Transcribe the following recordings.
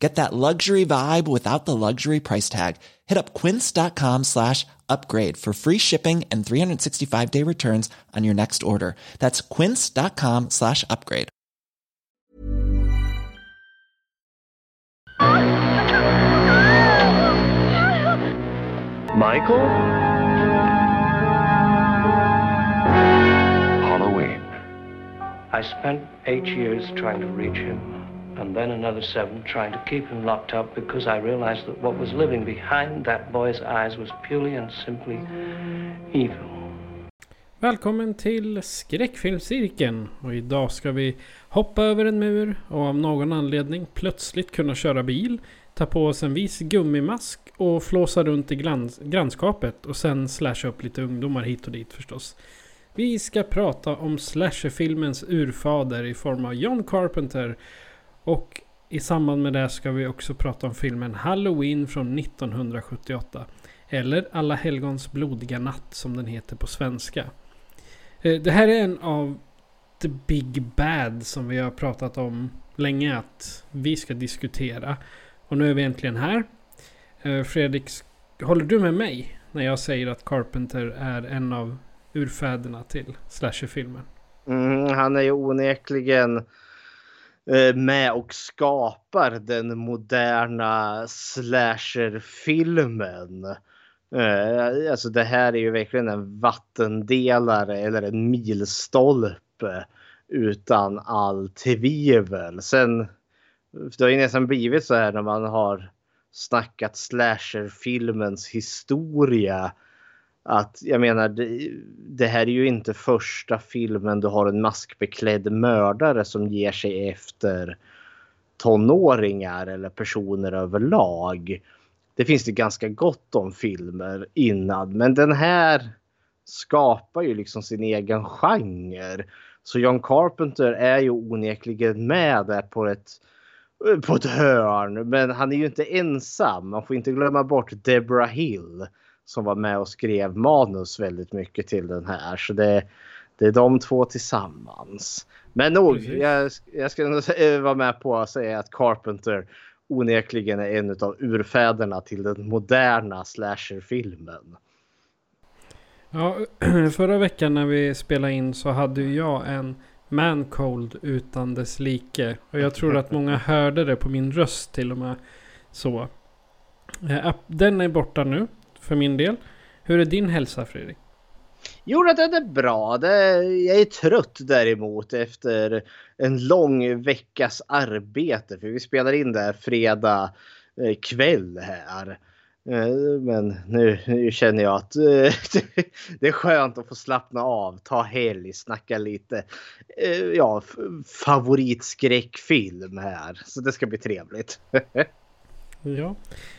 Get that luxury vibe without the luxury price tag. Hit up quince.com slash upgrade for free shipping and 365 day returns on your next order. That's quince.com slash upgrade. Michael? Halloween. I spent eight years trying to reach him, and then another seven trying to keep him locked up because I realized that what was living behind that boy's eyes was purely and simply evil. Välkommen till skräckfilmscirkeln och idag ska vi hoppa över en mur och av någon anledning plötsligt kunna köra bil, ta på oss en vis gummimask och flåsa runt i glans- grannskapet och sen slasha upp lite ungdomar hit och dit förstås. Vi ska prata om slasherfilmens urfader i form av John Carpenter och i samband med det ska vi också prata om filmen Halloween från 1978. Eller Alla helgons blodiga natt som den heter på svenska. Eh, det här är en av The Big Bad som vi har pratat om länge att vi ska diskutera. Och nu är vi äntligen här. Eh, Fredrik, håller du med mig när jag säger att Carpenter är en av urfäderna till slasherfilmen? Mm, han är ju onekligen Eh, med och skapar den moderna slasherfilmen. Eh, alltså det här är ju verkligen en vattendelare eller en milstolpe utan all tvivel. Sen det har ju nästan blivit så här när man har snackat slasherfilmens historia. Att jag menar, det, det här är ju inte första filmen du har en maskbeklädd mördare som ger sig efter tonåringar eller personer överlag. Det finns det ganska gott om filmer innan, men den här skapar ju liksom sin egen genre. Så John Carpenter är ju onekligen med där på ett på ett hörn. Men han är ju inte ensam. Man får inte glömma bort Deborah Hill som var med och skrev manus väldigt mycket till den här. Så det, det är de två tillsammans. Men nog, jag, jag ska vara med på att säga att Carpenter onekligen är en av urfäderna till den moderna slasherfilmen. Ja, förra veckan när vi spelade in så hade jag en mancold utan dess like. Och jag tror att många hörde det på min röst till och med. Så. Eh, Den är borta nu för min del. Hur är din hälsa Fredrik? Jo, det är bra. Det, jag är trött däremot efter en lång veckas arbete. För vi spelar in det här fredag eh, kväll här. Eh, men nu, nu känner jag att eh, det är skönt att få slappna av, ta helg, snacka lite ja, favoritskräckfilm här. Så det ska bli trevligt. Ja.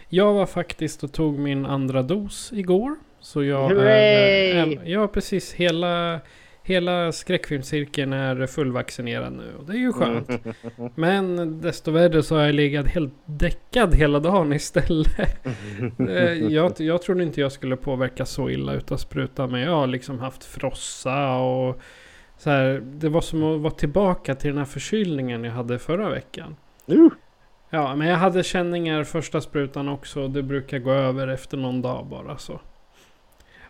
Jag var faktiskt och tog min andra dos igår. Så jag Hooray! är... ja, precis. Hela, hela skräckfilmscirkeln är fullvaccinerad nu. Och det är ju skönt. Men desto värre så har jag legat helt däckad hela dagen istället. Eh, jag, jag trodde inte jag skulle påverkas så illa utav sprutan. Men jag har liksom haft frossa och så här, Det var som att vara tillbaka till den här förkylningen jag hade förra veckan. Uh. Ja, men jag hade känningar första sprutan också. Det brukar gå över efter någon dag bara så.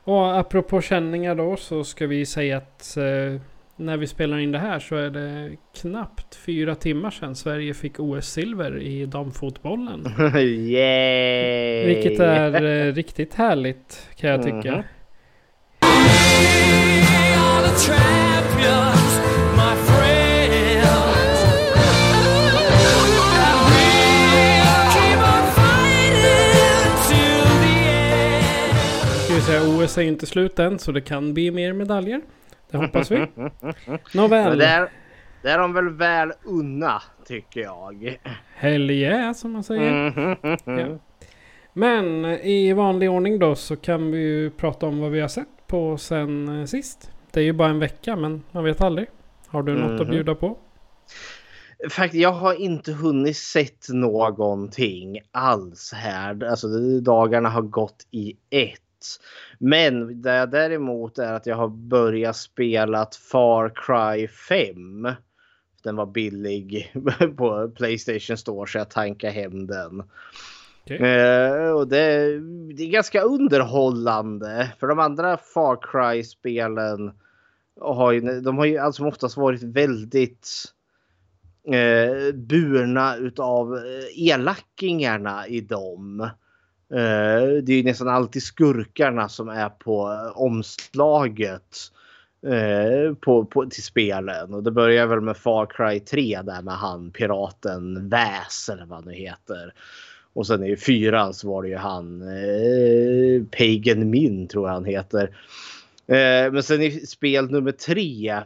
Och apropå känningar då så ska vi säga att eh, när vi spelar in det här så är det knappt fyra timmar sedan Sverige fick OS-silver i damfotbollen. Yay! Vilket är eh, riktigt härligt kan jag tycka. Mhm. Ska säga OS är ju inte slut än så det kan bli mer medaljer. Det hoppas vi. Nåväl. det är, det är de väl väl unna tycker jag. Hell yeah som man säger. Mhm. Ja. Men i vanlig ordning då så kan vi ju prata om vad vi har sett på sen eh, sist. det är ju bara en vecka men man vet aldrig. Har du något att mhm. bjuda på? Faktiskt, jag har inte hunnit sett någonting alls här. Alltså dagarna har gått i ett. Men det jag däremot är att jag har börjat spela Far Cry 5. Den var billig på Playstation Store så jag tankade hem den. Okay. Eh, och det, det, är ganska underhållande. För de andra Far Cry-spelen har ju, de har ju alltså oftast varit väldigt eh, burna utav eh, elackingarna i dem. Eh, det är nästan alltid skurkarna som är på eh, omslaget eh, på, på, till spelen. Och det börjar väl med Far Cry 3 där med han piraten Väs eller vad nu heter. Och sen i fyran så var det ju han eh, Pagan Min tror jag han heter. Eh, men sen i spel nummer tre,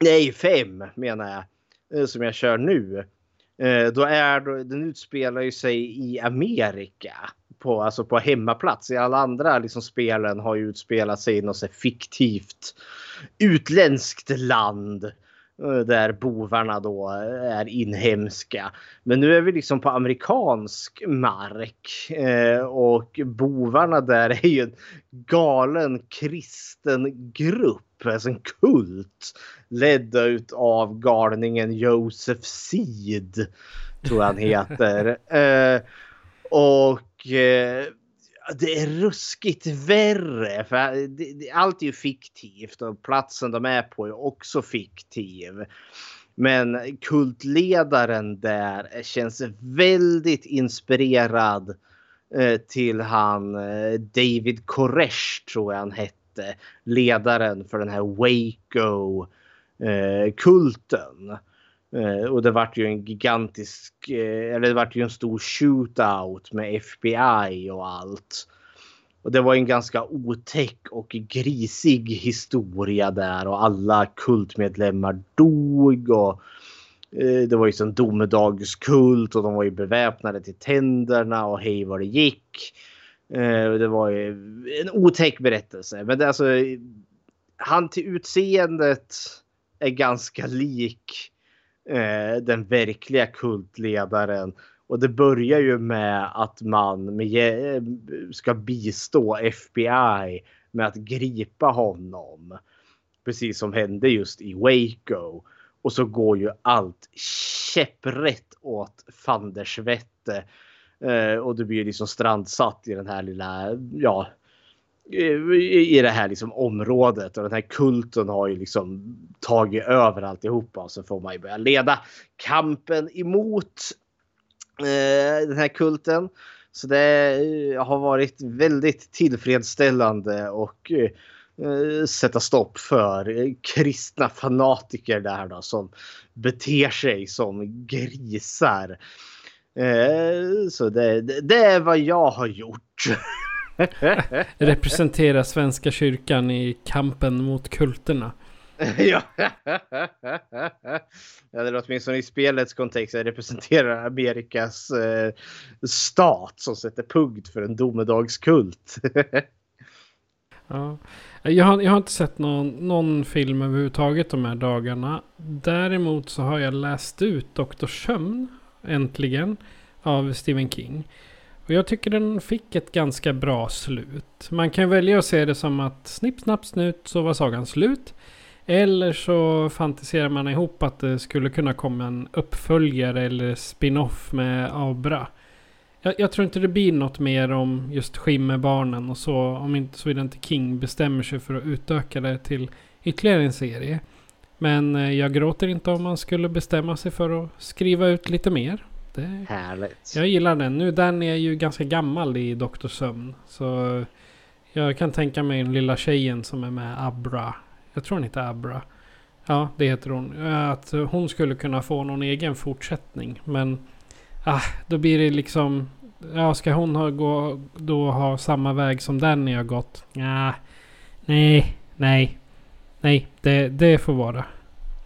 nej fem menar jag, eh, som jag kör nu. Eh, då är den utspelar ju sig i Amerika på, alltså på hemmaplats. I alla andra liksom, spelen har ju utspelat sig i något fiktivt utländskt land. Eh, där bovarna då är inhemska. Men nu är vi liksom på amerikansk mark eh, och bovarna där är ju en galen kristen grupp, alltså en kult ledd av galningen Joseph Seed tror jag han heter. Eh, och Eh, det är ruskigt värre. För eh, det, det, allt är ju fiktivt och platsen de är på är också fiktiv. Men kultledaren där känns väldigt inspirerad eh, till han eh, David Koresh tror jag han hette. Ledaren för den här Waco-kulten. Eh, Eh, och det vart ju en gigantisk, eh, eller det vart ju en stor shootout med FBI och allt. Och det var en ganska otäck och grisig historia där och alla kultmedlemmar dog och eh, det var ju en domedagskult och de var ju beväpnade till tänderna och hej vad det gick. Det var ju en otäck berättelse. Men det, alltså, han till utseendet är ganska lik eh, den verkliga kultledaren. Och det börjar ju med att man med, eh, ska bistå FBI med att gripa honom. Precis som hände just i Waco. Och så går ju allt käpprätt åt fandersvette. Eh, och du blir liksom strandsatt i den här lilla, ja, Eh, i det här liksom området och den här kulten har ju liksom tagit över alltihopa och så får man ju börja leda kampen emot eh, den här kulten. Så det eh, har varit väldigt tillfredsställande och eh, sätta stopp för eh, kristna fanatiker där då som beter sig som grisar. Eh, så det, det är vad jag har gjort. Representera Svenska kyrkan i kampen mot kulterna. ja. Eller åtminstone i spelets kontext representerar Amerikas eh, stat som sätter punkt för en domedagskult. ja. jag, har, jag har inte sett någon, någon film överhuvudtaget de här dagarna. Däremot så har jag läst ut Dr. Sömn äntligen av Stephen King. Och jag tycker den fick ett ganska bra slut. Man kan välja att se det som att snipp, snapp, snut så var sagan slut. Eller så fantiserar man ihop att det skulle kunna komma en uppföljare eller spin-off med Abra. Jag, jag, tror inte det blir något mer om just Skimmerbarnen och så. Om inte såvida inte King bestämmer sig för att utöka det till ytterligare en serie. Men eh, jag gråter inte om man skulle bestämma sig för att skriva ut lite mer. Det, Härligt. Jag gillar den. Nu den är ju ganska gammal i Doktor Sömn. Så jag kan tänka mig den lilla tjejen som är med Abra. Jag tror hon heter Abra. Ja, det heter hon. Att hon skulle kunna få någon egen fortsättning. Men ah, då blir det liksom... Ja, ska hon ha, gå, då ha samma väg som Danny har gått? Ja, nej, nej, nej, det, det får vara.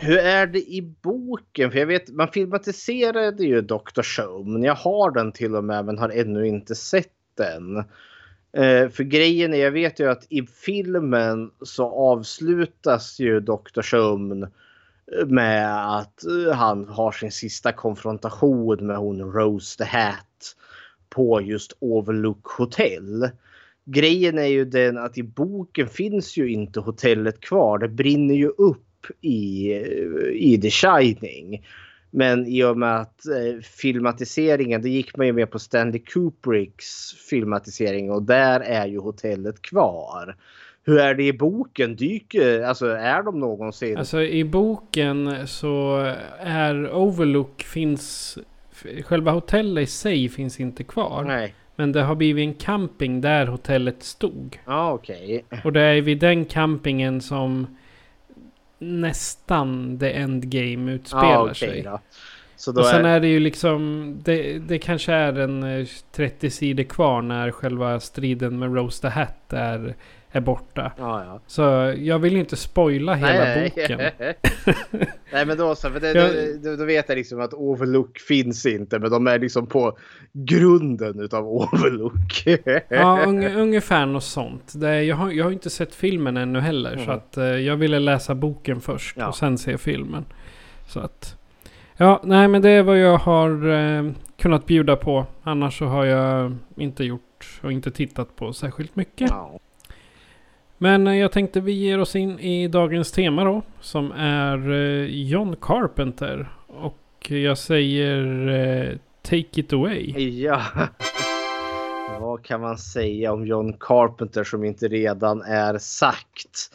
Hur är det i boken? För jag vet, man filmatiserade ju Dr. Show, men jag har den till och med men har ännu inte sett den. Eh, för grejen är, jag vet ju att i filmen så avslutas ju Dr. Sömn eh, med att eh, han har sin sista konfrontation med hon Rose the Hat på just Overlook Hotel. Grejen är ju den att i boken finns ju inte hotellet kvar. Det brinner ju upp i, i The Shining. Men i och med att eh, filmatiseringen, det gick man ju med på Stanley Kubricks filmatisering och där är ju hotellet kvar. Hur är det i boken? Dyker, alltså är de någonsin? Alltså i boken så är Overlook finns... Själva hotellet i sig finns inte kvar. Nej. Men det har blivit en camping där hotellet stod. Ja ah, okej. Okay. Och det är vid den campingen som nästan the endgame utspelar ah, okay sig. Då. Så då och sen är... är... det ju liksom, det, det kanske är en 30 eh, sidor kvar när själva striden med Rose the Hat är är borta. Ja, ja. Så jag vill inte spoila hela nej, boken. nej men då så, för det, jag... då, då, vet jag liksom att Overlook finns inte. Men de är liksom på grunden utav Overlook. ja, un, ungefär något sånt. Det, jag, har, jag har inte sett filmen ännu heller. Mm. Så att uh, jag ville läsa boken först ja. och sen se filmen. Så att... Ja, nej men det är vad jag har uh, kunnat bjuda på. Annars så har jag inte gjort och inte tittat på särskilt mycket. Ja. Men eh, jag tänkte vi ger oss in i dagens tema då. Som är eh, John Carpenter. Och jag säger eh, Take it away. Ja. Vad kan man säga om John Carpenter som inte redan är sagt?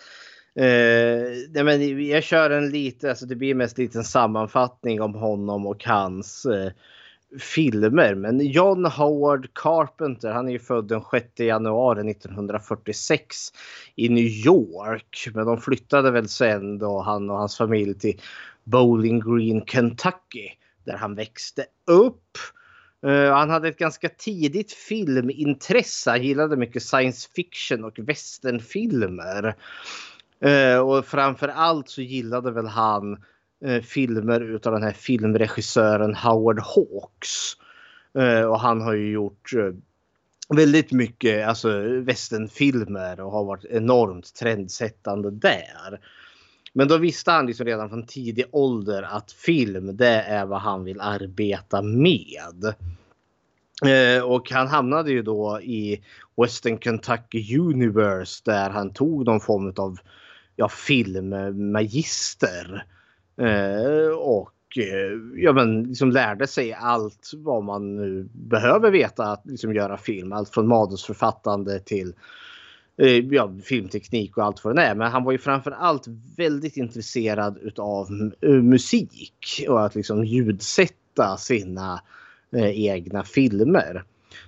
Uh, men jag kör en liten, alltså det blir mest en liten sammanfattning om honom och hans uh, filmer. Men John Howard Carpenter, han är ju född den 6 januari 1946 i New York. Men de flyttade väl sen då han och hans familj till Bowling Green, Kentucky där han växte upp. Uh, han hade ett ganska tidigt filmintresse. Han gillade mycket science fiction och westernfilmer. Uh, och framför allt så gillade väl han Eh, filmer utav den här filmregissören Howard Hawks. Eh, och han har ju gjort eh, väldigt mycket alltså, västernfilmer och har varit enormt trendsättande där. Men då visste han liksom redan från tidig ålder att film det är vad han vill arbeta med. Eh, och han hamnade ju då i Western Kentucky Universe där han tog någon form av ja, filmmagister. Eh, och eh, ja, men liksom lärde sig allt vad man nu behöver veta att liksom göra film. Allt från manusförfattande till eh, ja, filmteknik och allt vad det är. Men han var ju framför allt väldigt intresserad utav eh, musik och att liksom ljudsätta sina egna filmer.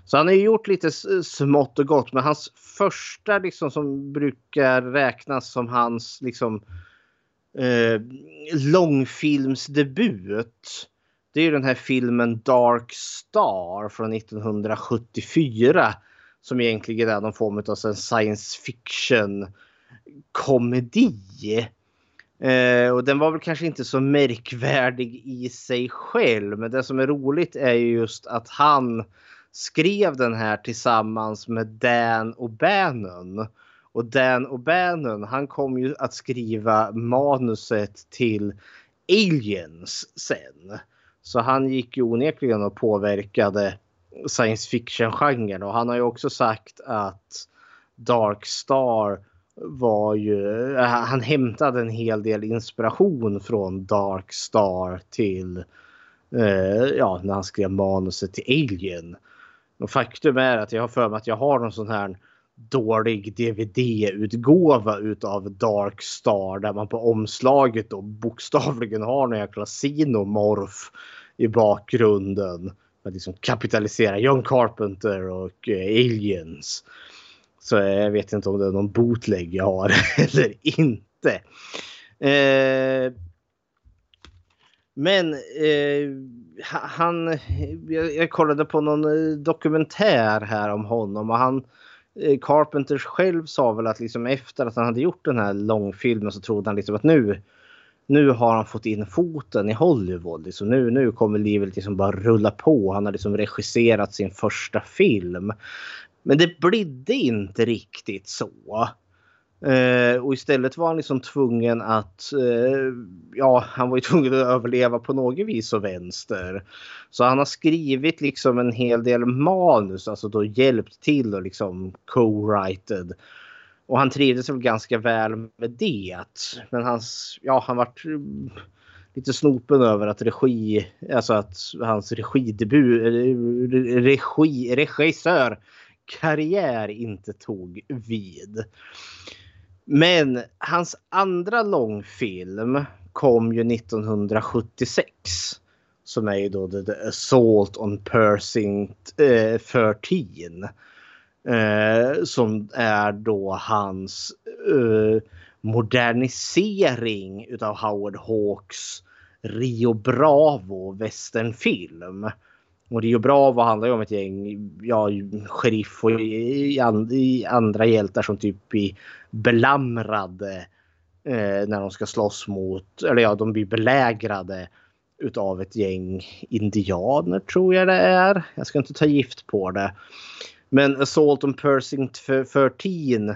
Så han har gjort lite smått och gott men hans första liksom som brukar räknas som hans liksom eh, långfilmsdebut. Det är den här filmen Dark Star från 1974. Som egentligen är någon form av science fiction komedi. Eh, och den var väl kanske inte så märkvärdig i sig själv. Men det som är roligt är just att han skrev den här tillsammans med Dan och Bannon. Och Dan O'Bannon han kom ju att skriva manuset till Aliens sen. Så han gick ju onekligen och påverkade science fiction-genren och han har ju också sagt att Dark Star var ju, eh, han hämtade en hel del inspiration från Dark Star till, eh, ja, när han skrev manuset till Alien. Och faktum är att jag har för mig att jag har någon sån här dålig DVD-utgåva utav Dark Star där man på omslaget då bokstavligen har någon jäkla sinomorf i bakgrunden. Att liksom kapitalisera John Carpenter och eh, Aliens. Så eh, jag vet inte om det är någon bootleg jag har eller inte. Eh, men eh, han, jag, jag, kollade på någon eh, dokumentär här om honom och han Eh, Eh, Carpenter själv sa väl att liksom efter att han hade gjort den här långfilmen så trodde han liksom att nu, nu har han fått in foten i Hollywood. Liksom nu, nu kommer livet liksom bara rulla på. Han har liksom regisserat sin första film. Men det blidde inte riktigt så. Eh, och istället var han liksom tvungen att, eh, ja, han var ju tvungen att överleva på något vis och vänster. Så han har skrivit liksom en hel del manus, alltså då hjälpt till och liksom co-writed. Och han trivdes väl ganska väl med det. Men hans, ja, han vart eh, lite snopen över att regi, alltså att hans regidebut, eh, regi, regissör karriär inte tog vid. Men hans andra långfilm kom ju 1976. Som är ju då The Assault on Persing eh, 13. Eh, som är då hans eh, modernisering utav Howard Hawks Rio Bravo westernfilm. Och Rio Bravo handlar ju om ett gäng, ja, sheriff och i, i andra hjältar som typ blir belamrade eh, när de ska slåss mot, eller ja, de blir belägrade utav ett gäng indianer tror jag det är. Jag ska inte ta gift på det. Men Assault on Persing 13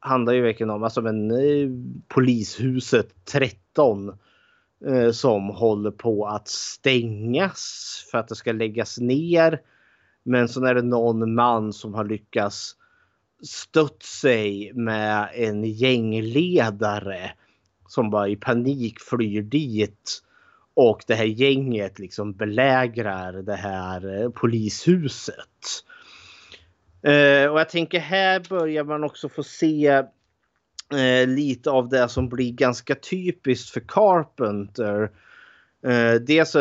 handlar ju verkligen om alltså, men, eh, polishuset 13 eh, Eh, som håller på att stängas för att det ska läggas ner. Men så är det någon man som har lyckats stött sig med en gängledare som bara i panik flyr dit. Och det här gänget liksom belägrar det här eh, polishuset. Eh, och jag tänker här börjar man också få se Eh, lite av det som blir ganska typiskt för Carpenter. Uh, dels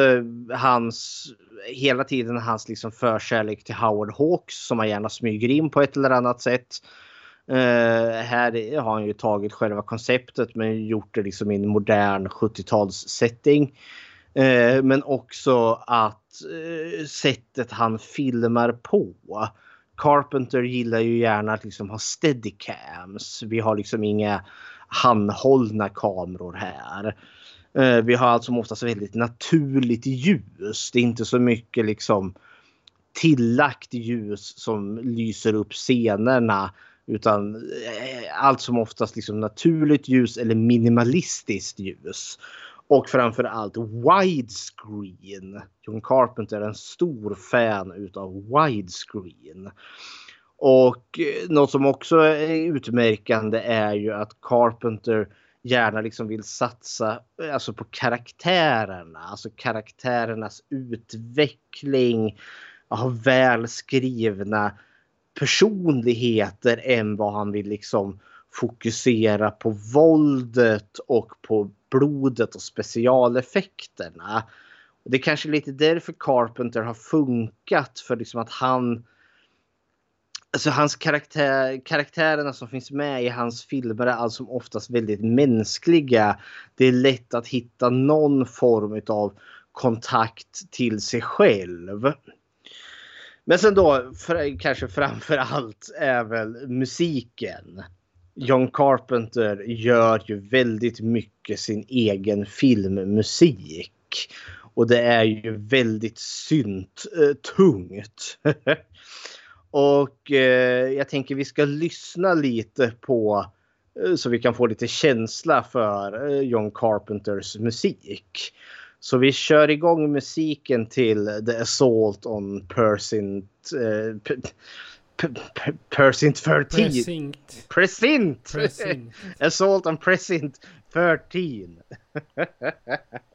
hans hela tiden hans liksom förkärlek till Howard Hawks som han gärna smyger in på ett eller annat sätt. Eh, här har han ju tagit själva konceptet men gjort det liksom i en modern 70-tals setting. men också att sättet han filmar på. Carpenter gillar ju gärna att liksom ha steadicams. Vi har liksom inga handhållna kameror här. Eh, vi har alltså oftast väldigt naturligt ljus. Det är inte så mycket liksom tillagt ljus som lyser upp scenerna utan eh, allt som oftast liksom naturligt ljus eller minimalistiskt ljus. Och framförallt widescreen. John Carpenter är en stor fan utav widescreen. Och eh, något som också är utmärkande är ju att Carpenter gärna liksom vill satsa eh, alltså på karaktärerna, alltså karaktärernas utveckling, ha välskrivna personligheter än vad han vill liksom fokusera på våldet och på blodet och specialeffekterna. Det är kanske lite därför Carpenter har funkat för liksom att han Alltså hans karaktär, karaktärerna som finns med i hans filmer är alltså oftast väldigt mänskliga. Det är lätt att hitta någon form av kontakt till sig själv. Men sen då för, kanske framför allt är väl musiken. John Carpenter gör ju väldigt mycket sin egen filmmusik. Och det är ju väldigt synt eh, tungt. och eh, jag tänker vi ska lyssna lite på eh, så vi kan få lite känsla för eh, John Carpenters musik. Så vi kör igång musiken till The Assault on Persint. Eh, Persint 13. Precinct. Precinct. Precinct. Assault on Precinct 13.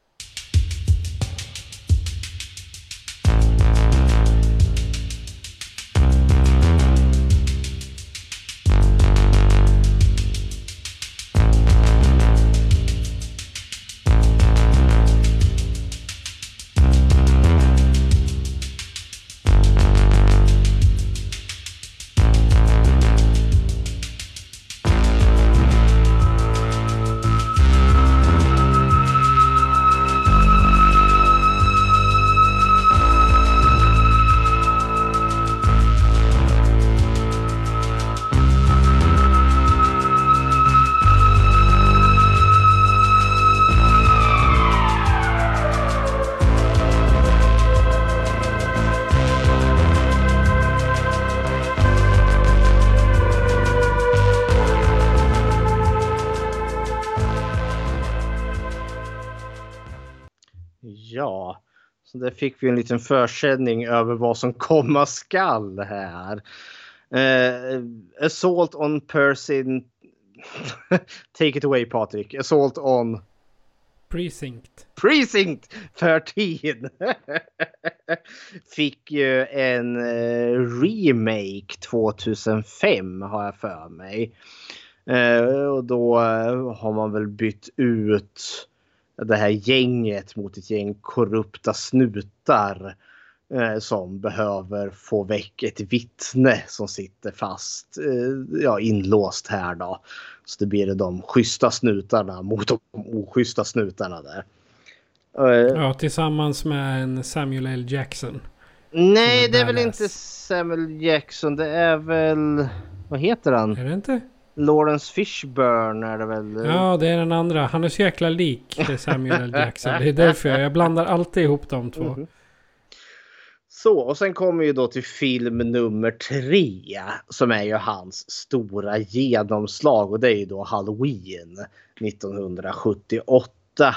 fick vi en liten försäljning över vad som komma skall här. Uh, assault on person. Take it away Patrik. Assault on. Precinct. Precinct 13. Fick ju en uh, remake 2005 har jag för mig. Uh, och då har man väl bytt ut det här gänget mot ett gäng korrupta snutar eh, som behöver få väck ett vittne som sitter fast, eh, ja inlåst här då. Så det blir de schyssta snutarna mot de oschyssta snutarna där. Eh, ja, tillsammans med en Samuel L. Jackson. Nej, det är väl inte Samuel Jackson. Det är väl... Vad heter han? Är det inte? Lawrence Fishburne är det väl? Ja, det är den andra. Han är så jäkla lik Samuel L. Jackson. Det är därför jag, jag blandar alltid ihop de två. Mm. Så, och sen kommer ju då till film nummer tre som är ju hans stora genomslag och det är ju då Halloween 1978.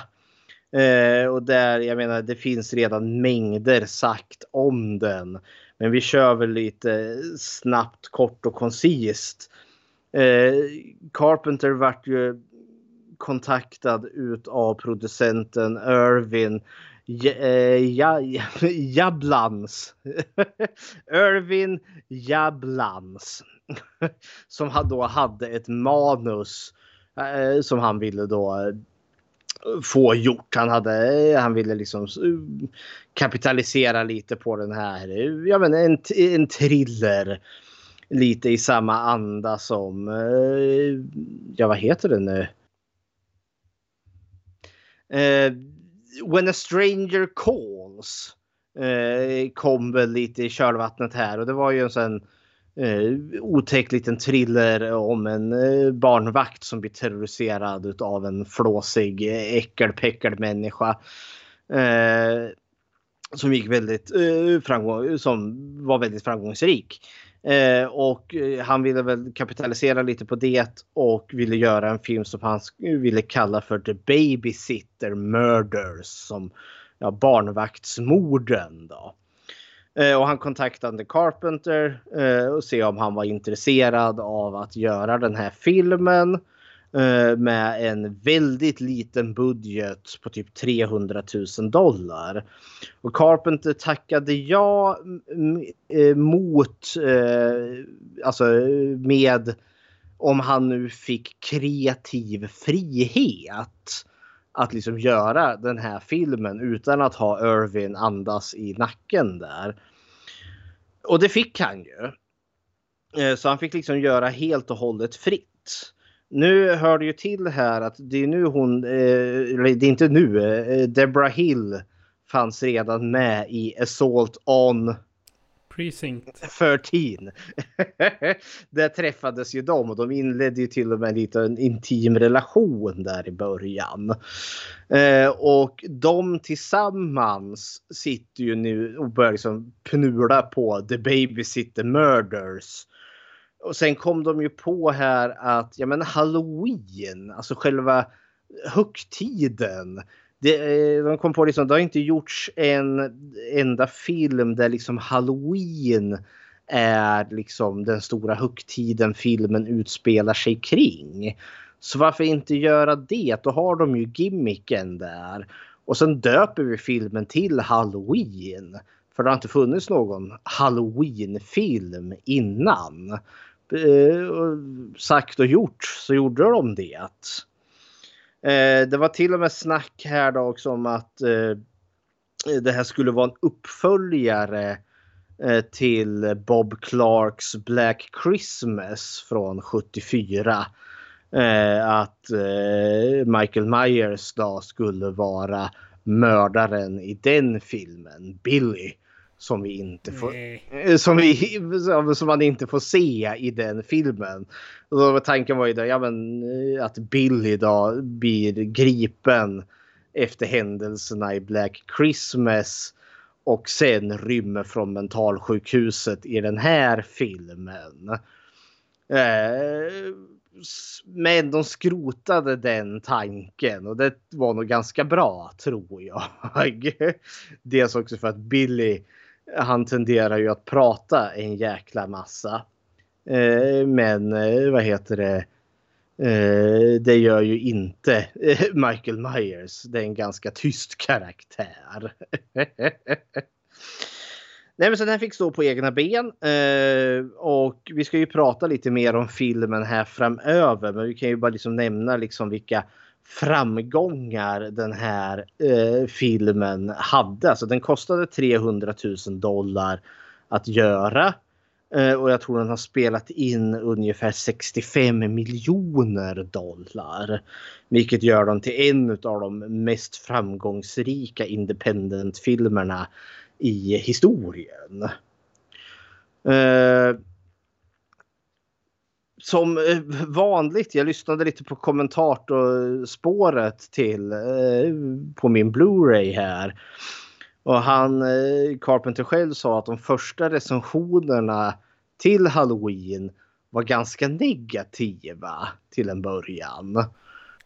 Eh, och där, jag menar, det finns redan mängder sagt om den. Men vi kör väl lite snabbt, kort och koncist. Eh, Carpenter vart ju kontaktad utav producenten Irvin eh, Jablans. Irvin Jablans. som då hade ett manus eh, som han ville då eh, få gjort. Han, hade, eh, han ville liksom kapitalisera lite på den här, ja men en, en thriller lite i samma anda som, eh, ja vad heter det nu? Eh, When a stranger calls eh, kom väl lite i kölvattnet här och det var ju en sån eh, otäck liten thriller om en eh, barnvakt som blir terroriserad av en flåsig eh, äckelpäckel människa. Eh, som gick väldigt eh, framgång, som var väldigt framgångsrik. Eh, och eh, han ville väl kapitalisera lite på det och ville göra en film som han ville kalla för The Babysitter Murders. Som ja, barnvaktsmorden då. Eh, och han kontaktade Carpenter eh, och se om han var intresserad av att göra den här filmen. Eh, med en väldigt liten budget på typ 300 000 dollar. Och Carpenter tackade ja eh, mot, eh, alltså med om han nu fick kreativ frihet att liksom göra den här filmen utan att ha Irvin andas i nacken där. Och det fick han ju. Så han fick liksom göra helt och hållet fritt. Nu hör det ju till här att det är nu hon, eh, eller det är inte nu, eh, Deborah Hill fanns redan med i Assault on Precinct 13. där träffades ju de och de inledde ju till och med lite en intim relation där i början. Eh, och de tillsammans sitter ju nu och börjar liksom pnula på The Babysitter Murders och sen kom de ju på här att ja men halloween, alltså själva högtiden. Det, eh, de kom på liksom, det har inte gjorts en enda film där liksom halloween är liksom den stora högtiden filmen utspelar sig kring. Så varför inte göra det? Då har de ju gimmicken där. Och sen döper vi filmen till Halloween. För det har inte funnits någon Halloween-film innan. Eh, sagt och gjort så gjorde de det. Eh, det var till och med snack här då också om att eh, det här skulle vara en uppföljare till Bob Clarks Black Christmas från 74. Att Michael Myers då skulle vara mördaren i den filmen, Billy som vi inte får eh, som, vi, som man inte får se i den filmen. Och då tanken var ju då, ja, men, eh, att Billy då blir gripen efter händelserna i Black Christmas och sen rymmer från mentalsjukhuset i den här filmen. Eh, men de skrotade den tanken och det var nog ganska bra tror jag. Dels också för att Billy han tenderar ju att prata en jäkla massa. Eh, men eh, vad heter det? Eh, det gör ju inte Michael Myers. Det är en ganska tyst karaktär. Nej, men så den fick stå på egna ben. Och vi ska ju prata lite mer om filmen här framöver. Men vi kan ju bara liksom nämna liksom vilka framgångar den här eh, filmen hade. Alltså den kostade 300 000 dollar att göra. Eh, och jag tror den har spelat in ungefär 65 miljoner dollar. Vilket gör den till en av de mest framgångsrika independent-filmerna i historien. Eh, som eh, vanligt, jag lyssnade lite på kommentatorspåret till eh, på min Blu-ray här. Och han, eh, Carpenter själv sa att de första recensionerna till Halloween var ganska negativa till en början.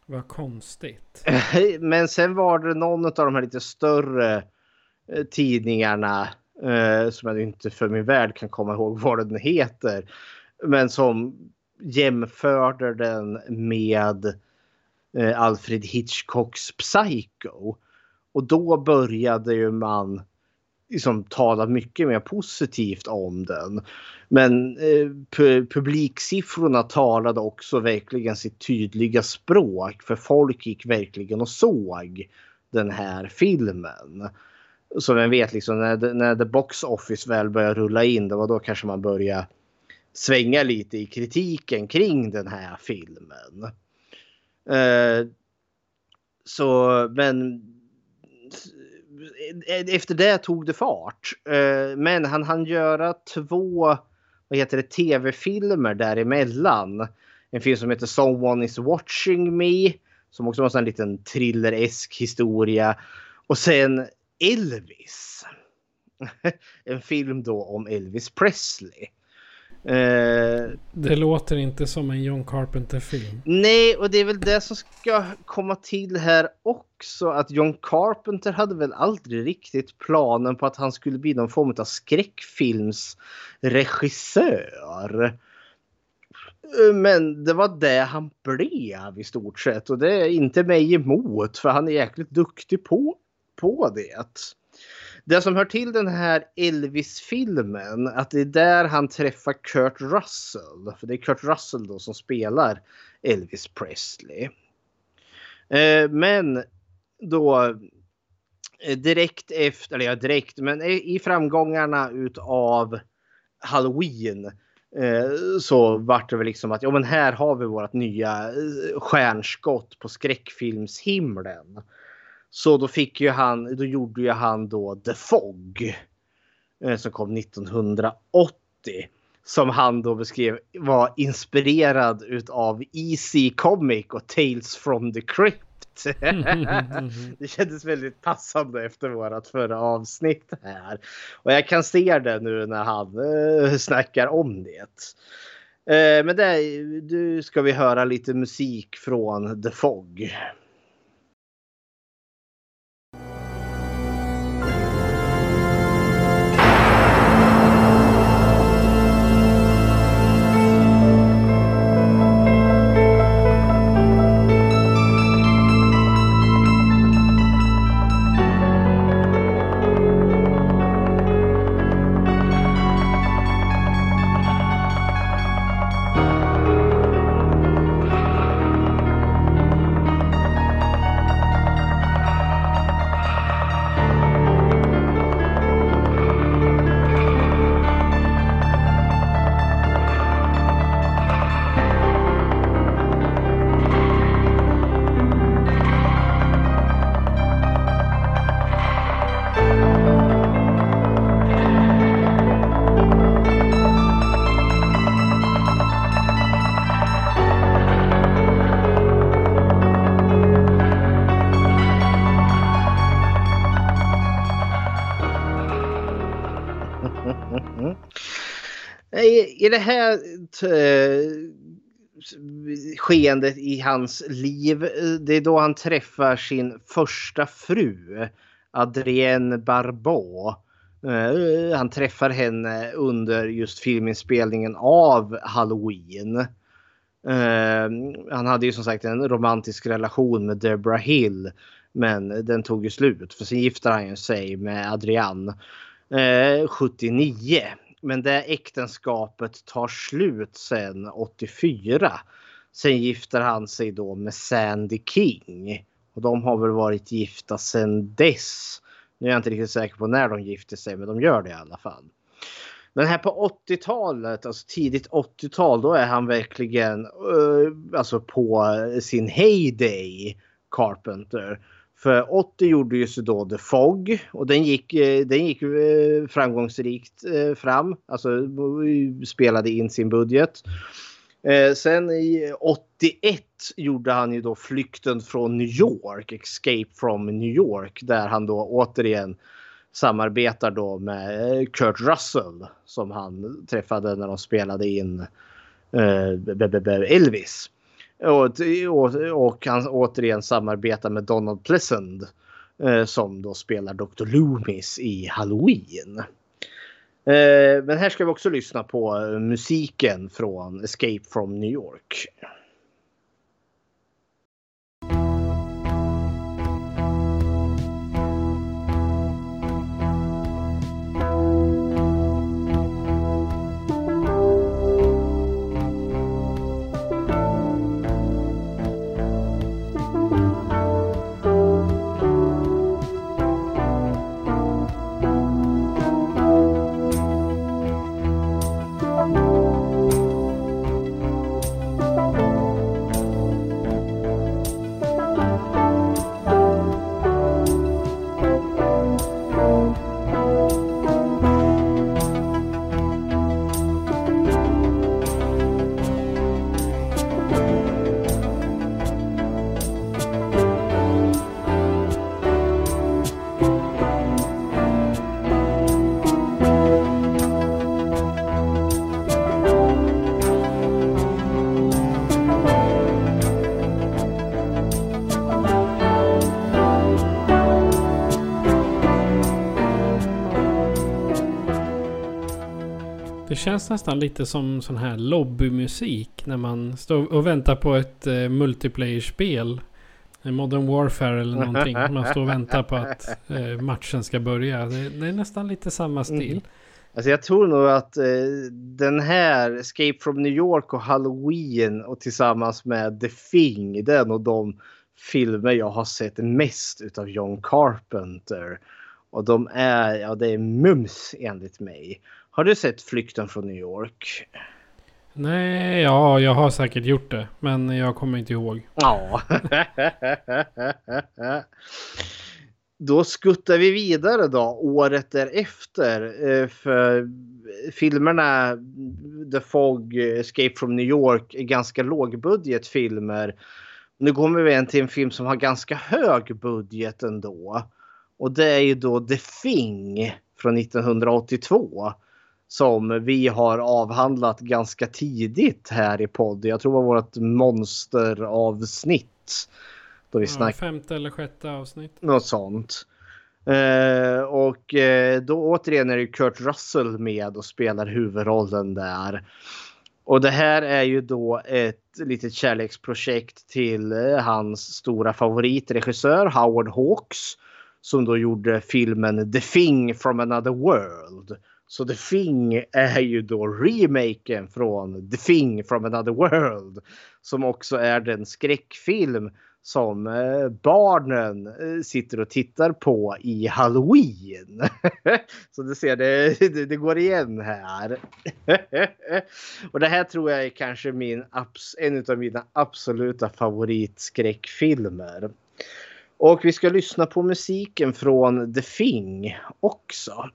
Vad konstigt. Men sen var det någon av de här lite större tidningarna som jag inte för min värld kan komma ihåg vad den heter. Men som jämförde den med eh, Alfred Hitchcocks Psycho. Och då började ju man liksom tala mycket mer positivt om den. Men eh, pu publiksiffrorna talade också verkligen sitt tydliga språk för folk gick verkligen och såg den här filmen. Så vem vet, liksom, när, när the box office väl började rulla in, det var då kanske man började svänga lite i kritiken kring den här filmen. Eh, så, men eh, efter det tog det fart. Eh, men han hann göra två vad heter det, tv-filmer däremellan. En film som heter Someone is watching me. Som också var en liten thriller-esk historia. Och sen Elvis. en film då om Elvis Presley. Uh, det låter inte som en John Carpenter-film. Nej, och det är väl det som ska komma till här också. Att John Carpenter hade väl aldrig riktigt planen på att han skulle bli någon form av skräckfilmsregissör. Men det var det han blev i stort sett och det är inte mig emot för han är jäkligt duktig på på det. Det som hör till den här Elvis-filmen, att det är där han träffar Kurt Russell. För det är Kurt Russell då som spelar Elvis Presley. Eh, men då eh, direkt efter, eller ja direkt, men i framgångarna utav Halloween eh, så vart det väl liksom att ja men här har vi vårt nya eh, stjärnskott på skräckfilmshimlen. Så då fick ju han, då gjorde ju han då The Fog. Eh, som kom 1980. Som han då beskrev var inspirerad utav Easy Comic och Tales from the Crypt. det kändes väldigt passande efter vårat förra avsnitt här. Och jag kan se det nu när han uh, snackar om det. Uh, men där, nu ska vi höra lite musik från The Fog. I det här eh, skeendet i hans liv. Eh, det är då han träffar sin första fru, Adrienne Barbeau. Eh, han träffar henne under just filminspelningen av Halloween. Han hade ju som sagt en romantisk relation med Deborah Hill. Men den tog ju slut för sen gifter han sig med Adrienne 79. Men det äktenskapet tar slut sen 84. Sen gifter han sig då med Sandy King. Och de har väl varit gifta sen dess. Nu är jag inte riktigt säker på när de gifte sig men de gör det i alla fall. Men här på 80-talet, alltså tidigt 80-tal, då är han verkligen uh, alltså på sin heyday Carpenter. För 80 gjorde ju så då The Fog och den gick, eh, den gick eh, framgångsrikt eh, fram. Alltså spelade in sin budget. Sen i 81 gjorde han ju då Flykten från New York, Escape from New York, där han då återigen samarbetar då med Kurt Russell som han träffade när de spelade in Elvis. Och, och, och han återigen samarbetar med Donald Pleasant eh, som då spelar Dr. Loomis i Halloween. Eh, men här ska vi också lyssna på musiken från Escape from New York. Känns nästan lite som sån här lobbymusik. När man står och väntar på ett uh, multiplayer-spel. Modern Warfare eller någonting. man står och väntar på att uh, matchen ska börja. Det, det, är nästan lite samma stil. Mm. Alltså jag tror nog att uh, den här Escape from New York och Halloween och tillsammans med The Thing. Det är nog de filmer jag har sett mest utav John Carpenter. Och de är, ja det är mums enligt mig. Har du sett Flykten från New York? Nej, ja, jag har säkert gjort det. Men jag kommer inte ihåg. Ja. då skuttar vi vidare då, året därefter. Eh, för filmerna The Fog, Escape from New York är ganska lågbudgetfilmer. Nu kommer vi till en film som har ganska hög budget ändå. Och det är ju då The Thing från 1982 som vi har avhandlat ganska tidigt här i podden. Jag tror det var vårt monsteravsnitt. Då vi ja, snack... Femte eller sjätte avsnitt. Något sånt. Eh, och eh, då återigen är det Kurt Russell med och spelar huvudrollen där. Och det här är ju då ett litet kärleksprojekt till eh, hans stora favoritregissör Howard Hawks. Som då gjorde filmen The Thing from another world. Så The Thing är ju då remaken från The Thing from another world. Som också är den skräckfilm som eh, barnen eh, sitter och tittar på i Halloween. Så du ser, det, det, det går igen här. Och det här tror jag är kanske min, en av mina absoluta favoritskräckfilmer. Och vi ska lyssna på musiken från The Thing också.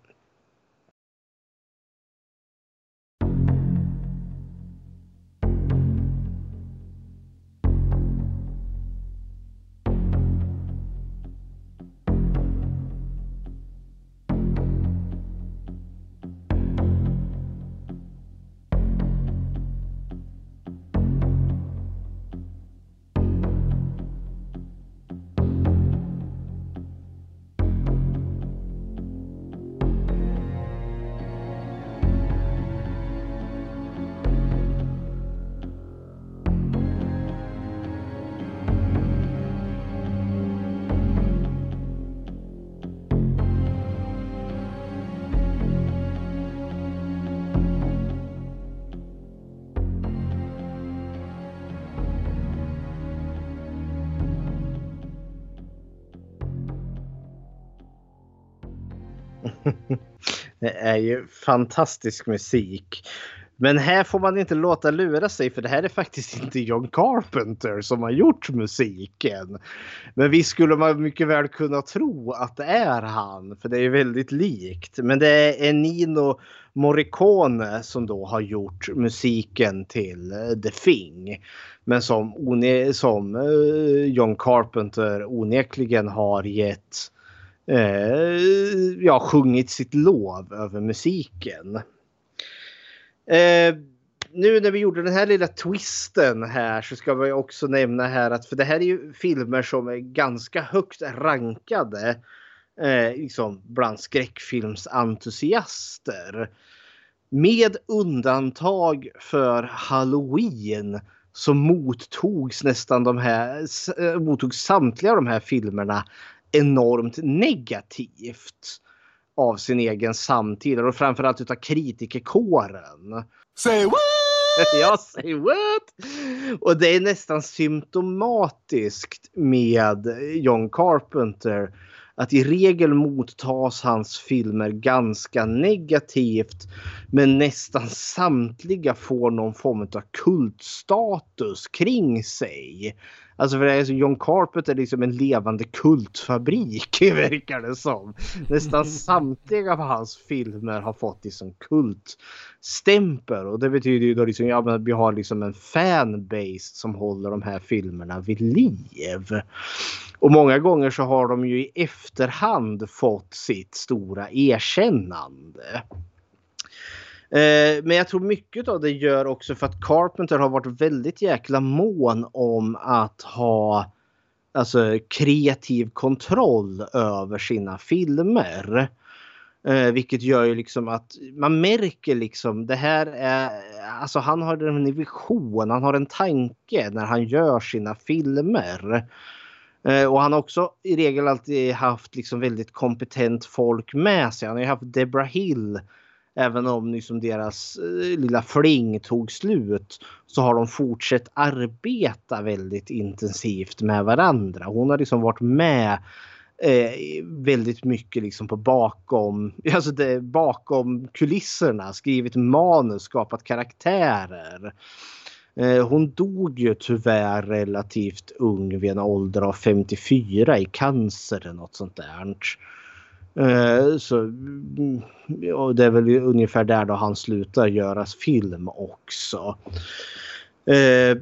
Det är ju fantastisk musik. Men här får man inte låta lura sig för det här är faktiskt inte John Carpenter som har gjort musiken. Men vi skulle man mycket väl kunna tro att det är han för det är väldigt likt. Men det är Nino Morricone som då har gjort musiken till eh, The Thing. Men som, som eh, John Carpenter onekligen har gett eh, ja, sjungit sitt lov över musiken. Eh, nu när vi gjorde den här lilla twisten här så ska vi också nämna här att för det här är ju filmer som är ganska högt rankade eh, liksom bland skräckfilmsentusiaster. Med undantag för Halloween så mottogs nästan de här, eh, mottogs samtliga de här filmerna enormt negativt av sin egen samtid och framförallt utav kritikerkåren. Say what? Ja, say what? Och det är nästan symptomatiskt med John Carpenter att i regel mottas hans filmer ganska negativt men nästan samtliga får någon form av kultstatus kring sig. Alltså för det är så John Carpenter är liksom en levande kultfabrik verkar det som. Nästan samtliga av hans filmer har fått liksom kultstämpel och det betyder ju då liksom ja, vi har liksom en fanbase som håller de här filmerna vid liv. Och många gånger så har de ju i efterhand fått sitt stora erkännande. Eh, men jag tror mycket av det gör också för att Carpenter har varit väldigt jäkla mån om att ha alltså, kreativ kontroll över sina filmer. Eh, vilket gör ju liksom att man märker liksom det här är, alltså han har en vision, han har en tanke när han gör sina filmer. Eh, och han har också i regel alltid haft liksom väldigt kompetent folk med sig. Han har ju haft Debra Hill Även om liksom deras eh, lilla fling tog slut så har de fortsatt arbeta väldigt intensivt med varandra. Hon har liksom varit med eh, väldigt mycket liksom på bakom, alltså det, bakom kulisserna, skrivit manus, skapat karaktärer. Eh, hon dog ju tyvärr relativt ung vid en ålder av 54 i cancer eller något sånt där. Eh, så, och det är väl ungefär där då han slutar göra film också. Eh,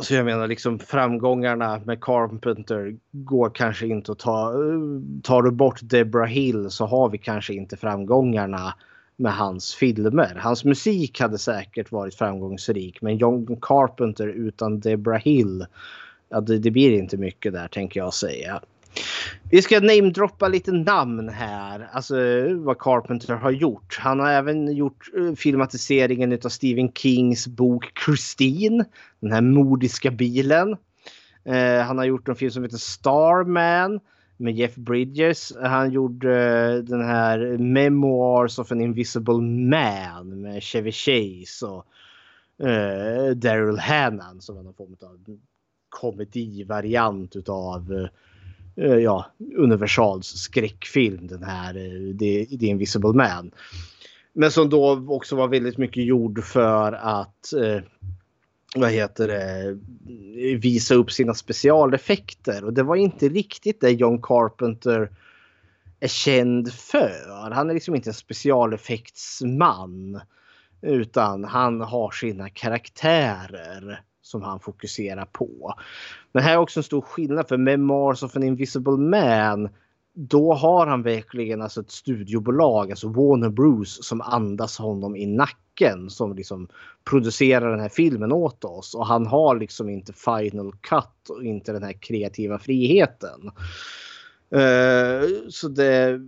så jag menar liksom framgångarna med Carpenter går kanske inte att ta. Eh, tar du bort Debra Hill så har vi kanske inte framgångarna med hans filmer. Hans musik hade säkert varit framgångsrik men John Carpenter utan Debra Hill. Ja, det, det blir inte mycket där tänker jag säga. Vi ska namedroppa lite namn här, alltså vad Carpenter har gjort. Han har även gjort eh, filmatiseringen av Stephen Kings bok Christine, den här modiska bilen. Eh, han har gjort en film som heter Starman med Jeff Bridges. Han gjorde eh, den här Memoirs of an Invisible Man med Chevy Chase och eh, Daryl Hannan som var någon form av komedivariant utav Eh, Eh, ja, Universals skräckfilm den här eh, The, The Invisible Man. Men som då också var väldigt mycket gjord för att eh, vad heter det, visa upp sina specialeffekter. Och det var inte riktigt det John Carpenter är känd för. Han är liksom inte en specialeffektsman. Utan han har sina karaktärer som han fokuserar på. Men här är också en stor skillnad för Memoirs of an Invisible Man. Då har han verkligen alltså ett studiobolag, alltså Warner Bros som andas honom i nacken som liksom producerar den här filmen åt oss. Och han har liksom inte final cut och inte den här kreativa friheten. Uh, så det,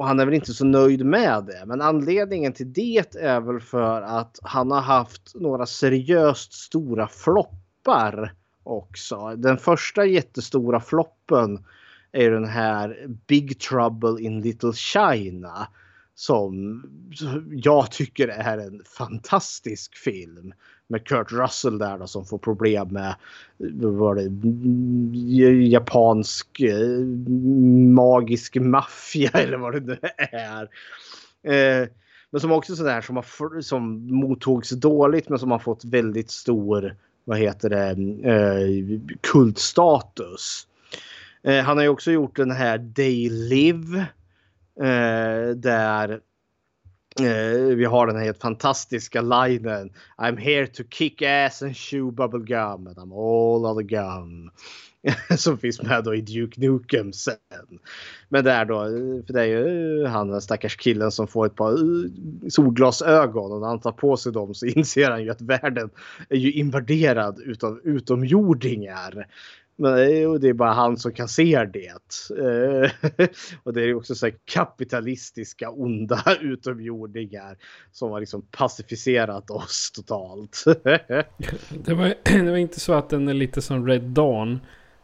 och han är väl inte så nöjd med det. Men anledningen till det är väl för att han har haft några seriöst stora floppar också. Den första jättestora floppen är den här Big Trouble in Little China som jag tycker är en fantastisk film. Med Kurt Russell där då, som får problem med var det, japansk eh, magisk maffia eller vad det nu är. Eh, men som också sådär som, har, som mottogs dåligt men som har fått väldigt stor vad heter det, eh, kultstatus. Eh, han har ju också gjort den här Day Live. Eh, där eh, vi har den här helt fantastiska linen. I'm here to kick ass and chew bubble gum and I'm all of the gum. som finns med då i Duke Nukem sen. Men där då, för det är ju han den stackars killen som får ett par eh, solglasögon och när han tar på sig dem så inser han ju att världen är ju invaderad utav utomjordingar. Men det är bara han som kan se det. Eh, och det är också så kapitalistiska onda utomjordingar som har liksom pacificerat oss totalt. det, var, det var inte så att den är lite som Red Dawn.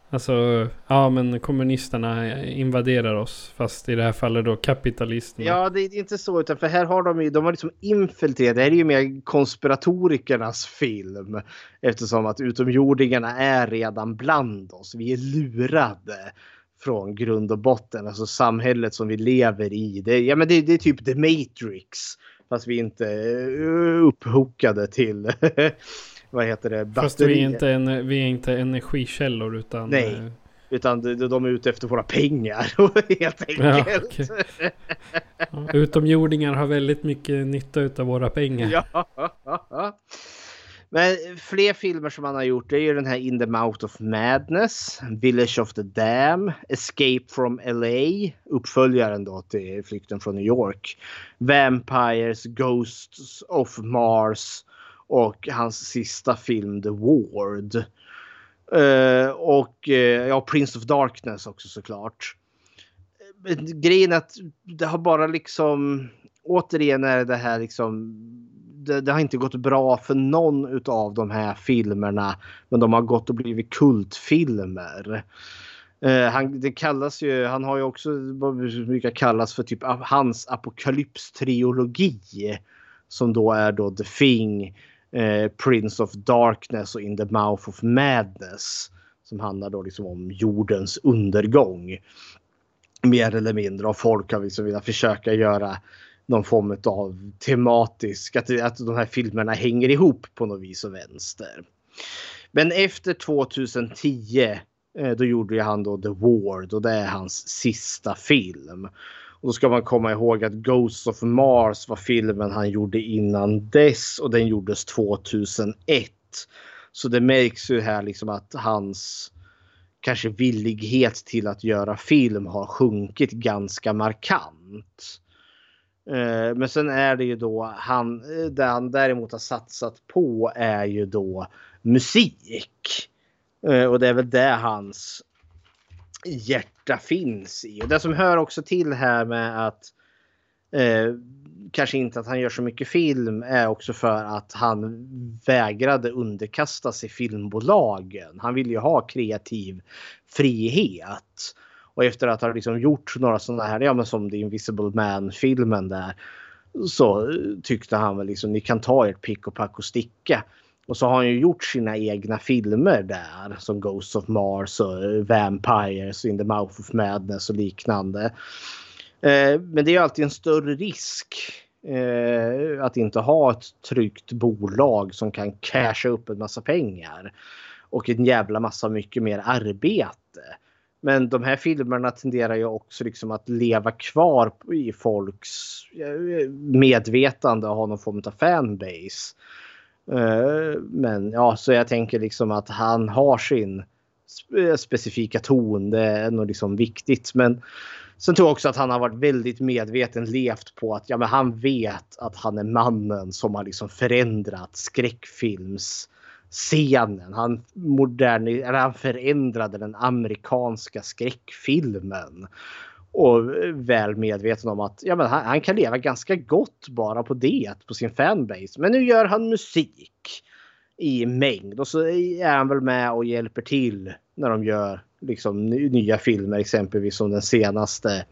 Alltså, ja men kommunisterna invaderar oss. Fast i det här fallet då kapitalisterna. Ja, det är inte så. Utan för här har de ju, de har liksom infiltrerat. Det här är ju mer konspiratorikernas film. Eftersom att utomjordingarna är redan bland oss. Vi är lurade från grund och botten. Alltså samhället som vi lever i. Det, ja, men det, det är typ The Matrix. Fast vi inte eh, är upphookade till vad heter det, batterier. Fast vi är inte, en, vi är inte energikällor utan... Nej, eh, utan de, de är ute efter våra pengar helt enkelt. Ja, okay. utomjordingar har väldigt mycket nytta av våra pengar. Ja. Men fler filmer som han har gjort är ju den här In the Mouth of Madness, Village of the Dam, Escape from LA, uppföljaren då till Flykten från New York, Vampires, Ghosts of Mars, och hans sista film The Ward. Uh, och uh, ja, Prince of Darkness också såklart. Men grejen är att det har bara liksom återigen är det här liksom det, det, har inte gått bra för någon av de här filmerna. Men de har gått och blivit kultfilmer. Uh, han, det kallas ju, han har ju också vad brukar kallas för typ hans apokalypstriologi. Som då är då The Thing, Eh, Prince of Darkness och In the Mouth of Madness. Som handlar då liksom om jordens undergång. Mer eller mindre. Och folk har liksom velat försöka göra någon form av tematisk, att, att de här filmerna hänger ihop på något vis och vänster. Men efter 2010 eh, då gjorde han då The Ward och det är hans sista film. Och då ska man komma ihåg att Ghosts of Mars var filmen han gjorde innan dess och den gjordes 2001. Så det märks ju här liksom att hans kanske villighet till att göra film har sjunkit ganska markant. Eh, men sen är det ju då han, eh, det han däremot har satsat på är ju då musik. Eh, och det är väl det hans hjärta finns i. Och det som hör också till här med att eh, kanske inte att han gör så mycket film är också för att han vägrade underkasta sig filmbolagen. Han ville ju ha kreativ frihet. Och efter att ha liksom gjort några sådana här, ja men som The Invisible Man-filmen där, så tyckte han väl liksom ni kan ta ert pick och pack och sticka. Och så har han ju gjort sina egna filmer där som Ghost of Mars och Vampires, In the Mouth of Madness och liknande. Eh, men det är alltid en större risk eh, att inte ha ett tryggt bolag som kan casha upp en massa pengar. Och en jävla massa mycket mer arbete. Men de här filmerna tenderar ju också liksom att leva kvar i folks eh, medvetande och ha någon form av fanbase. Eh, men ja, så jag tänker liksom att han har sin eh, specifika ton. Det är nog liksom viktigt. Men sen tror jag också att han har varit väldigt medveten, levt på att ja, men han vet att han är mannen som har liksom förändrat skräckfilmsscenen. Han, moderni- eller han förändrade den amerikanska skräckfilmen och väl medveten om att ja, men han, han, kan leva ganska gott bara på det, på sin fanbase. Men nu gör han musik i mängd och så är han väl med och hjälper till när de gör liksom nya filmer, exempelvis som den senaste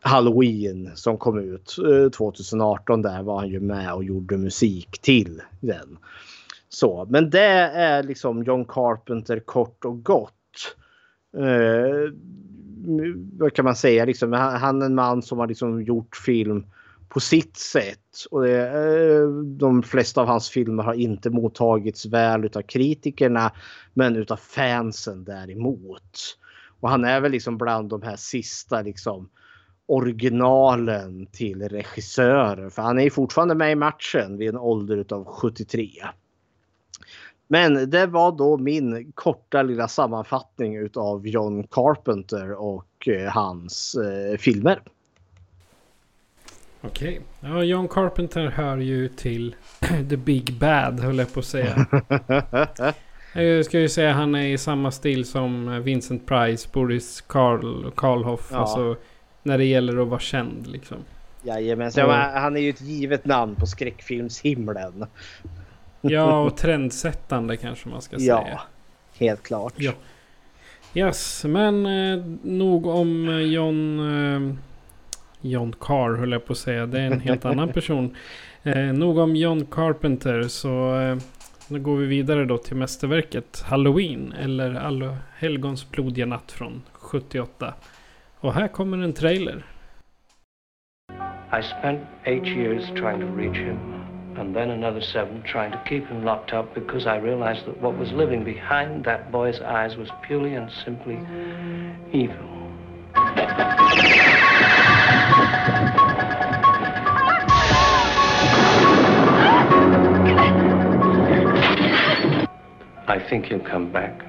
Halloween som kom ut eh, 2018. Där var han ju med och gjorde musik till den. Så, men det är liksom John Carpenter kort och gott. Eh, vad kan man säga? Liksom, han är en man som har liksom gjort film på sitt sätt. Och det, eh, de flesta av hans filmer har inte mottagits väl av kritikerna men utav fansen däremot. Och han är väl liksom bland de här sista liksom originalen till regissörer. För han är fortfarande med i matchen vid en ålder utav 73. Men det var då min korta lilla sammanfattning utav John Carpenter och eh, hans eh, filmer. Okej. Okay. Ja, John Carpenter hör ju till The Big Bad höll jag på att säga. jag ska ju säga han är i samma stil som Vincent Price, Boris Karl, Karloff. Ja. Alltså när det gäller att vara känd liksom. Jajamensan. Och, han är ju ett givet namn på skräckfilmshimlen. Ja, och trendsättande kanske man ska säga. Ja, helt klart. Ja. Yes, men eh, nog om eh, John... Eh, John Carr höll jag på att säga. Det är en helt annan person. Eh, nog om John Carpenter så eh, nu går vi vidare då till mästerverket Halloween eller Alla helgons blodiga natt från 78. Och här kommer en trailer. I spent eight years trying to reach him and then another seven trying to keep him locked up because I realized that what was living behind that boy's eyes was purely and simply evil. I think he'll come back.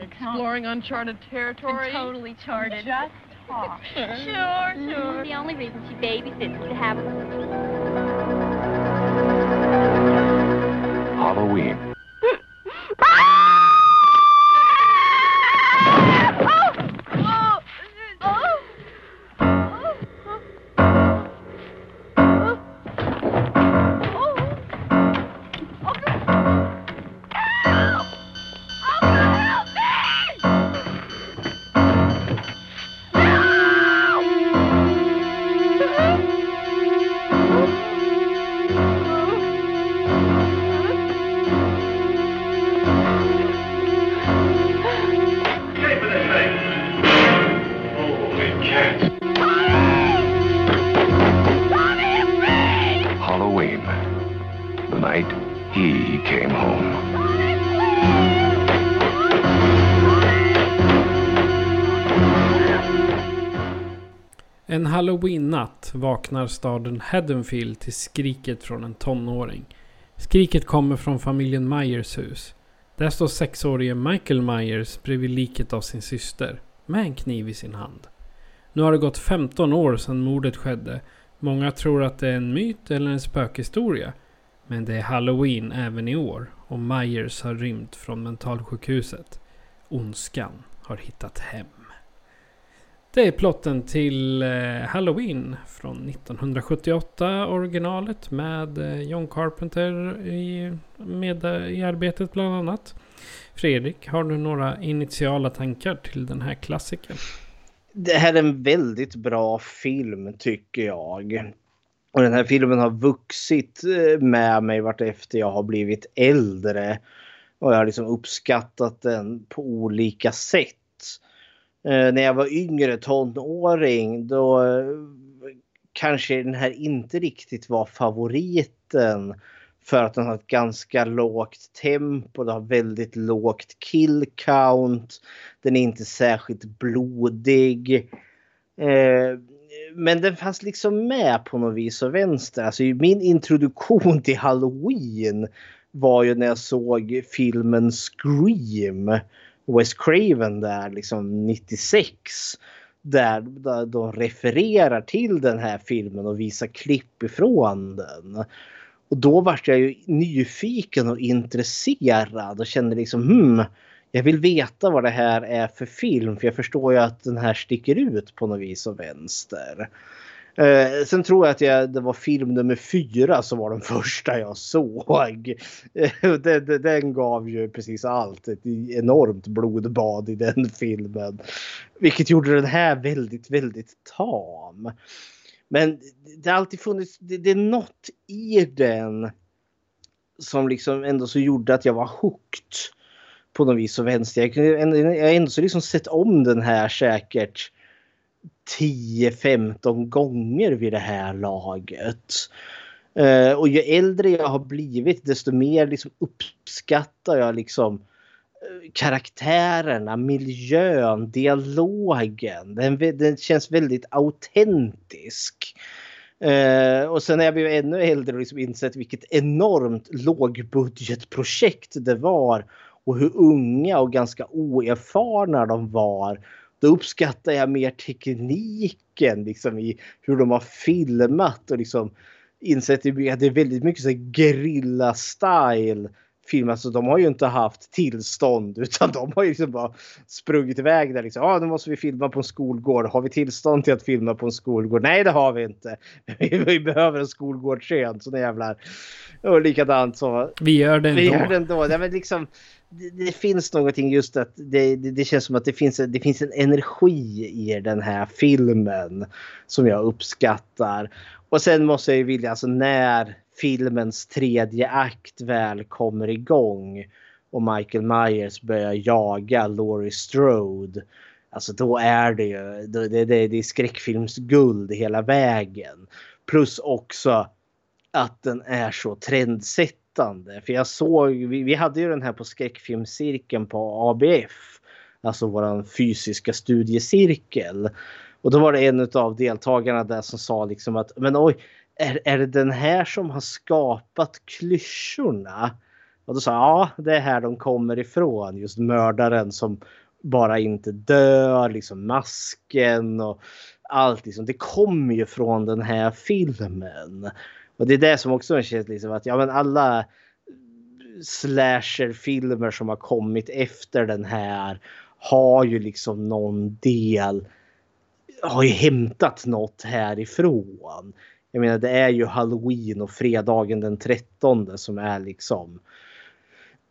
Exploring uncharted territory. And totally charted. Just talk. Sure, sure. sure. The only reason she babysits is to have Halloween. Halloween-natt vaknar staden Haddonfield till skriket från en tonåring. Skriket kommer från familjen Myers hus. Där står sexårige Michael Myers bredvid liket av sin syster med en kniv i sin hand. Nu har det gått 15 år sedan mordet skedde. Många tror att det är en myt eller en spökhistoria. Men det är halloween även i år och Myers har rymt från mentalsjukhuset. Ondskan har hittat hem. Det är plotten till eh, Halloween från 1978 originalet med eh, John Carpenter i, med, eh, i arbetet bland annat. Fredrik, har du några initiala tankar till den här klassikern? Det här är en väldigt bra film tycker jag. Och den här filmen har vuxit med mig vartefter jag har blivit äldre. Och jag har liksom uppskattat den på olika sätt. Eh, när jag var yngre tonåring då eh, kanske den här inte riktigt var favoriten. För att den har ett ganska lågt tempo, den har väldigt lågt kill count. Den är inte särskilt blodig. Eh, men den fanns liksom med på något vis och vänster. Alltså min introduktion till Halloween var ju när jag såg filmen Scream. West Craven där liksom 96. Där, där de refererar till den här filmen och visar klipp ifrån den. Och då vart jag ju nyfiken och intresserad och kände liksom hmm, jag vill veta vad det här är för film för jag förstår ju att den här sticker ut på något vis och vänster. Eh, sen tror jag att jag, det var film nummer fyra som var den första jag såg. Eh, den, den, den gav ju precis allt. Ett enormt blodbad i den filmen. Vilket gjorde den här väldigt, väldigt tam. Men det har alltid funnits, det, det är något i den som liksom ändå så gjorde att jag var hooked på något vis och vänster. Jag, jag har ändå så liksom sett om den här säkert 10-15 gånger vid det här laget. Uh, och ju äldre jag har blivit desto mer liksom uppskattar jag liksom uh, karaktärerna, miljön, dialogen. Den, den känns väldigt autentisk. Uh, och sen när jag blev ännu äldre och liksom insett vilket enormt lågbudgetprojekt det var och hur unga och ganska oerfarna de var då uppskattar jag mer tekniken liksom i hur de har filmat och liksom insett att det är väldigt mycket så gerilla style film. Alltså de har ju inte haft tillstånd utan de har ju liksom bara sprungit iväg där liksom. Ja, ah, nu måste vi filma på en skolgård. Har vi tillstånd till att filma på en skolgård? Nej, det har vi inte. Vi behöver en skolgårdsscen. Såna jävlar. Och likadant så. Vi gör det ändå. Vi gör det ändå. Ja, men liksom, det, det, finns någonting just att det, det, det, känns som att det finns, det finns en energi i den här filmen som jag uppskattar. Och sen måste jag ju vilja, alltså när filmens tredje akt väl kommer igång och Michael Myers börjar jaga Laurie Strode. Alltså då är det ju det, det, det är skräckfilmsguld hela vägen. Plus också att den är så trendsätt berättande. För jag såg, vi, vi hade ju den här på skräckfilmscirkeln på ABF. Alltså våran fysiska studiecirkel. Och då var det en av deltagarna där som sa liksom att men oj, är, är det den här som har skapat klyschorna? Och då sa jag ja, det är här de kommer ifrån. Just mördaren som bara inte dör, liksom masken och allt. Liksom. Det kommer ju från den här filmen. Och det är det som också känns liksom att ja men alla slasherfilmer som har kommit efter den här har ju liksom någon del har ju hämtat något härifrån. Jag menar det är ju halloween och fredagen den 13 som är liksom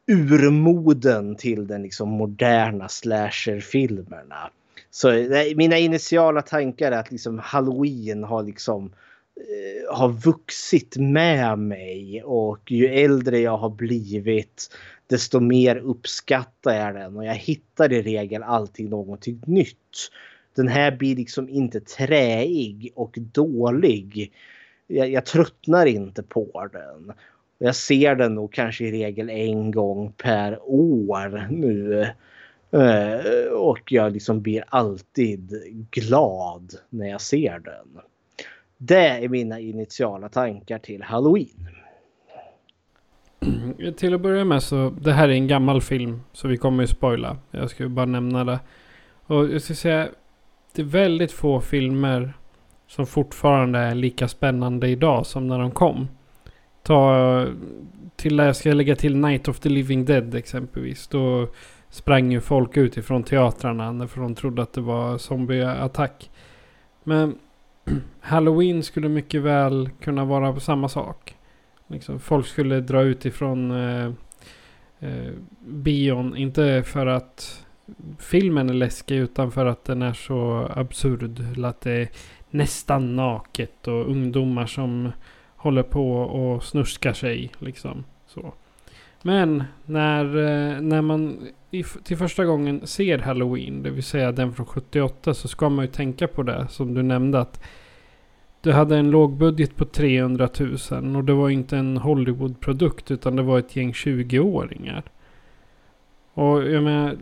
urmoden till den liksom moderna slasherfilmerna. Så mina initiala tankar är att liksom halloween har liksom Eh, Eh, har vuxit med mig och ju äldre jag har blivit desto mer uppskattar jag den och jag hittar i regel alltid någonting nytt. Den här blir liksom inte träig och dålig. Jag, jag tröttnar inte på den. Jag ser den nog kanske i regel en gång per år nu. Eh, och jag liksom blir alltid glad när jag ser den. Det är mina initiala tankar till Halloween. Mm, till att börja med så, det här är en gammal film. Så vi kommer ju spoila. Jag ska bara nämna det. Och jag ska säga, det är väldigt få filmer som fortfarande är lika spännande idag som när de kom. Ta till, jag ska lägga till Night of the Living Dead exempelvis. Då sprang ju folk ut ifrån teatrarna för de trodde att det var zombieattack. Men Halloween skulle mycket väl kunna vara samma sak. Liksom, folk skulle dra ut ifrån eh, eh, bion. Inte för att filmen är läskig utan för att den är så absurd. Att det är nästan naket och ungdomar som håller på och snuskar sig. Liksom. Så. Men när, eh, när man till första gången ser Halloween, det vill säga den från 78, så ska man ju tänka på det som du nämnde att du hade en låg budget på 300 000 och det var inte en Hollywood-produkt utan det var ett gäng 20-åringar. Och jag menar,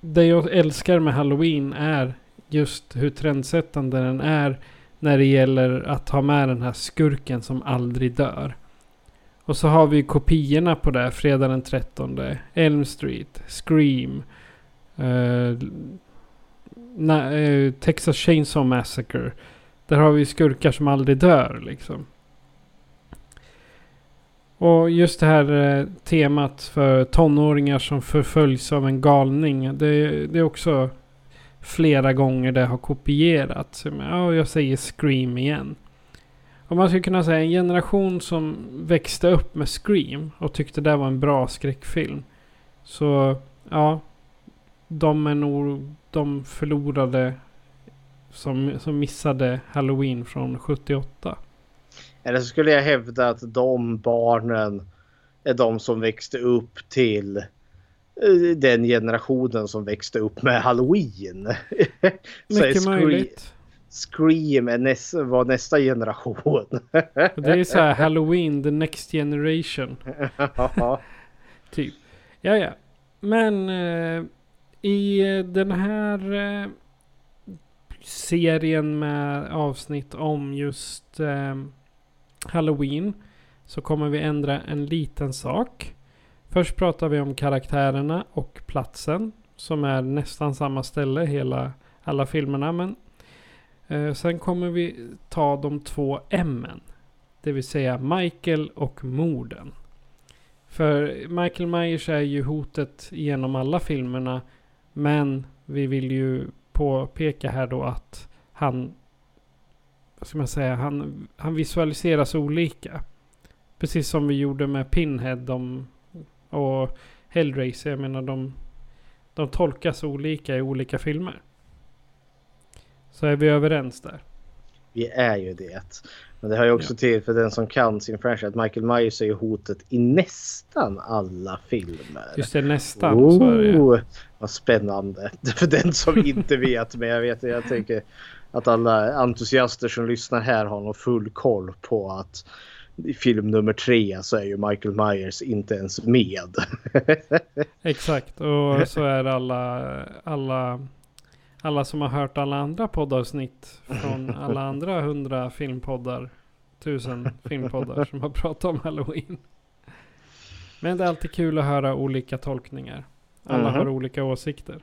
det jag älskar med Halloween är just hur trendsättande den är när det gäller att ha med den här skurken som aldrig dör. Och så har vi kopiorna på det. Fredag den 13. Elm Street. Scream. Uh, na, uh, Texas Chainsaw Massacre. Där har vi skurkar som aldrig dör liksom. Och just det här uh, temat för tonåringar som förföljs av en galning. Det, det är också flera gånger det har kopierats. Ja, jag säger Scream igen. Om man skulle kunna säga en generation som växte upp med Scream och tyckte det var en bra skräckfilm. Så ja, de är nog de förlorade som, som missade Halloween från 78. Eller så skulle jag hävda att de barnen är de som växte upp till eh, den generationen som växte upp med Halloween. Mycket möjligt. Scream är näs, var nästa generation. Det är så här Halloween, the next generation. Typ. Ja, ja. Men eh, i den här eh, serien med avsnitt om just eh, Halloween så kommer vi ändra en liten sak. Först pratar vi om karaktärerna och platsen som är nästan samma ställe hela alla filmerna. Men eh, Eh, sen kommer vi ta de två M. Det vill säga Michael och morden. För Michael Myers är ju hotet genom alla filmerna. Men vi vill ju påpeka här då att han... Vad ska man säga? Han, han visualiseras olika. Precis som vi gjorde med Pinhead de, och Hellraiser. Jag menar de, de tolkas olika i olika filmer. Så är vi överens där. Vi är ju det. Men det har ju också till för den som kan sin franchise att Michael Myers är ju hotet i nästan alla filmer. Just det, nästan. Så är det. Oh, vad spännande. För den som inte vet. Men jag vet, jag tänker att alla entusiaster som lyssnar här har nog full koll på att i film nummer tre så är ju Michael Myers inte ens med. Exakt, och så är alla, alla, alla som har hört alla andra poddavsnitt från alla andra hundra filmpoddar, tusen filmpoddar som har pratat om Halloween. Men det är alltid kul att höra olika tolkningar. Alla Mhm. har olika åsikter.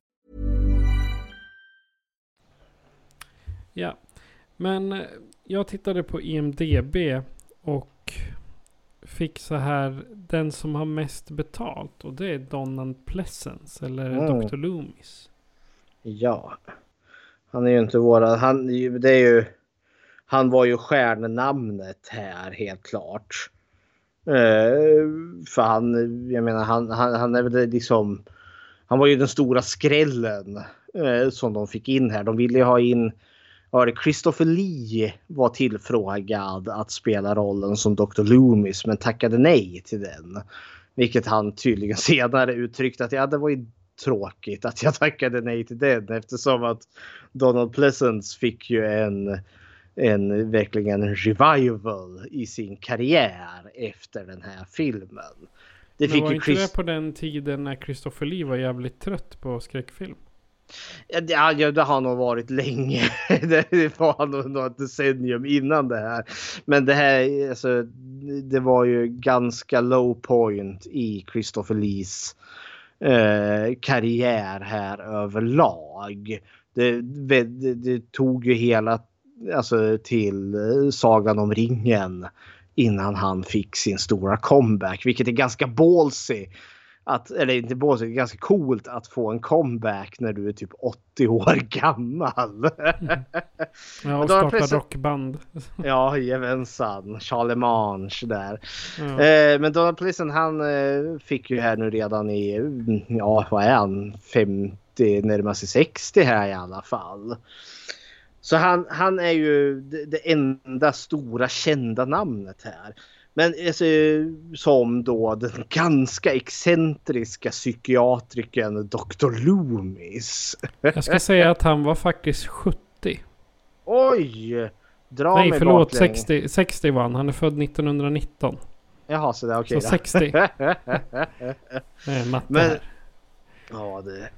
Ja, men eh, jag tittade på IMDB och fick så här den som har mest betalt och det är Donald Pleasence eller Mm. Dr. Loomis. Ja. Han är ju inte våra... Han, det är ju, han var ju stjärnnamnet här helt klart. Eh, för han, jag menar han, han, han är väl liksom... Han var ju den stora skrällen eh, som de fick in här. De ville ju ha in... Var det Christopher Lee var tillfrågad att spela rollen som Dr. Loomis men tackade nej till den. Vilket han tydligen senare uttryckte att ja, det var ju tråkigt att jag tackade nej till den eftersom att Donald Pleasence fick ju en, en verkligen en revival i sin karriär efter den här filmen. Det fick var ju inte Chris... det på den tiden när Christopher Lee var jävligt trött på skräckfilm? Ja, det- Ja, det har nog varit länge. Det var nog något decennium innan det här. Men det här, alltså, det var ju ganska low point i Christopher Lees eh, karriär här överlag. Det, det, det tog ju hela, alltså till eh, Sagan om ringen innan han fick sin stora comeback, vilket är ganska ballsy att, eller inte båset, ganska coolt att få en comeback när du är typ 80 år gammal. Ja, och starta precis- rockband. ja, jajamensan. Charlemagne där. Ja. Eh, men Donald Pleasant han eh, fick ju här nu redan i, mm, ja vad är han, 50, närmar sig 60 här i alla fall. Så han, han är ju det, det enda stora kända namnet här. Men alltså, som då den ganska excentriska psykiatrikern Dr. Loomis. Jag ska säga att han var faktiskt 70. Oj! Dra Nej mig förlåt, baklänges. 60, 60 var han. Han är född 1919. Jaha, så där okej Så då. 60. Eh, matte Men- här. Ja, det...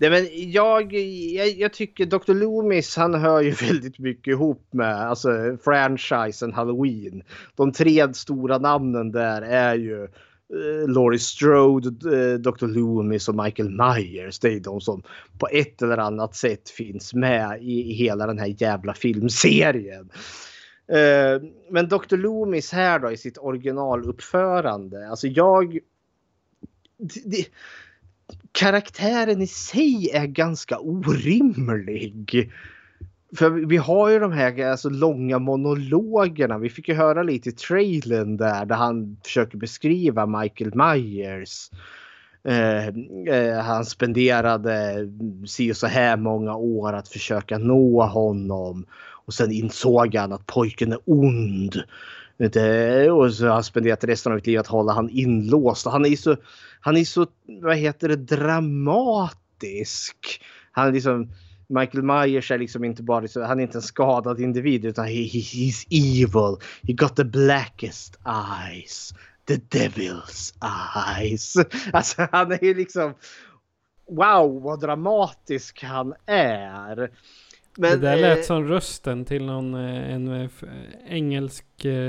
Nej, men jag, jag, jag tycker Dr. Loomis han hör ju väldigt mycket ihop med alltså, franchisen Halloween. De tre stora namnen där är ju eh, Laurie Strode, eh, Dr. Loomis och Michael Myers. Det är de som på ett eller annat sätt finns med i, i hela den här jävla filmserien. Eh, men Dr. Loomis här då i sitt originaluppförande. Alltså jag... Det, det, karaktären i sig är ganska orimlig. För vi har ju de här alltså, långa monologerna. Vi fick ju höra lite i trailern där, där han försöker beskriva Michael Myers. Eh, eh, han spenderade si och så här många år att försöka nå honom. Och sen insåg han att pojken är ond. Och så har han spenderat resten av sitt liv att hålla han inlåst. Han är så, han är så, vad heter det, dramatisk. Han är liksom, Michael Myers är liksom inte bara, han är inte en skadad individ utan he, he, he's evil. He got the blackest eyes. The devil's eyes. Alltså han är ju liksom, wow vad dramatisk han är det där lät eh, som rösten till någon eh, en eh, engelsk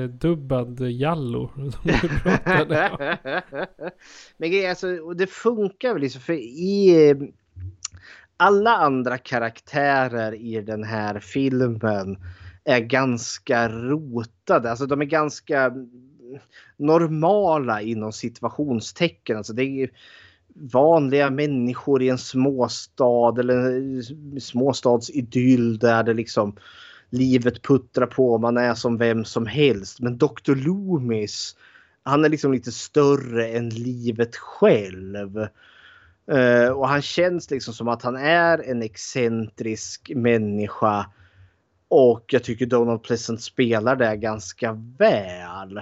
dubbad Jallo. Som du pratade om. Men grejen alltså, och det funkar väl liksom för i alla andra karaktärer i den här filmen är ganska rotade. Alltså de är ganska mm, normala inom situationstecken. Alltså det är vanliga människor i en småstad eller en småstadsidyll där det liksom livet puttrar på. Man är som vem som helst. Men Dr. Loomis han är liksom lite större än livet själv. Uh, och han känns liksom som att han är en excentrisk människa. Och jag tycker Donald Pleasant spelar det ganska väl.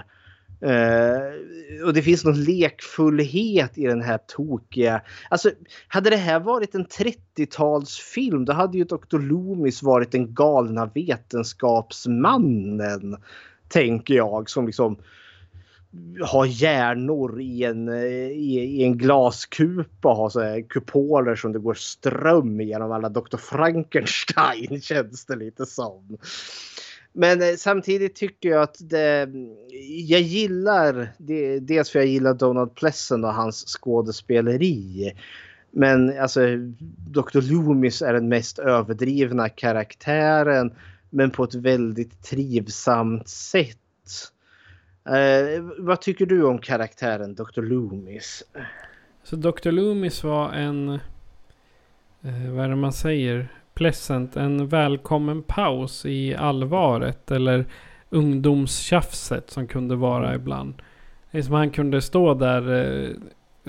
Uh, och det finns någon lekfullhet i den här tokiga... Alltså, hade det här varit en 30-talsfilm då hade ju Dr. Loomis varit den galna vetenskapsmannen. Tänker jag som liksom har hjärnor i en, eh, i, i en glaskupa och har så här kupoler som det går ström genom alla Dr. Frankenstein känns det lite som. Men eh, samtidigt tycker jag att det, jag gillar, det, dels för jag gillar Donald Plessen och hans skådespeleri. Men alltså Dr. Loomis är den mest överdrivna karaktären men på ett väldigt trivsamt sätt. Eh, vad tycker du om karaktären Dr. Loomis? Så Dr. Loomis var en... Eh, vad är det man säger? Pleasant. En välkommen paus i allvaret. Eller ungdomstjafset som kunde vara ibland. Det är som han kunde stå där. Eh,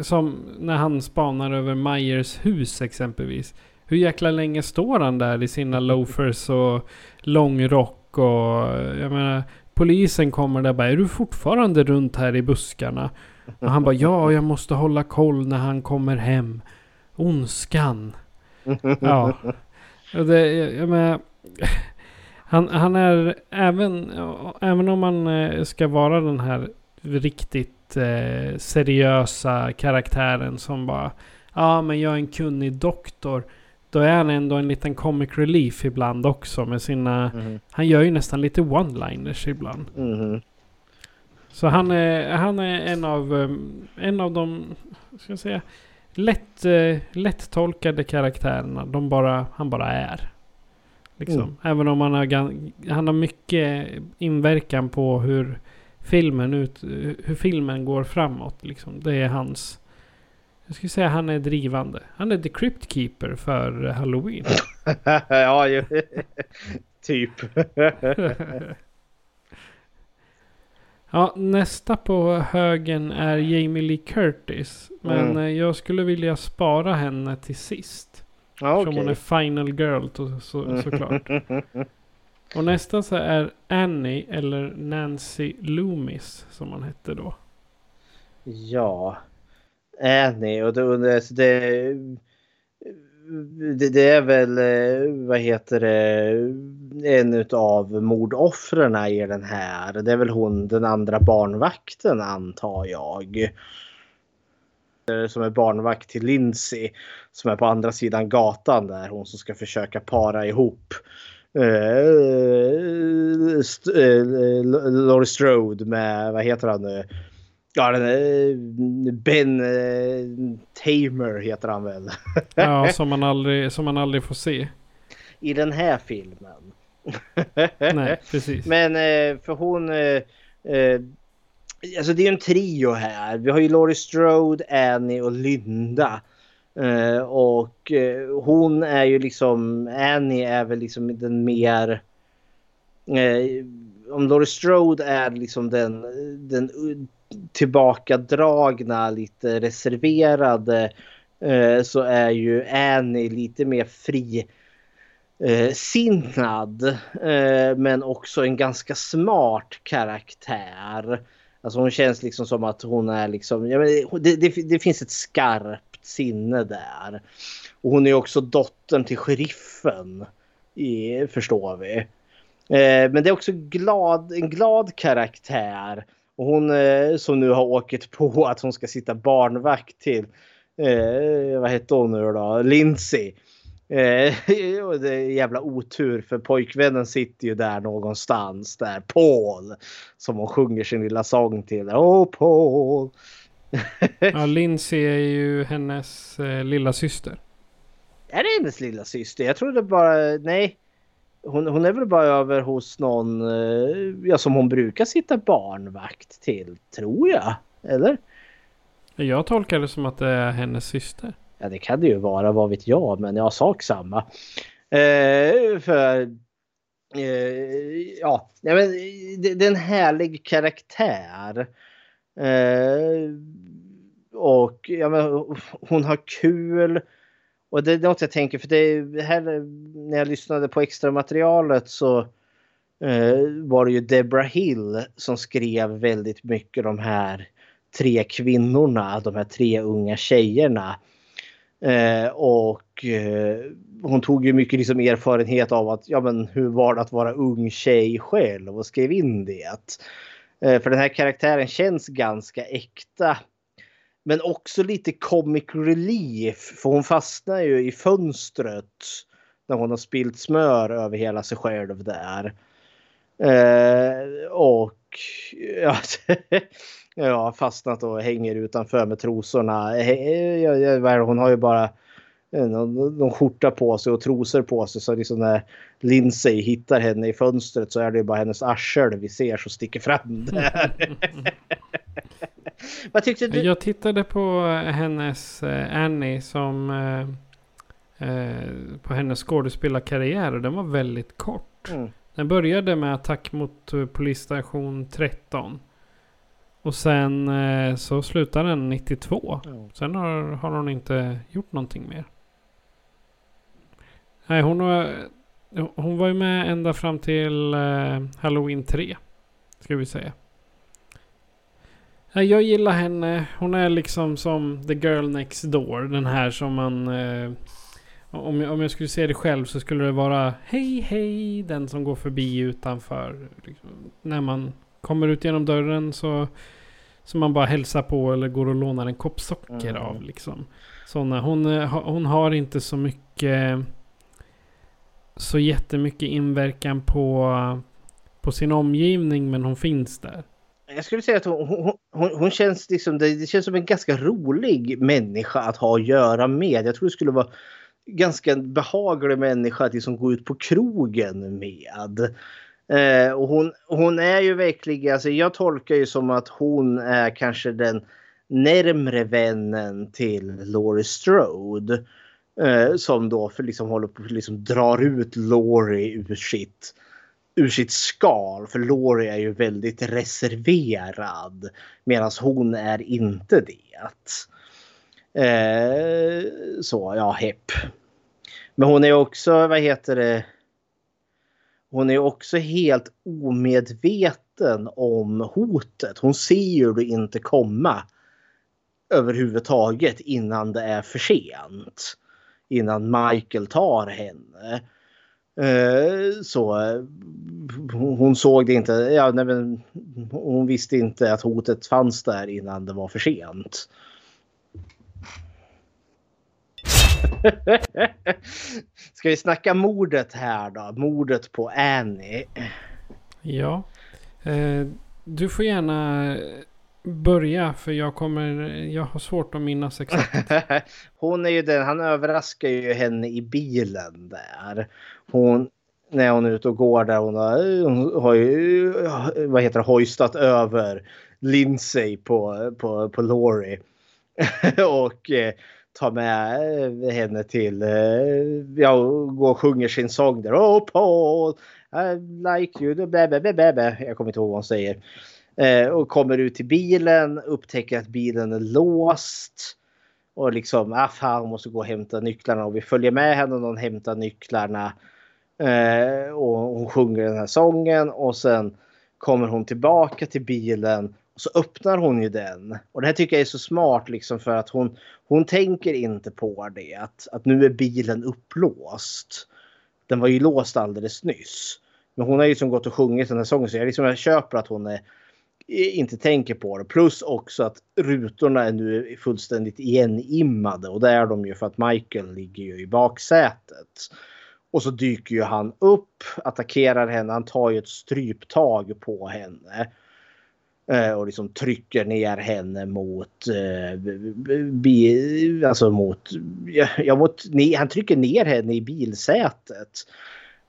som när han spanar över Myers hus exempelvis. Hur jäkla länge står han där i sina loafers och långrock. och jag menar Polisen kommer där och bara är du fortfarande runt här i buskarna? Och han bara ja jag måste hålla koll när han kommer hem. Ondskan. Ja. Och det, jag, menar, han, han är även, även om man eh, ska vara den här riktigt eh, seriösa karaktären som bara ja men jag är en kunnig doktor. Då är han ändå en liten comic relief ibland också med sina... Han gör ju nästan lite one-liners ibland. Mhm. Så han är, han är en av, um, en av de, ska jag säga, lätt, uh, lättolkade karaktärerna. De bara, han bara är. Liksom. Mm. Även om han har, han har mycket inverkan på hur filmen, ut, hur filmen går framåt. Liksom. Det är hans Jag skulle säga han är drivande. Han är the crypt keeper för halloween. ja, ju. typ. ja, nästa på högen är Jamie Lee Curtis. Men Mm. eh, jag skulle vilja spara henne till sist. Ja, Som hon är final girl så, så, såklart. Och nästa så är Annie eller Nancy Loomis som hon hette då. Ja. Annie och då, det, så det, det, är väl, eh, vad heter det, en utav mordoffren i den här. Det är väl hon, den andra barnvakten antar jag. Eh, som är barnvakt till Lindsay. Som är på andra sidan gatan där. Hon som ska försöka para ihop. Uh, Laurie Strode med, vad heter han nu? Ja, den, eh, Ben eh, Tamer heter han väl. Ja, som man aldrig, som man aldrig får se. I den här filmen. Nej, precis. Men eh, för hon... Eh, alltså det är ju en trio här. Vi har ju Laurie Strode, Annie och Linda. Och hon är ju liksom... Annie är väl liksom den mer... Om Laurie Strode är liksom den, den tillbakadragna, lite reserverade eh, så är ju Annie lite mer fri eh, sinnad eh, men också en ganska smart karaktär. Alltså hon känns liksom som att hon är liksom, ja, men det, det, det finns ett skarpt sinne där. Och hon är också dottern till sheriffen. I, förstår vi. Eh, men det är också glad, en glad karaktär. Och hon eh, som nu har åkt på att hon ska sitta barnvakt till, eh, vad heter hon nu då, Lindsay. Eh, det är jävla otur för pojkvännen sitter ju där någonstans där. Paul. Som hon sjunger sin lilla sång till. Åh Paul. Ja, Lindsay är ju hennes eh, lilla syster. Är det hennes lilla syster? Jag trodde bara, nej. Hon, hon är väl bara över hos någon eh, ja, som hon brukar sitta barnvakt till. Tror jag. Eller? Jag tolkar det som att det är hennes syster. Ja det kan det ju vara, vad vet jag. Men jag sak samma. Eh, för eh, ja, men det, det är en härlig karaktär. Eh, och ja, men, hon har kul. Och det är något jag tänker för det här när jag lyssnade på extra materialet så eh, var det ju Deborah Hill som skrev väldigt mycket de här tre kvinnorna, de här tre unga tjejerna. Eh, och eh, hon tog ju mycket liksom erfarenhet av att, ja men hur var det att vara ung tjej själv och skrev in det. Eh, för den här karaktären känns ganska äkta. Men också lite comic relief för hon fastnar ju i fönstret när hon har spilt smör över hela sig själv där. Eh, och ja, jag har fastnat och hänger utanför med trosorna. Eh, eh, hon har ju bara eh, någon, någon skjorta på sig och trosor på sig. Så liksom när Lindsay hittar henne i fönstret så är det bara hennes arsel vi ser som sticker fram där. Vad tyckte du? Jag tittade på hennes eh, Annie som... Eh, eh, på hennes skådespelarkarriär och den var väldigt kort. Mm. Den började med attack mot eh, polisstation 13. Och sen eh, så slutade den 92. Ja. Sen har, har hon inte gjort någonting mer. Nej, hon var, hon var ju med ända fram till eh, Halloween 3. Ska vi säga. Nej, Jag gillar henne. Hon är liksom som the girl next door. Den här som man... Eh, om, jag, om jag skulle se det själv så skulle det vara Hej hej! Den som går förbi utanför. Liksom, när man kommer ut genom dörren så... Som man bara hälsar på eller går och lånar en kopp socker Mm. av. Liksom. Såna, hon, eh, hon har inte så mycket... Så jättemycket inverkan på, på sin omgivning men hon finns där. Jag skulle säga att hon, hon, hon, hon känns liksom, det, känns som en ganska rolig människa att ha att göra med. Jag tror det skulle vara ganska behaglig människa att liksom gå ut på krogen med. Eh, och hon, hon är ju verkligen, alltså jag tolkar ju som att hon är kanske den närmre vännen till Laurie Strode. Eh, som då för liksom håller på liksom drar ut Laurie ur sitt, ur sitt skal. För Laurie är ju väldigt reserverad. Medan hon är inte det. Eh, så ja, hepp. Men hon är också, vad heter det? Hon är också helt omedveten om hotet. Hon ser ju det inte komma överhuvudtaget innan det är för sent. Innan Michael tar henne. Eh, så eh, hon såg det inte. Ja, nej, men, hon visste inte att hotet fanns där innan det var för sent. Ska vi snacka mordet här då? Mordet på Annie. Ja. Eh, du får gärna börja för jag kommer... Jag har svårt att minnas exakt. hon är ju den, han överraskar ju henne i bilen där. Hon, när hon är ute och går där hon har, hon har ju, vad heter det, hojstat över Lindsay på, på, på Laurie. och eh, tar med henne till, eh, ja, går och sjunger sin sång där. Oh Paul, I like you, bä, bä, bä, bä. Jag kommer inte ihåg vad hon säger. Eh, och kommer ut till bilen, upptäcker att bilen är låst. Och liksom, ah fan, hon måste gå och hämta nycklarna. Och vi följer med henne och hon hämtar nycklarna. Eh, och hon sjunger den här sången och sen kommer hon tillbaka till bilen och så öppnar hon ju den. Och det här tycker jag är så smart liksom för att hon, hon tänker inte på det. Att, att nu är bilen upplåst. Den var ju låst alldeles nyss. Men hon har ju som gått och sjungit den här sången så jag, liksom, jag köper att hon är, Eh, inte tänker på det. Plus också att rutorna är nu fullständigt igenimmade och det är de ju för att Michael ligger ju i baksätet. Och så dyker ju han upp, attackerar henne, han tar ju ett stryptag på henne. Eh, och liksom trycker ner henne mot... Eh, alltså mot... Ja, mot han trycker ner henne i bilsätet.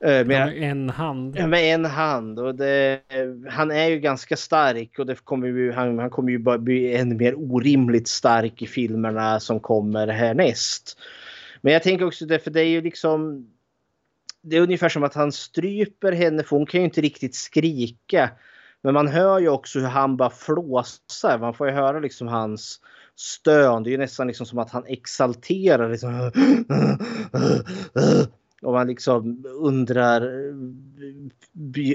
Eh, med, med, en hand. Med en hand. Och det, han är ju ganska stark och det kommer ju, han, han kommer ju bara bli ännu mer orimligt stark i filmerna som kommer härnäst. Men jag tänker också det, för det är ju liksom... Det är ungefär som att han stryper henne för hon kan ju inte riktigt skrika. Men man hör ju också hur han bara flåsar. Man får ju höra liksom hans stön. Det är ju nästan liksom som att han exalterar. Liksom. Och man liksom undrar.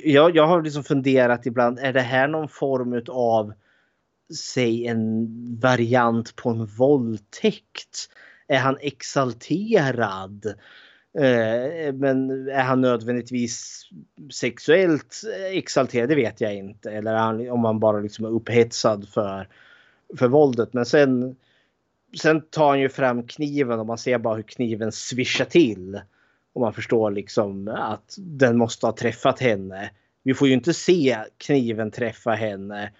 Jag, jag har liksom funderat ibland. Är det här någon form av säg en variant på en våldtäkt? Är han exalterad? Eh, men är han nödvändigtvis sexuellt exalterad? Det vet jag inte. Eller om han bara liksom är upphetsad för, för våldet. Men sen, sen tar han ju fram kniven och man ser bara hur kniven svischar till. Och man förstår liksom att den måste ha träffat henne. Vi får ju inte se kniven träffa henne.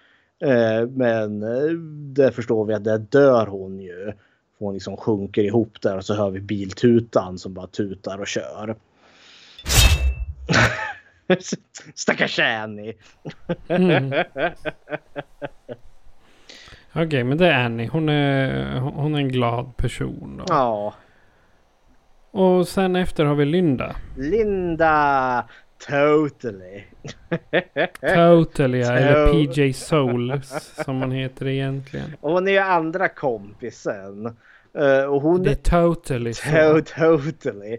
Eh, men eh, det förstår vi att där dör hon ju. Hon liksom sjunker ihop där och så hör vi biltutan som bara tutar och kör. Stackars Annie. mm. Okej, okay, men det är Annie. Hon är, hon är en glad person. Då. Ja. Och sen efter har vi Linda. Linda! Totally. totally, ja. Eller PJ Soul som hon heter egentligen. Och hon är ju andra kompisen. Uh, och hon, det är totally to Totally.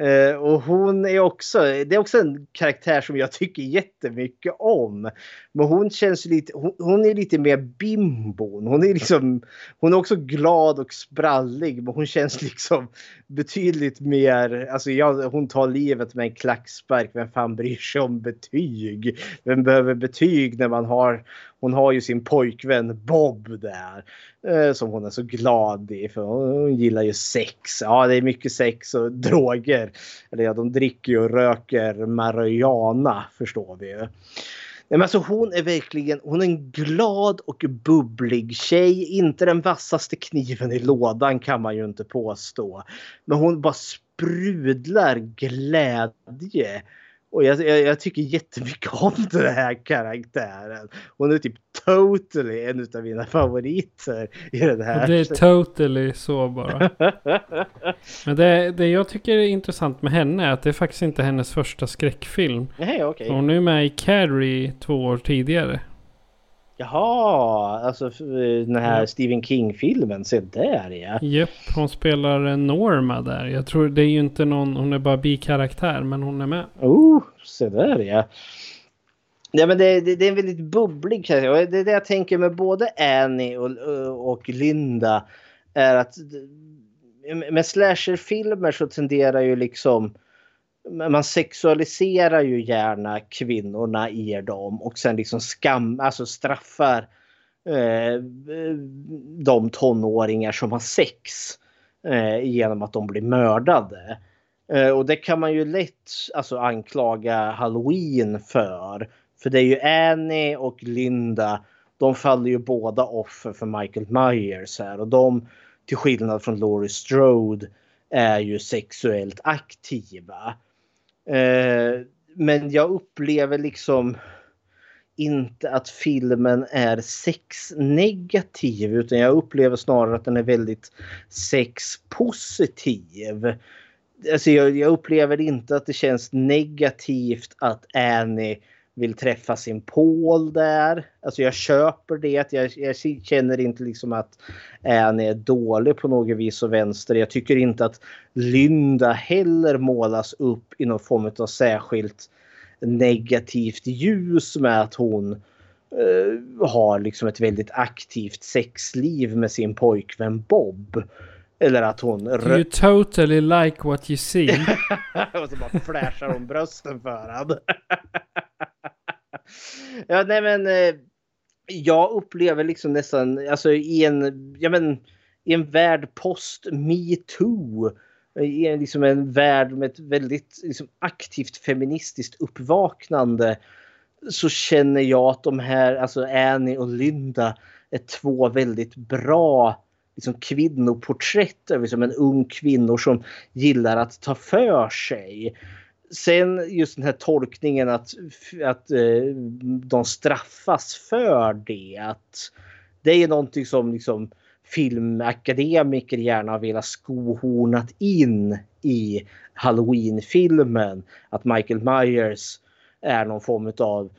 Uh, och hon är också, det är också en karaktär som jag tycker jättemycket om. Men hon känns lite, hon, hon är lite mer bimbon. Hon är liksom, hon är också glad och sprallig. Men hon känns liksom betydligt mer, alltså ja, hon tar livet med en klackspark. Vem fan bryr sig om betyg? Vem behöver betyg när man har, hon har ju sin pojkvän Bob där. Eh, som hon är så glad i för hon gillar ju sex. Ja, det är mycket sex och droger. Eller ja, de dricker ju och röker marijuana förstår vi ju. Men alltså hon är verkligen, hon är en glad och bubblig tjej. Inte den vassaste kniven i lådan kan man ju inte påstå. Men hon bara sprudlar glädje. Och jag, jag, jag, tycker jättemycket om den här karaktären. Hon är typ totally en av mina favoriter i den här. Och det är totally så bara. Men det, det jag tycker är intressant med henne är att det är faktiskt inte hennes första skräckfilm. Nej, okay. Hon är med i Carrie två år tidigare. Jaha, alltså den här ja. Stephen King-filmen, se där ja. Japp, hon spelar Norma där. Jag tror det är ju inte någon, hon är bara bikaraktär men hon är med. Oh, se där ja. Ja men det, det, det är en väldigt bubblig karaktär. Och det är det jag tänker med både Annie och, och Linda. Är att med slasherfilmer så tenderar ju liksom man sexualiserar ju gärna kvinnorna i dem och sen liksom skam, alltså straffar eh, de tonåringar som har sex eh, genom att de blir mördade. Eh, och det kan man ju lätt alltså, anklaga Halloween för. För det är ju Annie och Linda. De faller ju båda offer för Michael Myers här och de till skillnad från Laurie Strode är ju sexuellt aktiva. Eh, men jag upplever liksom inte att filmen är sexnegativ utan jag upplever snarare att den är väldigt sexpositiv. Alltså jag, jag upplever inte att det känns negativt att Annie vill träffa sin Paul där. Alltså jag köper det. Jag, jag känner inte liksom att Annie är dålig på något vis och vänster. Jag tycker inte att Lynda heller målas upp i någon form av särskilt negativt ljus med att hon uh, har liksom ett väldigt aktivt sexliv med sin pojkvän Bob. Eller att hon... You totally like what you see. och så bara flashar hon brösten för honom. ja, nej men. Eh, jag upplever liksom nästan, alltså i en, ja men, i en värld post metoo. Eh, I en, liksom en värld med ett väldigt liksom, aktivt feministiskt uppvaknande. Så känner jag att de här, alltså Annie och Linda är två väldigt bra liksom, kvinnoporträtt över liksom, en ung kvinna som gillar att ta för sig. Sen just den här tolkningen att, att eh, de straffas för det. Att det är någonting som liksom filmakademiker gärna har velat skohornat in i Halloween-filmen. Att Michael Myers är någon form av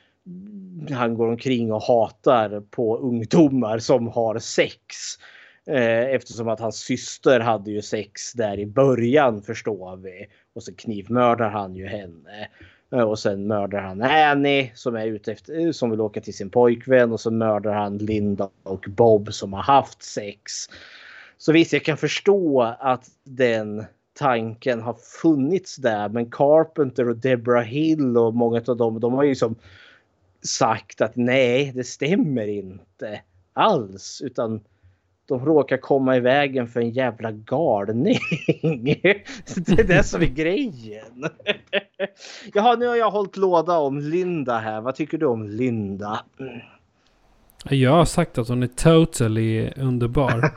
han går omkring och hatar på ungdomar som har sex. Eh, eftersom att hans syster hade ju sex där i början förstår vi. Och så knivmördar han ju henne. Eh, och sen mördar han Annie som är ute efter, eh, som vill åka till sin pojkvän. Och så mördar han Linda och Bob som har haft sex. Så visst, jag kan förstå att den tanken har funnits där. Men Carpenter och Deborah Hill och många av dem, de har ju som sagt att nej, det stämmer inte alls. Utan de råkar komma i vägen för en jävla galning. det är det som är grejen. Jaha, nu har jag hållit låda om Linda här. Vad tycker du om Linda? Jag har sagt att hon är totally underbar.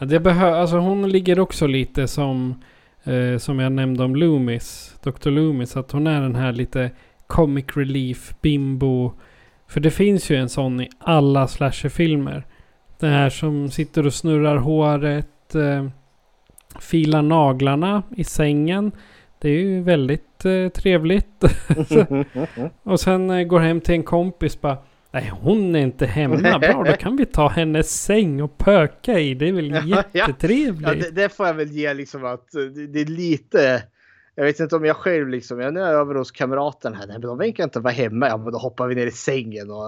det behö alltså hon ligger också lite som, eh, som jag nämnde om Loomis, Dr. Loomis. Att hon är den här lite comic relief, bimbo. För det finns ju en sån i alla slasherfilmer. Den här som sitter och snurrar håret. Eh, filar naglarna i sängen. Det är ju väldigt eh, trevligt. och sen eh, går hem till en kompis bara. Nej hon är inte hemma. Bra då kan vi ta hennes säng och pöka i. Det är väl jättetrevligt. Ja, ja det, det, får jag väl ge liksom att det är lite jag vet inte om jag själv liksom, jag är över hos kamraten här, nej, men de verkar inte vara hemma. Ja, men då hoppar vi ner i sängen och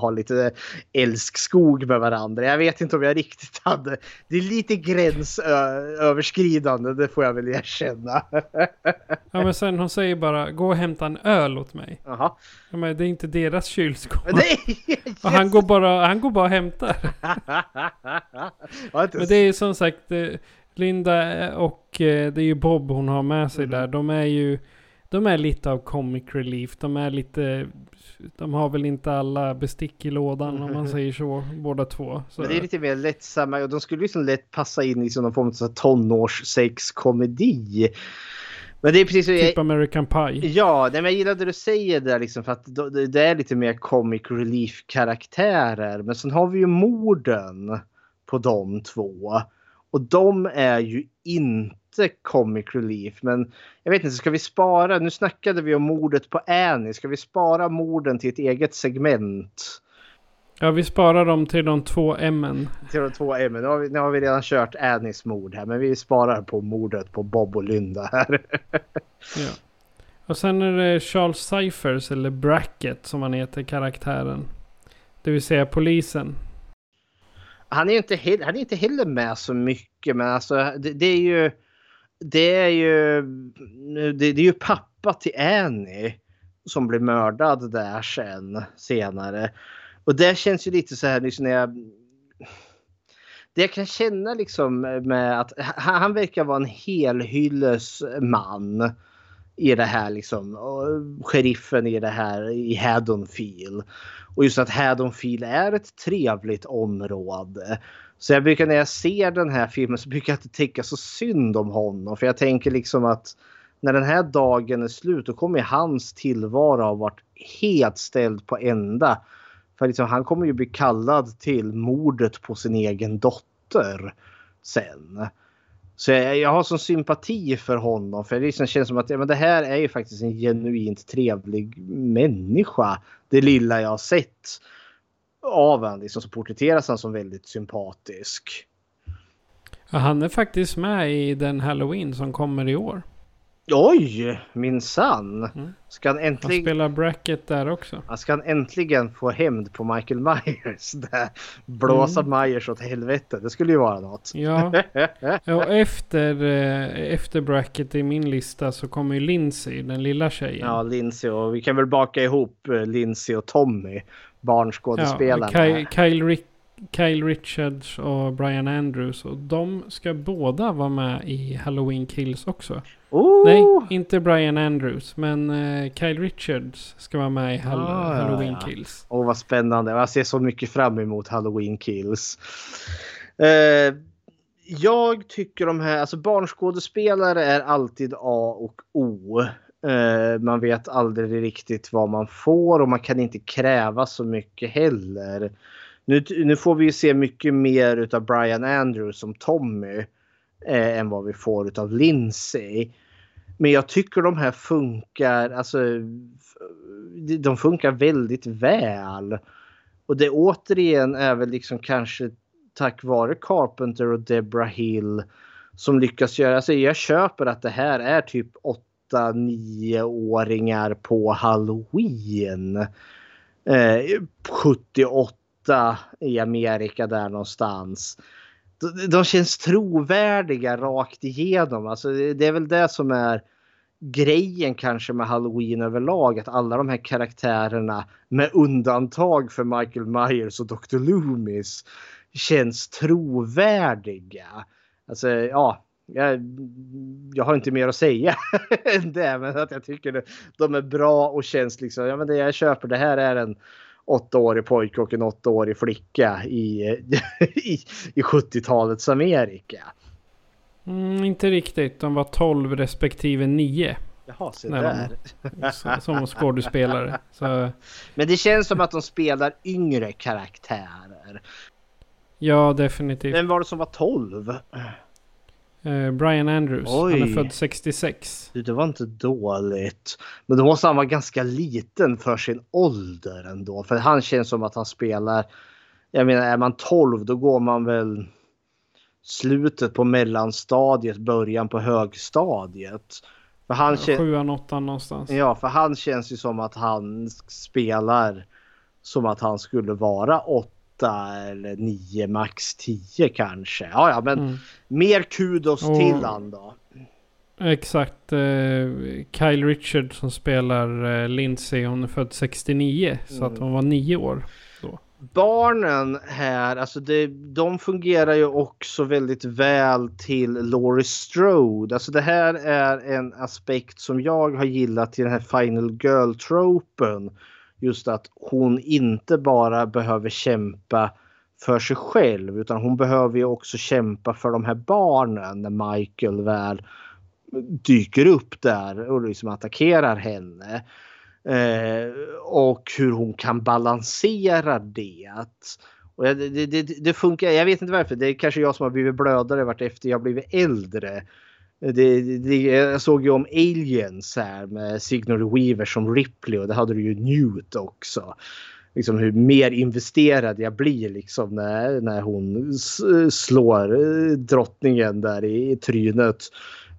har lite älskskog med varandra. Jag vet inte om jag riktigt hade, det är lite gränsöverskridande, det får jag väl erkänna. ja, men sen hon säger bara, gå och hämta en öl åt mig. Jaha. Ja, men det är inte deras kylskåp. Nej, och han går bara, han går bara och hämtar. men det är som sagt, Linda och eh, det är ju Bob hon har med sig mm. där. De är ju de är lite av comic relief. De är lite de har väl inte alla bestick i lådan mm. om man säger så, båda två. Så. Men det är lite mer lättsamma och de skulle liksom lätt passa in i någon form av tonårssexkomedi. Men det är precis Typ jag, American Pie. Ja, nej, men jag gillar det du säger där liksom för att det är lite mer comic relief karaktärer. Men sen har vi ju morden på de två. Och de är ju inte comic relief. Men jag vet inte, ska vi spara? Nu snackade vi om mordet på Annie. Ska vi spara morden till ett eget segment? Ja, vi sparar dem till de två M. Till de två M. Nu har vi, nu har vi redan kört Annies mord här. Men vi sparar på mordet på Bob och Linda här. Ja. Och sen är det Charles Cyphers, eller Bracket som han heter, karaktären. Det vill säga polisen han är ju inte, he- han är inte heller med så mycket men alltså det, det är ju det är ju det, det är ju pappa till Annie som blir mördad där sen senare. Och det känns ju lite så här liksom när jag det jag kan känna liksom med att han, han verkar vara en helhylles man i det här liksom. Och sheriffen i det här i Haddonfield. Och just att Haddonfield är ett trevligt område. Så jag brukar när jag ser den här filmen så brukar jag inte tänka så synd om honom. För jag tänker liksom att när den här dagen är slut då kommer hans tillvaro ha varit helt ställd på ända. För liksom, han kommer ju bli kallad till mordet på sin egen dotter sen. Så jag, jag har sån sympati för honom. För det liksom känns som att ja, men det här är ju faktiskt en genuint trevlig människa. Det lilla jag har sett av honom. Liksom, så porträtteras han som väldigt sympatisk. Ja, han är faktiskt med i den Halloween som kommer i år. Oj, minsann. Mm. Ska han Han äntligen... spelar Bracket där också. Han ska han äntligen få hämnd på Michael Myers. Där. Blåsa Mm. Myers åt helvete. Det skulle ju vara något. Ja, och efter, eh, efter Bracket i min lista så kommer ju Lindsay, den lilla tjejen. Ja, Lindsay och vi kan väl baka ihop eh, Lindsay och Tommy. Barnskådespelarna. Kyle, Kyle, Rick, Kyle Richards och Brian Andrews. Och de ska båda vara med i Halloween Kills också. Oh! Nej, inte Brian Andrews. Men eh, Kyle Richards ska vara med i Hall- Ah, Halloween ja. Kills. Åh vad spännande. Jag ser så mycket fram emot Halloween Kills. Eh, jag tycker de här, alltså barnskådespelare är alltid A och O. Eh, man vet aldrig riktigt vad man får och man kan inte kräva så mycket heller. Nu, nu får vi ju se mycket mer utav Brian Andrews som Tommy eh, än vad vi får utav Lindsay. Men jag tycker de här funkar, alltså de funkar väldigt väl. Och det återigen är väl liksom kanske tack vare Carpenter och Deborah Hill som lyckas göra, alltså jag köper att det här är typ 8-9-åringar på Halloween. Eh, 78 i Amerika där någonstans. De, de känns trovärdiga rakt igenom. Alltså det, det är väl det som är grejen kanske med Halloween överlag. Att alla de här karaktärerna med undantag för Michael Myers och Dr. Loomis känns trovärdiga. Alltså ja, jag, jag har inte mer att säga än det. Men att jag tycker det, de är bra och känns liksom, ja men det jag köper det här är en åttaårig pojke och en åttaårig flicka i, i, i 70-talets Amerika. Mm, inte riktigt. De var 12 respektive 9 Jaha, se där. så- som skådespelare. Så Men det känns som att de spelar yngre karaktärer. ja, definitivt. Vem var det som var 12? Eh, Brian Andrews. Han är Oj. född 66. Du, det var inte dåligt. Men då måste han vara ganska liten för sin ålder ändå. För han känns som att han spelar... Jag menar, är man 12 då går man väl slutet på mellanstadiet, början på högstadiet. För han, kän... Sjuan, åttan någonstans. ja, för han känns ju som att han spelar som att han skulle vara 8 eller 9, max 10 kanske. Ja, ja, men Mm. mer kudos Och- till han då. Exakt. Eh, Kyle Richards som spelar eh, Lindsay. Hon är född 69. Så att Mm. hon var 9 år barnen här, alltså det, de fungerar ju också väldigt väl till Laurie Strode. Alltså det här är en aspekt som jag har gillat i den här Final Girl-tropen. Just att hon inte bara behöver kämpa för sig själv utan hon behöver ju också kämpa för de här barnen när Michael väl dyker upp där och liksom attackerar henne. Eh, och hur hon kan balansera det. Och det, det, det, det, funkar, jag vet inte varför. Det är kanske jag som har blivit blödare vart efter jag blivit äldre. Det, det, jag såg ju om Aliens här med Signal Weaver som Ripley och det hade du ju Newt också. Liksom hur mer investerad jag blir liksom när, när hon slår eh, drottningen där i trynet.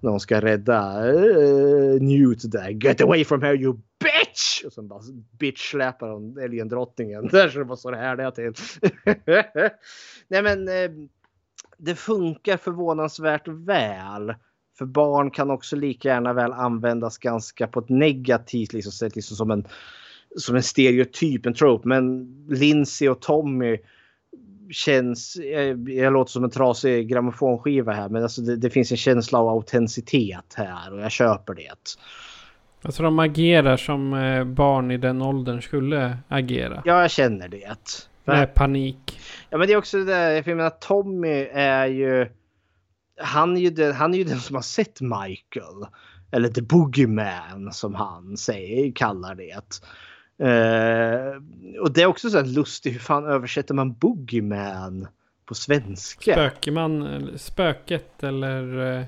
När hon ska rädda uh, Newt där. Get away from her you bitch! Och sen bara bitch släpar hon alien-drottningen. Där så det var så det till. Nej men uh, det funkar förvånansvärt väl. För barn kan också lika gärna väl användas ganska på ett negativt liksom, sätt. Liksom som, en, som en stereotyp, en trope. Men Lindsay och Tommy känns, jag, jag låter som en trasig grammofonskiva här men alltså det, det, finns en känsla av autenticitet här och jag köper det. Alltså de agerar som eh, barn i den åldern skulle agera. Ja, jag känner det. Med panik. Ja, men det är också det där, jag menar Tommy är ju... Han är ju, den, han är ju den som har sett Michael. Eller The Boogeyman som han säger, kallar det. Uh, och det är också så här lustigt, hur fan översätter man Boogeyman på svenska? Spökeman, spöket eller...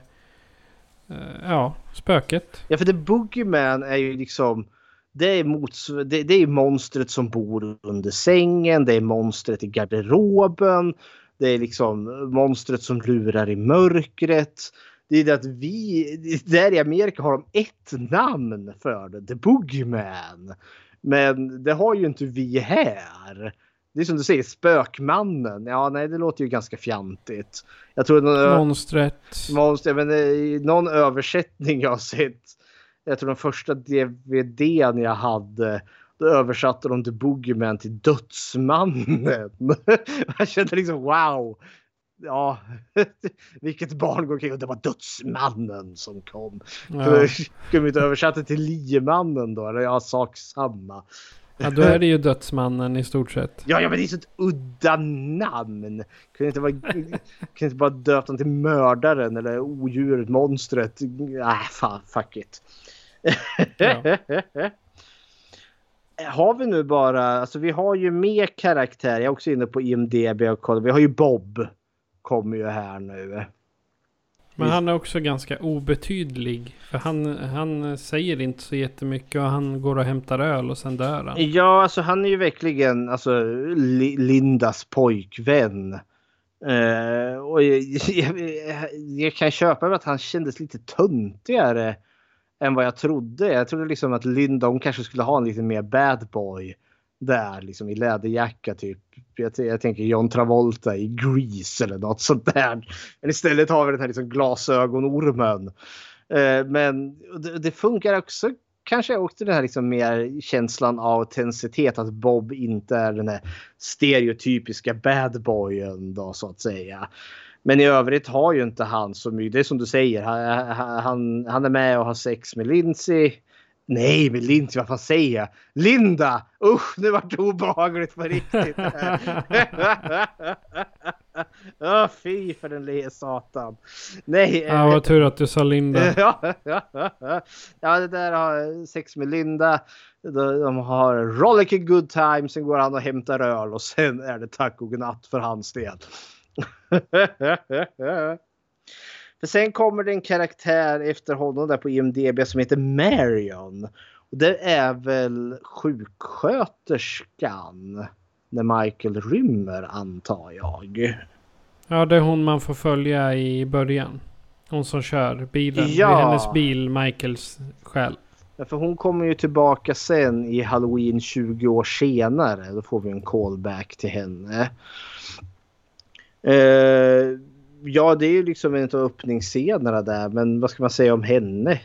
Eh, ja, spöket. Ja, för The Boogeyman är ju liksom... Det är, mots det, det är monstret som bor under sängen, det är monstret i garderoben, det är liksom monstret som lurar i mörkret. Det är det att vi, där i Amerika har de ett namn för det, The Boogeyman. Men det har ju inte vi här det är som du säger, spökmannen. Ja, nej, det låter ju ganska fjantigt. Jag tror någon, Monstret. Monster, men i någon översättning jag har sett. Jag tror den första DVDn jag hade. Då översatte de The Boogeyman till Dödsmannen. jag kände liksom wow. Ja, vilket barn går omkring och det var Dödsmannen som kom. Ja. Kunde vi inte översätta till Liemannen då? Eller ja, sak samma. Ja, då är det ju dödsmannen i stort sett. Ja, ja men det är så ett udda namn. Kunde inte, vara, kunde inte bara döpt den till mördaren eller odjuret, monstret. Äh, fan, fuck it. Ja. har vi nu bara, alltså vi har ju mer karaktär. Jag är också inne på IMDB och kollar. Vi har ju Bob. Kommer ju här nu. Men han är också ganska obetydlig. För han, han säger inte så jättemycket och han går och hämtar öl och sen dör han. Ja, alltså han är ju verkligen alltså, Lindas pojkvän. Uh, och jag, jag, jag, kan köpa att han kändes lite töntigare än vad jag trodde. Jag trodde liksom att Linda hon kanske skulle ha en lite mer bad boy där liksom i läderjacka typ. Jag, jag, tänker John Travolta i Grease eller något sånt där. Men istället har vi den här liksom glasögonormen. Eh, men det, det, funkar också kanske också den här liksom mer känslan av autenticitet att Bob inte är den här stereotypiska bad boyen då så att säga. Men i övrigt har ju inte han så mycket. Det är som du säger. Han, han, han är med och har sex med Lindsay. Nej, men Lindsay, vad fan säger jag? Linda! Usch, nu vart det obehagligt på riktigt. oh, fy för den le satan. Nej. Ja, vad tur att du sa Linda. ja, ja, det där har sex med Linda. De har rollicky good time, sen går han och hämtar öl och sen är det tack och godnatt för hans del. För sen kommer det en karaktär efter honom där på IMDB som heter Marion. Och det är väl sjuksköterskan när Michael rymmer antar jag. Ja, det är hon man får följa i början. Hon som kör bilen. Ja. Det är hennes bil Michaels själv. Ja, för hon kommer ju tillbaka sen i Halloween 20 år senare. Då får vi en callback till henne. Eh, ja, det är ju liksom en av öppningsscenerna där. Men vad ska man säga om henne?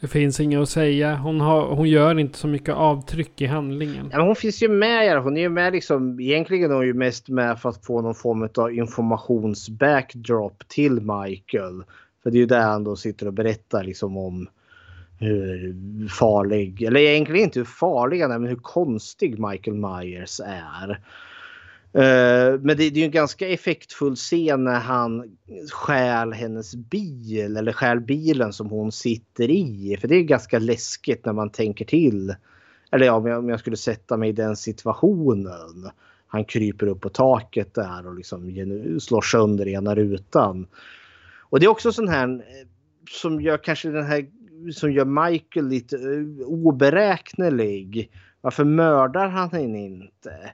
Det finns inget att säga. Hon, har, hon gör inte så mycket avtryck i handlingen. Ja, men hon finns ju med. Hon är ju med liksom. Egentligen är hon ju mest med för att få någon form av informationsbackdrop till Michael. För det är ju där han då sitter och berättar liksom om hur farlig, eller egentligen inte hur farlig han är, men hur konstig Michael Myers är. Eh, men det, det är ju en ganska effektfull scen när han stjäl hennes bil eller stjäl bilen som hon sitter i. För det är ganska läskigt när man tänker till. Eller ja, om jag, om jag skulle sätta mig i den situationen. Han kryper upp på taket där och liksom slår sönder ena rutan. Och det är också sån här eh, som gör kanske den här som gör Michael lite eh, oberäknelig. Varför mördar han henne inte?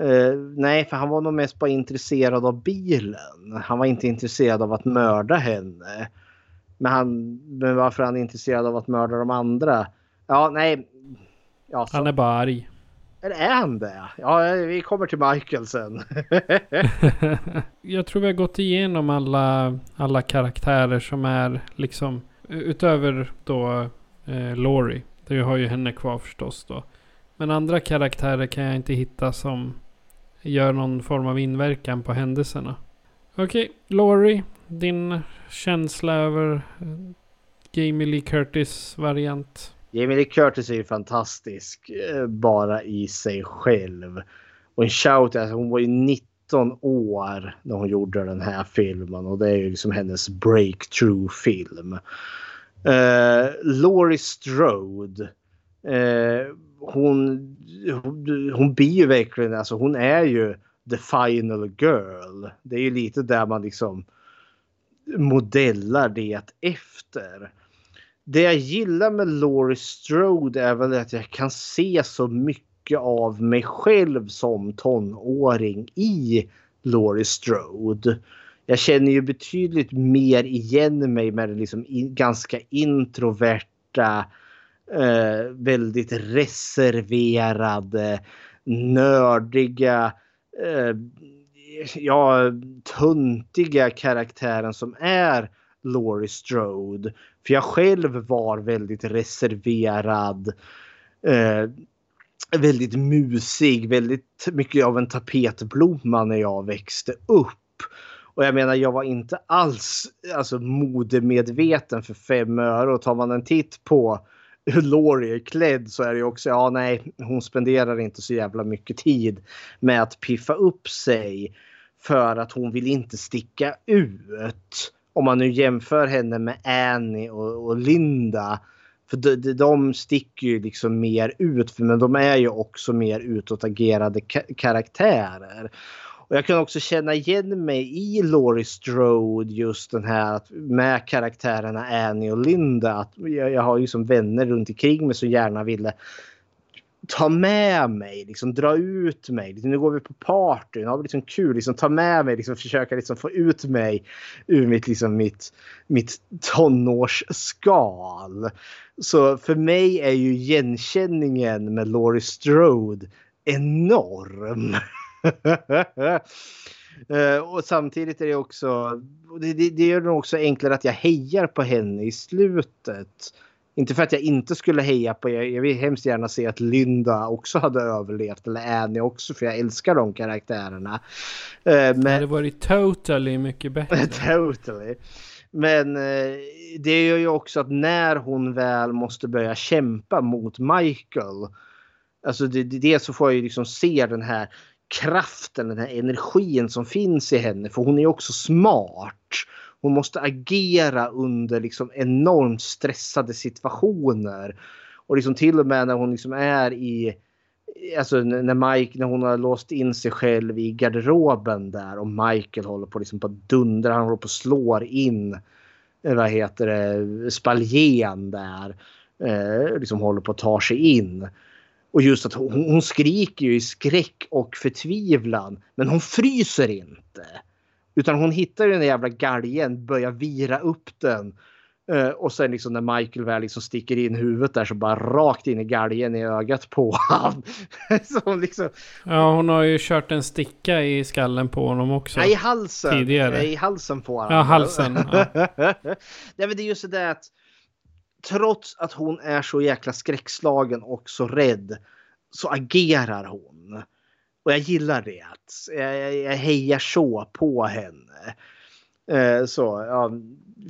Eh, nej, för han var nog mest bara intresserad av bilen. Han var inte intresserad av att mörda henne. Men, han, men varför han är intresserad av att mörda de andra? Ja, nej. Ja, så, Han är bara arg. Eller är han det? Ja, vi kommer till Michael sen. Jag tror vi har gått igenom alla, alla karaktärer som är liksom utöver då eh, Laurie. Vi har ju henne kvar förstås då. Men andra karaktärer kan jag inte hitta som gör någon form av inverkan på händelserna. Okej, Laurie. Din känsla över eh, Jamie Lee Curtis variant. Jamie Lee Curtis är ju fantastisk eh, bara i sig själv. Och en shout alltså hon var ju 19 år när hon gjorde den här filmen och det är ju liksom hennes breakthrough-film. Uh, Laurie Strode. uh, hon, hon, hon blir ju verkligen, alltså hon är ju the final girl. Det är ju lite där man liksom modellar det efter. Det jag gillar med Laurie Strode är väl att jag kan se så mycket av mig själv som tonåring i Laurie Strode. Jag känner ju betydligt mer igen mig med den liksom in, ganska introverta, eh, väldigt reserverade, nördiga, eh, ja, tuntiga karaktären som är Laurie Strode. För jag själv var väldigt reserverad. Eh, väldigt musig, väldigt mycket av en tapetblomma när jag växte upp. Och jag menar, jag var inte alls alltså, modemedveten för fem öre. Och tar man en titt på hur Laurie är klädd så är det ju också, ja nej, hon spenderar inte så jävla mycket tid med att piffa upp sig. För att hon vill inte sticka ut. Om man nu jämför henne med Annie och, och Linda. För de, de, de sticker ju liksom mer ut, men de är ju också mer utåtagerade ka- karaktärer. Och jag kan också känna igen mig i Laurie Strode just den här att med karaktärerna Annie och Linda. Att jag, jag har ju som vänner runt omkring mig som gärna ville ta med mig, liksom dra ut mig. Liksom, nu går vi på party, nu har vi liksom kul, liksom ta med mig, liksom försöka liksom få ut mig ur mitt, liksom mitt, mitt tonårsskal. Så för mig är ju igenkänningen med Laurie Strode enorm. Uh, och samtidigt är det också, det, det, det gör det också enklare att jag hejar på henne i slutet. Inte för att jag inte skulle heja på, jag, jag vill hemskt gärna se att Linda också hade överlevt eller Annie också för jag älskar de karaktärerna. Uh, Men... Det hade varit totally mycket bättre. totally. Men uh, det gör ju också att när hon väl måste börja kämpa mot Michael. Alltså det, det, det så får jag ju liksom se den här kraften, den här energin som finns i henne. För hon är också smart. Hon måste agera under liksom enormt stressade situationer. Och liksom till och med när hon liksom är i Alltså när Mike, när hon har låst in sig själv i garderoben där och Michael håller på liksom på dundra, han håller på och slår in eh, vad heter det, spaljen där. Eh, liksom håller på att ta sig in. Och just att hon, hon skriker ju i skräck och förtvivlan. Men hon fryser inte. Utan hon hittar ju den jävla galgen, börjar vira upp den. Uh, och sen liksom när Michael väl liksom sticker in huvudet där så bara rakt in i galgen i ögat på honom. liksom... Ja, hon har ju kört en sticka i skallen på honom också. Ja, i halsen. Tidigare. I halsen på honom. Ja, halsen. Ja. ja, men det är just det att trots att hon är så jäkla skräckslagen och så rädd så agerar hon. Och jag gillar det. Jag, jag hejar så på henne. Eh, så, ja,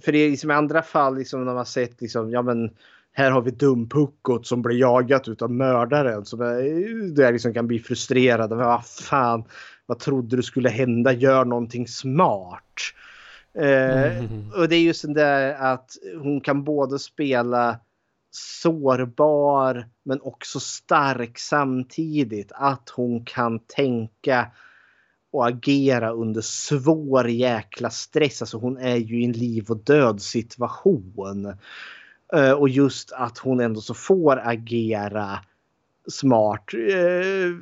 för det är liksom i andra fall liksom när man sett liksom, ja men här har vi dumpuckot som blir jagat utav mördaren. Som är, där jag liksom kan bli frustrerad. Men vad fan, vad trodde du skulle hända? Gör någonting smart. Eh, och det är just det där att hon kan både spela sårbar men också stark samtidigt. Att hon kan tänka och agera under svår jäkla stress. Alltså hon är ju i en liv och död situation. Eh, och just att hon ändå så får agera smart eh,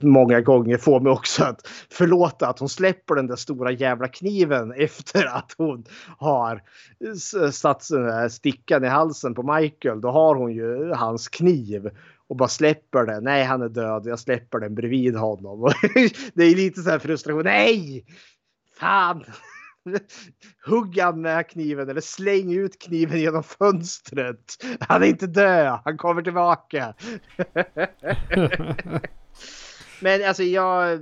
många gånger får mig också att förlåta att hon släpper den där stora jävla kniven efter att hon har satt den där stickan i halsen på Michael. Då har hon ju hans kniv och bara släpper den. Nej, han är död. Jag släpper den bredvid honom. det är lite så här frustration. Nej! Fan! Hugga med kniven eller släng ut kniven genom fönstret. Han är inte död, han kommer tillbaka. Men alltså jag,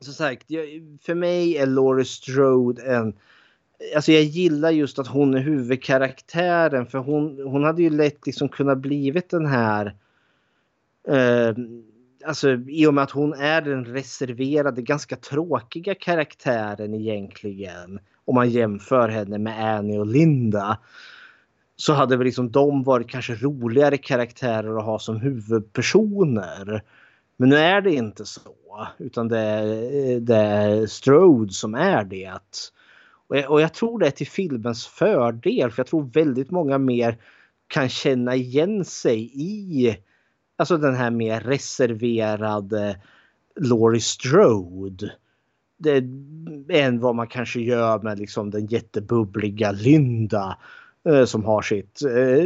som sagt, jag, för mig är Laurie Strode en Alltså jag gillar just att hon är huvudkaraktären för hon, hon hade ju lätt liksom kunnat blivit den här eh, alltså i och med att hon är den reserverade, ganska tråkiga karaktären egentligen. Om man jämför henne med Annie och Linda. Så hade väl liksom de varit kanske roligare karaktärer att ha som huvudpersoner. Men nu är det inte så. Utan det är, det är Strode som är det. Och jag, och jag tror det är till filmens fördel. För jag tror väldigt många mer kan känna igen sig i alltså den här mer reserverade Laurie Strode. Det, än vad man kanske gör med liksom den jättebubbliga Linda eh, som har sitt eh,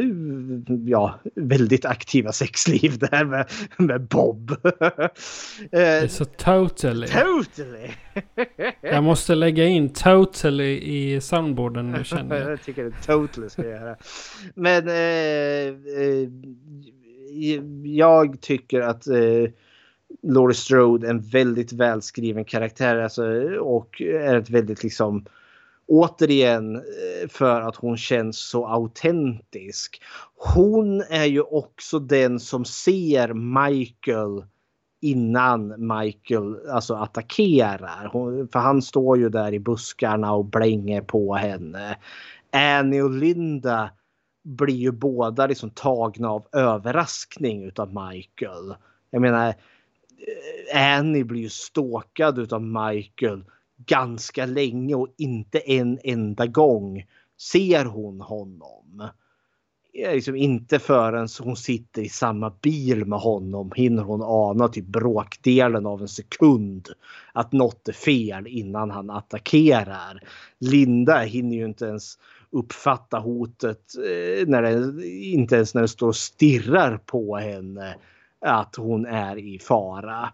ja, väldigt aktiva sexliv där med, med Bob. eh, så totally. Totally! jag måste lägga in totally i soundboarden nu känner jag. jag tycker det totally ska göra. Men eh, eh jag tycker att eh, Laurie Strode är en väldigt välskriven karaktär alltså, och är ett väldigt liksom återigen eh, för att hon känns så autentisk. Hon är ju också den som ser Michael innan Michael alltså attackerar. Hon, för han står ju där i buskarna och blänger på henne. Annie och Linda blir ju båda liksom tagna av överraskning utav Michael. Jag menar, eh, Annie blir ju ståkad utav Michael ganska länge och inte en enda gång ser hon honom. Liksom inte förrän hon sitter i samma bil med honom hinner hon ana typ bråkdelen av en sekund att något är fel innan han attackerar. Linda hinner ju inte ens uppfatta hotet eh, när det, inte ens när det står och stirrar på henne att hon är i fara.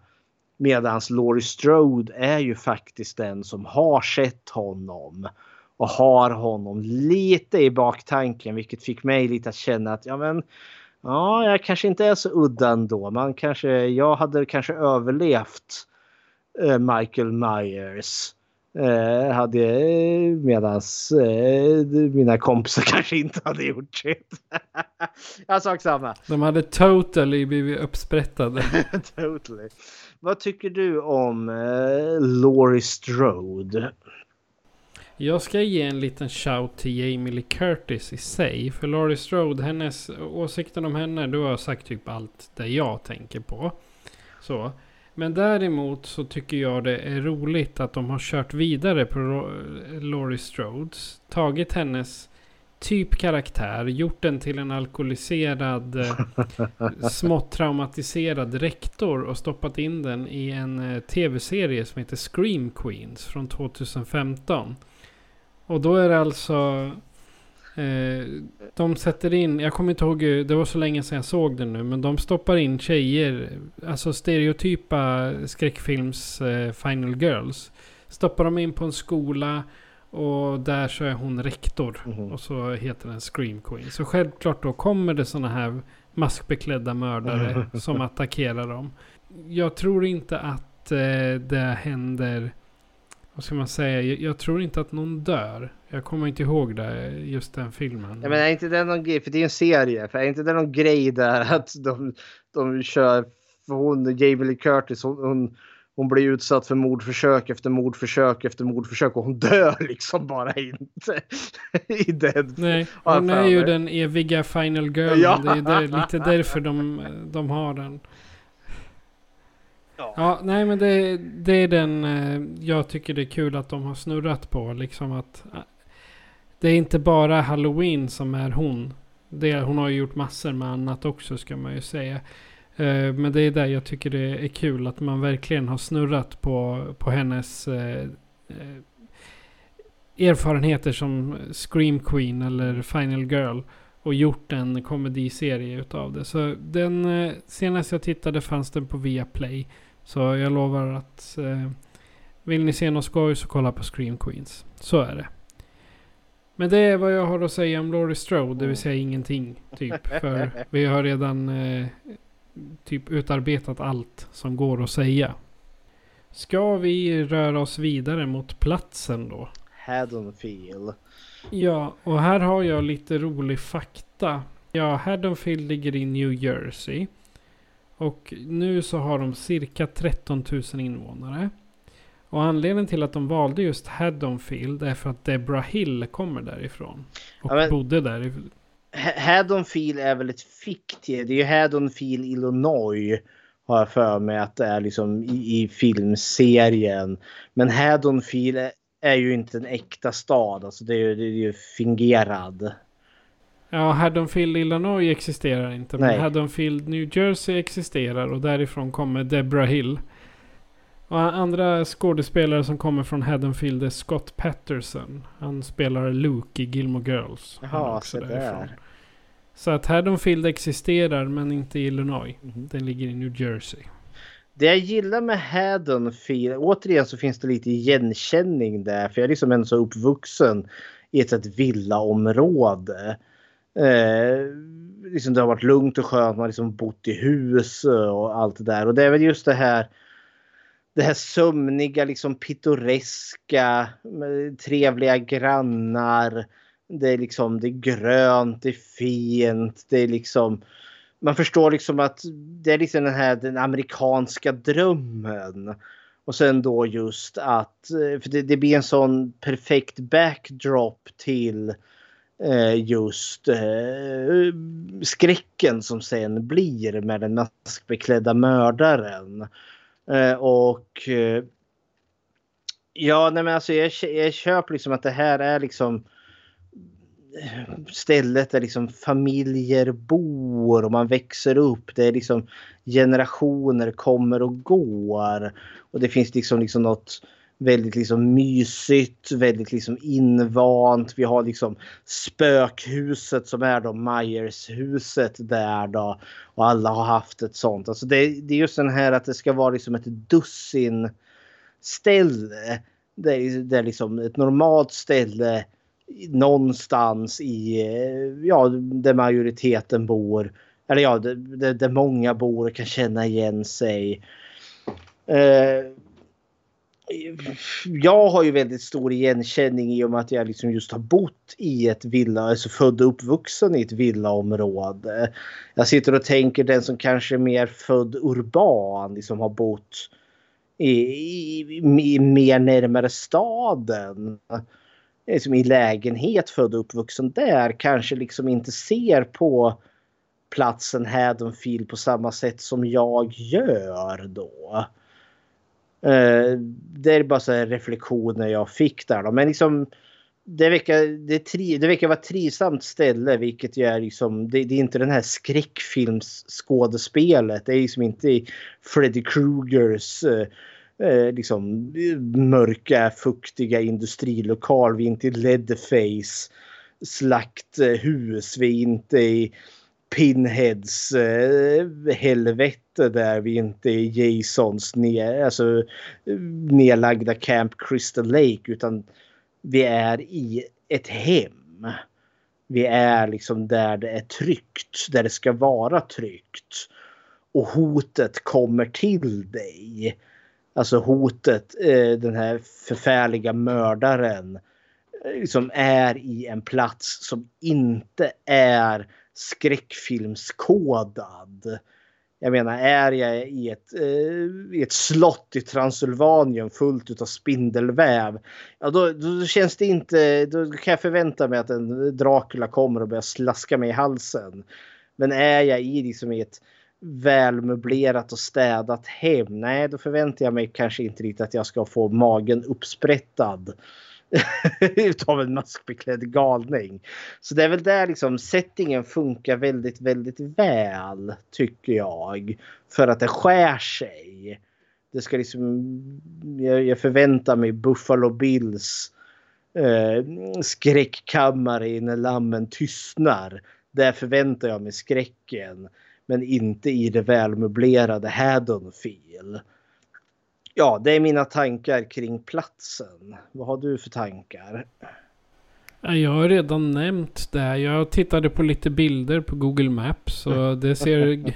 Medan Laurie Strode är ju faktiskt den som har sett honom och har honom lite i baktanken vilket fick mig lite att känna att ja men ja, jag kanske inte är så udda ändå. Man kanske, jag hade kanske överlevt eh, Michael Myers Eh, hade medans eh, mina kompisar kanske inte hade gjort det. jag sak samma. De hade totally blivit uppsprättade. totally. Vad tycker du om eh, Laurie Strode? Jag ska ge en liten shout till Jamie Lee Curtis i sig. För Laurie Strode, hennes åsikten om henne, du har sagt typ allt det jag tänker på. Så. Men däremot så tycker jag det är roligt att de har kört vidare på Laurie Strodes. Tagit hennes typ karaktär, gjort den till en alkoholiserad, eh, smått traumatiserad rektor och stoppat in den i en eh, tv-serie som heter Scream Queens från 2015. Och då är det alltså de sätter in, jag kommer inte ihåg, det var så länge sedan jag såg den nu, men de stoppar in tjejer, alltså stereotypa skräckfilms eh, Final Girls. Stoppar de in på en skola och där så är hon rektor. Mm. Och så heter den Scream Queen. Så självklart då kommer det sådana här maskbeklädda mördare som attackerar dem. Jag tror inte att eh, det händer vad ska man säga? Jag, jag, tror inte att någon dör. Jag kommer inte ihåg det, just den filmen. Ja, men är inte det någon grej, för det är en serie, för är inte det någon grej där att de, de kör, för hon, Jamie Lee Curtis, hon, hon, hon blir utsatt för mordförsök efter mordförsök efter mordförsök och hon dör liksom bara inte i den. Nej, hon är ju den eviga final girl. Ja. Det är där, lite därför de, de har den. Ja. Ja, nej men det, det är den eh, jag tycker det är kul att de har snurrat på. Liksom att det är inte bara Halloween som är hon. Det, hon har ju gjort massor med annat också ska man ju säga. Uh, Men det är där jag tycker det är kul att man verkligen har snurrat på, på hennes uh, erfarenheter som Scream Queen eller Final Girl. Och gjort en komediserie utav det. Så den eh, senast jag tittade fanns den på Viaplay. Så jag lovar att eh, vill ni se något skoj så kolla på Scream Queens. Så är det. Men det är vad jag har att säga om Laurie Strode, det vill säga ingenting. Typ. För vi har redan eh, typ utarbetat allt som går att säga. Ska vi röra oss vidare mot platsen då? Haddonfield. Ja, och här har jag lite rolig fakta. Ja, Haddonfield ligger i New Jersey. Och nu så har de cirka 13 000 invånare. Och anledningen till att de valde just Haddonfield är för att Deborah Hill kommer därifrån. Och Ja, men- bodde där. Haddonfield är väl ett fiktiv. Det är ju Haddonfield, Illinois. Har jag för mig att det är liksom i, i filmserien. Men Haddonfield är, är ju inte en äkta stad. Alltså det är ju, det är ju fingerad. Ja, Haddonfield, Illinois existerar inte. Nej. Men Haddonfield, New Jersey existerar och därifrån kommer Deborah Hill. Och andra skådespelare som kommer från Haddonfield är Scott Patterson. Han spelar Luke i Gilmore Girls. Jaha, så därifrån. där. Så att Haddonfield existerar men inte i Illinois. Mhm. Den ligger i New Jersey. Det jag gillar med Haddonfield, återigen så finns det lite igenkänning där. För jag är liksom ändå så uppvuxen i ett, ett villaområde. Eh, liksom det har varit lugnt och skönt, man har liksom bott i hus och allt det där. Och det är väl just det här det här sömniga, liksom pittoreska, eh, trevliga grannar. Det är liksom det är grönt, det är fint, det är liksom man förstår liksom att det är liksom den här den amerikanska drömmen. Och sen då just att, eh, för det, det blir en sån perfekt backdrop till eh, just eh, skräcken som sen blir med den maskbeklädda mördaren. Eh, och eh, ja, nej men alltså jag, jag köper liksom att det här är liksom eh, stället där liksom familjer bor och man växer upp. Det är liksom generationer kommer och går. Och det finns liksom, liksom något väldigt liksom mysigt, väldigt liksom invant. Vi har liksom spökhuset som är då Myers-huset där då. Och alla har haft ett sånt. Alltså det, det är just den här att det ska vara liksom ett dussin ställe. Det är, det är liksom ett normalt ställe någonstans i, eh, ja, där majoriteten bor. Eller ja, där, där många bor och kan känna igen sig. Eh, jag har ju väldigt stor igenkänning i och med att jag liksom just har bott i ett villa, alltså född och uppvuxen i ett villaområde. Jag sitter och tänker den som kanske är mer född urban, liksom har bott i, i, i mer närmare staden liksom i lägenhet född och uppvuxen där kanske liksom inte ser på platsen Haddonfield på samma sätt som jag gör då. Eh, det är bara så här reflektioner jag fick där då. Men liksom det verkar, det, tri, det verkar vara ett trivsamt ställe vilket ju är liksom, det, det är inte den här skräckfilmsskådespelet. Det är liksom inte i Freddy Krugers eh, eh liksom mörka fuktiga industrilokal. Vi är inte i Leatherface slakthus. Vi är inte i Pinheads eh, helvete där. Vi inte är Jasons ner, alltså, nedlagda Camp Crystal Lake utan vi är i ett hem. Vi är liksom där det är tryggt, där det ska vara tryggt. Och hotet kommer till dig. Alltså hotet, eh, den här förfärliga mördaren eh, som är i en plats som inte är skräckfilmskodad. Jag menar, är jag i ett, eh, i ett slott i Transylvanien fullt av spindelväv. Ja, då, då känns det inte. Då kan jag förvänta mig att en Dracula kommer och börjar slaska mig i halsen. Men är jag i liksom i ett välmöblerat och städat hem. Nej, då förväntar jag mig kanske inte riktigt att jag ska få magen uppsprättad. utav en maskbeklädd galning. Så det är väl där liksom settingen funkar väldigt, väldigt väl tycker jag. För att det skär sig. Det ska liksom, jag, jag förväntar mig Buffalo Bills eh, skräckkammare när lammen tystnar. Där förväntar jag mig skräcken. Men inte i det välmöblerade Haddonfield. Ja, det är mina tankar kring platsen. Vad har du för tankar? Jag har redan nämnt det. Jag tittade på lite bilder på Google Maps och det ser,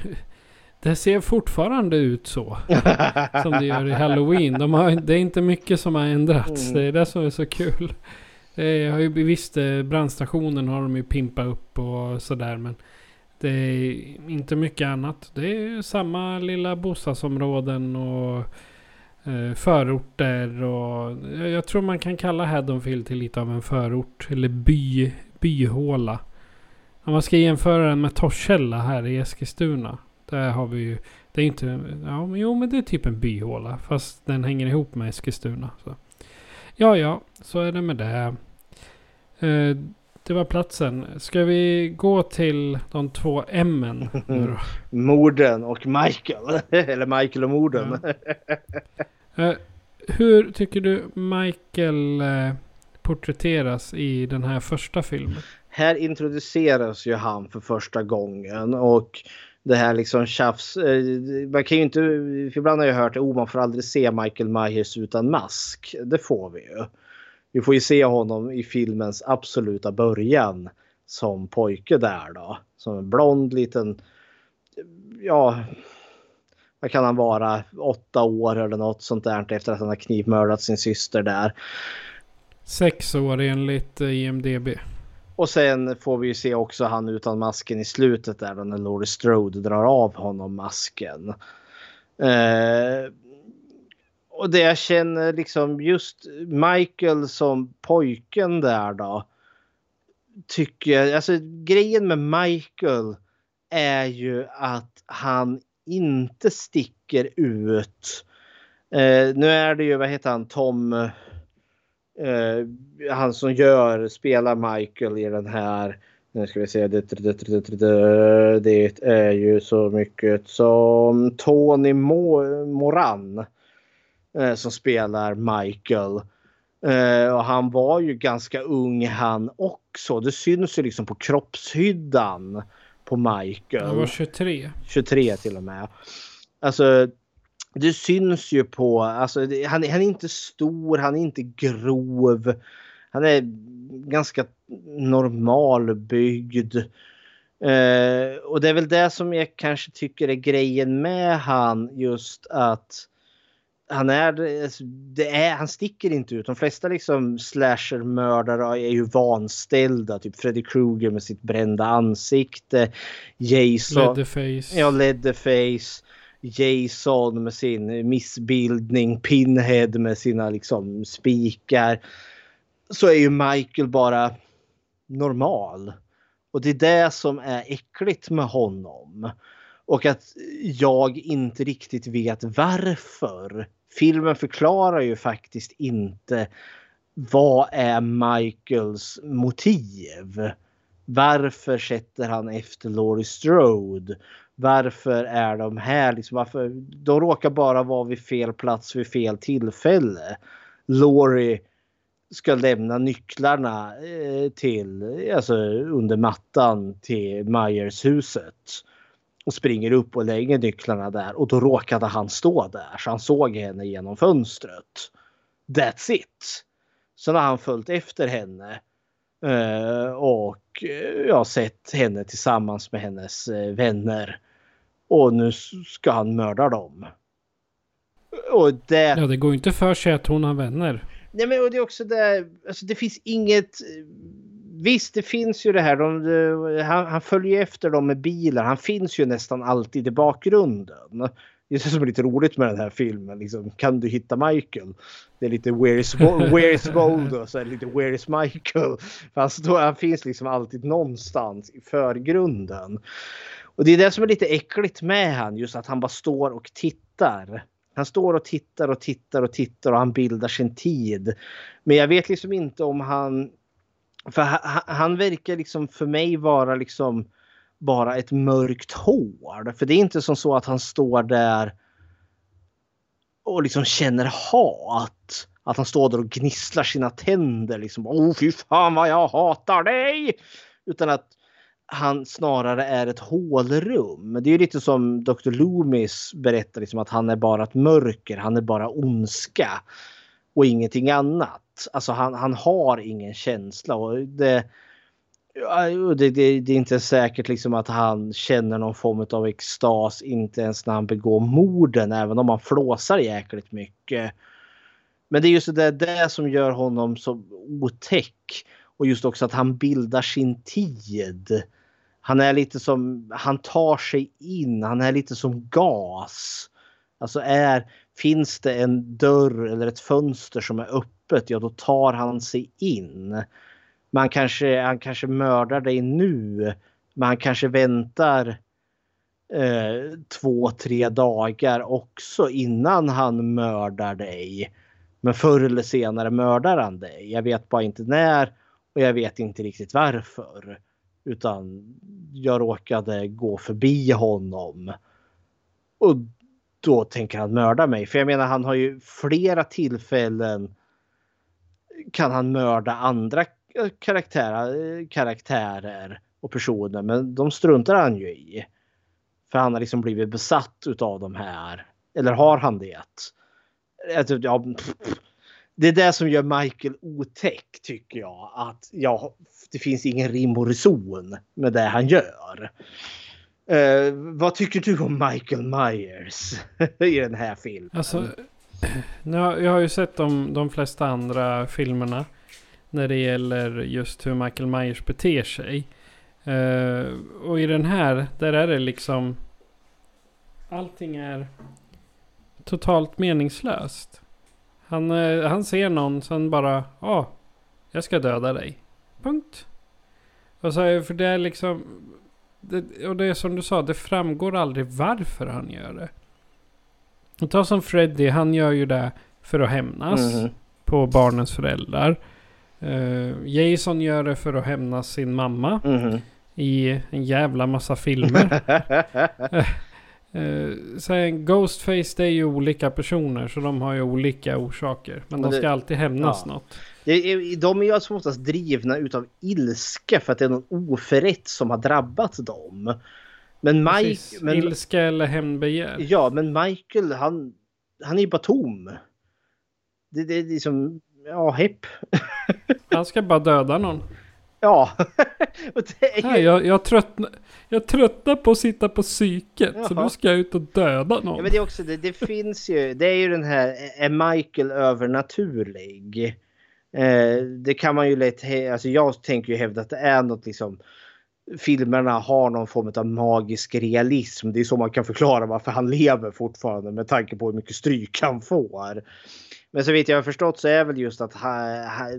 det ser fortfarande ut så. Som det gör i Halloween. De har, det är inte mycket som har ändrats. Det är det som är så kul. Jag har ju visst, eh, brandstationen har de ju pimpat upp och sådär. Men det är inte mycket annat. Det är samma lilla bostadsområden och Eh, förorter och jag tror man kan kalla Haddonfield till lite av en förort eller by, byhåla. Om man ska jämföra den med Torshälla här i Eskilstuna. Där har vi ju, det är inte, ja men jo men det är typ en byhåla fast den hänger ihop med Eskilstuna. Så. Ja ja, så är det med det. Eh, Eh, det var platsen. Ska vi gå till de två M Morden och Michael. Eller Michael och morden. Ja. uh, hur tycker du Michael uh, porträtteras i den här första filmen? Här introduceras ju han för första gången och det här liksom tjafs. Uh, man kan ju inte, för ibland har jag hört att oh, man får aldrig se Michael Myers utan mask. Det får vi ju. Vi får ju se honom i filmens absoluta början som pojke där då. Som en blond liten, ja, vad kan han vara, åtta år eller något sånt där efter att han har knivmördat sin syster där. Sex år enligt eh, IMDB. Och sen får vi ju se också han utan masken i slutet där när Laurie Strode drar av honom masken. Eh, och det jag känner liksom just Michael som pojken där då. Tycker jag, alltså grejen med Michael är ju att han inte sticker ut. Eh, nu är det ju, vad heter han, Tom. Eh, han som gör, spelar Michael i den här. Nu ska vi se. Det, det, det, det är ju så mycket som Tony Moran eh, som spelar Michael. Eh, och han var ju ganska ung han också. Det syns ju liksom på kroppshyddan på Michael. Han var 23. 23 till och med. Alltså det syns ju på, alltså han, han är inte stor, han är inte grov. Han är ganska normalbyggd. Eh, och det är väl det som jag kanske tycker är grejen med han just att han är, alltså, det är, han sticker inte ut. De flesta liksom slashermördare är ju vanställda. Typ Freddy Krueger med sitt brända ansikte. Jason. Leatherface. Ja, Leatherface. Jason med sin missbildning. Pinhead med sina liksom spikar. Så är ju Michael bara normal. Och det är det som är äckligt med honom. Och att jag inte riktigt vet varför filmen förklarar ju faktiskt inte vad är Michaels motiv? Varför sätter han efter Laurie Strode? Varför är de här? Liksom, varför? De råkar bara vara vid fel plats vid fel tillfälle. Laurie ska lämna nycklarna eh, till, alltså under mattan till Myers huset och springer upp och lägger nycklarna där och då råkade han stå där så han såg henne genom fönstret. That's it. Sen har han följt efter henne eh, och eh, jag har sett henne tillsammans med hennes eh, vänner. Och nu ska han mörda dem. Och det... Ja, det går inte för sig att hon har vänner. Nej, men och det är också det. Alltså, det finns inget visst, det finns ju det här. De, de, han, han följer efter dem med bilar. Han finns ju nästan alltid i bakgrunden. Det är det som är lite roligt med den här filmen. Liksom, kan du hitta Michael? Det är lite Where is, where is Voldo? Så lite Where is Michael? Han, står, han finns liksom alltid någonstans i förgrunden. Och det är det som är lite äckligt med han. Just att han bara står och tittar. Han står och tittar och tittar och tittar och han bildar sin tid. Men jag vet liksom inte om han... För han, han verkar liksom för mig vara liksom bara ett mörkt hål. För det är inte som så att han står där och liksom känner hat. Att han står där och gnisslar sina tänder liksom. Åh fy fan vad jag hatar dig! Utan att han snarare är ett hålrum. Det är ju lite som Dr. Loomis berättar liksom att han är bara ett mörker. Han är bara ondska. Och ingenting annat. Alltså han, han har ingen känsla. Och det, det, det, det, är inte säkert liksom att han känner någon form av extas inte ens när han begår morden även om han flåsar jäkligt mycket. Men det är just det, det som gör honom så otäck. Och just också att han bildar sin tid. Han är lite som, han tar sig in, han är lite som gas. Alltså är, finns det en dörr eller ett fönster som är öppet, ja då tar han sig in. Man kanske, han kanske mördar dig nu. Men han kanske väntar eh, två, tre dagar också innan han mördar dig. Men förr eller senare mördar han dig. Jag vet bara inte när och jag vet inte riktigt varför. Utan jag råkade gå förbi honom. Och då tänker han mörda mig. För jag menar han har ju flera tillfällen kan han mörda andra eh, karaktärer, eh, karaktärer och personer. Men de struntar han ju i. För han har liksom blivit besatt utav de här. Eller har han det? Eh, typ, ja, det är det som gör Michael otäck tycker jag. Att ja, det finns ingen rim och reson med det han gör. Uh, vad tycker du om Michael Myers i den här filmen? Alltså, jag har ju sett de, de flesta andra filmerna när det gäller just hur Michael Myers beter sig. Uh, och i den här, där är det liksom... Allting är totalt meningslöst. Han, uh, han ser någon, sen bara, ja, oh, jag ska döda dig. Punkt. Och så, för det är liksom... Det, och det är som du sa, det framgår aldrig varför han gör det. Och ta som Freddy, han gör ju det för att hämnas mm. på barnens föräldrar. Uh, Jason gör det för att hämnas sin mamma. Mm. I en jävla massa filmer. uh, sen Ghostface det är ju olika personer så de har ju olika orsaker. Men, men de ska det, alltid hämnas ja. något. De är ju alltså oftast drivna utav ilska för att det är någon oförrätt som har drabbat dem. Men Mike... Men, ilska eller hämndbegär. Ja, men Michael han, han är ju bara tom. Det, det är liksom ja, hepp. Han ska bara döda någon. Ja. är... Nej, jag, jag, tröttnar, jag tröttnar på att sitta på psyket. Jaha. Så nu ska jag ut och döda någon. Ja, men det är också det. Det finns ju. Det är ju den här. Är Michael övernaturlig? Eh, det kan man ju lätt. Alltså jag tänker ju hävda att det är något liksom. Filmerna har någon form av magisk realism. Det är så man kan förklara varför han lever fortfarande med tanke på hur mycket stryk han får. Men så vitt jag har förstått så är väl just att ha, ha,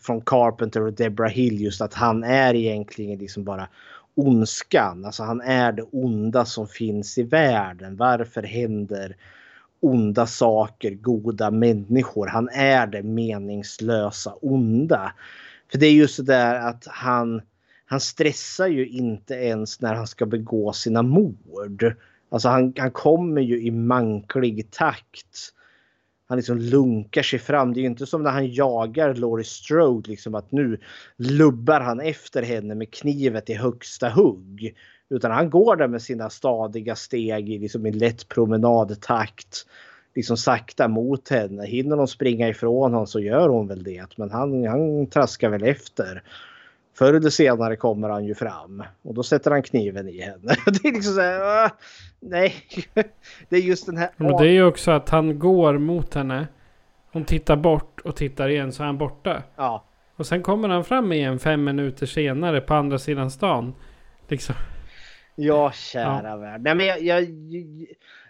från Carpenter och Deborah Hill just att han är egentligen liksom bara ondskan. Alltså han är det onda som finns i världen. Varför händer onda saker, goda människor? Han är det meningslösa onda. För det är just det där att han, han stressar ju inte ens när han ska begå sina mord. Alltså han, han kommer ju i manklig takt han liksom lunkar sig fram. Det är ju inte som när han jagar Laurie Strode liksom att nu lubbar han efter henne med knivet i högsta hugg. Utan han går där med sina stadiga steg i liksom en lätt promenadtakt. Liksom sakta mot henne. Hinner hon springa ifrån honom så gör hon väl det. Men han, han traskar väl efter förr eller senare kommer han ju fram och då sätter han kniven i henne. Det är liksom så här, uh, nej. Det är just den här. Men det är ju också att han går mot henne. Hon tittar bort och tittar igen så är han borta. Ja. Och sen kommer han fram igen fem minuter senare på andra sidan stan. Liksom. Ja, kära Ja. värld. Nej, men jag, jag,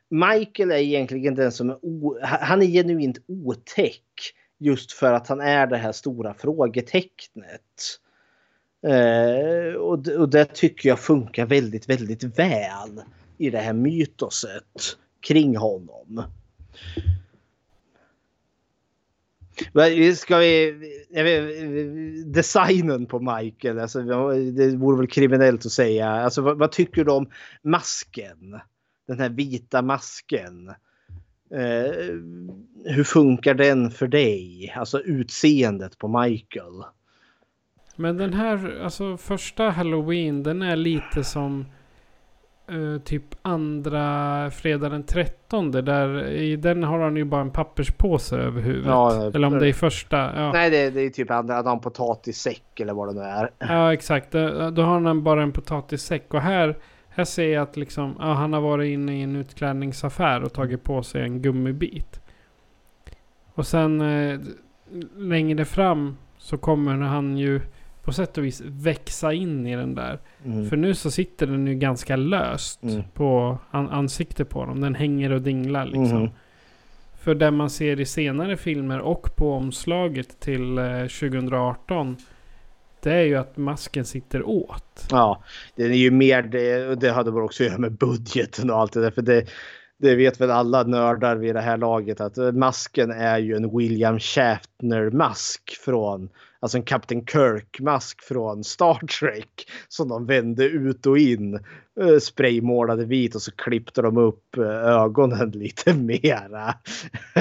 Michael är egentligen den som är o, han är genuint otäck. Just för att han är det här stora frågetecknet. Eh, och, och det tycker jag funkar väldigt, väldigt väl i det här mytoset kring honom. Ska vi, jag vet, designen på Michael, alltså, det vore väl kriminellt att säga. Alltså, vad, vad tycker du om masken? Den här vita masken. Eh, hur funkar den för dig? Alltså utseendet på Michael. Men den här, alltså första Halloween, den är lite som eh, typ andra fredag den 13. Där i den har han ju bara en papperspåse över huvudet. Ja, eller om det är första. Ja, Nej, det, det är typ andra, han har en potatissäck eller vad det nu är. ja exakt. Då, då har han bara en potatissäck. Och här, här ser jag att liksom, ja, han har varit inne i en utklädningsaffär och tagit på sig en gummibit. Och sen eh, längre fram så kommer han ju på sätt och vis växa in i den där. Mm. För nu så sitter den ju ganska löst Mm. på an ansiktet på dem. Den hänger och dinglar liksom. Mhm. För det man ser i senare filmer och på omslaget till eh, 2018. Det är ju att masken sitter åt. Ja, det är ju mer det, det hade väl också att göra med budgeten och allt det där. För det, det vet väl alla nördar vid det här laget att eh, masken är ju en William Shatner-mask från, alltså en Captain Kirk-mask från Star Trek som de vände ut och in, eh, spraymålade vit och så klippte de upp eh, ögonen lite mera.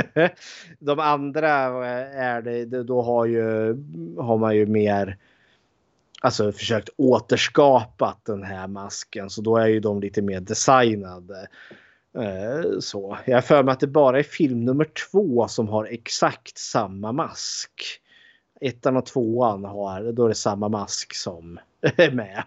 De andra eh, är det, då har, ju, har man ju mer alltså försökt återskapa den här masken. Så då är ju de lite mer designade. Eh, så. Jag har för mig att det bara är film nummer två som har exakt samma mask. Ettan och tvåan har, då är det samma mask som är med.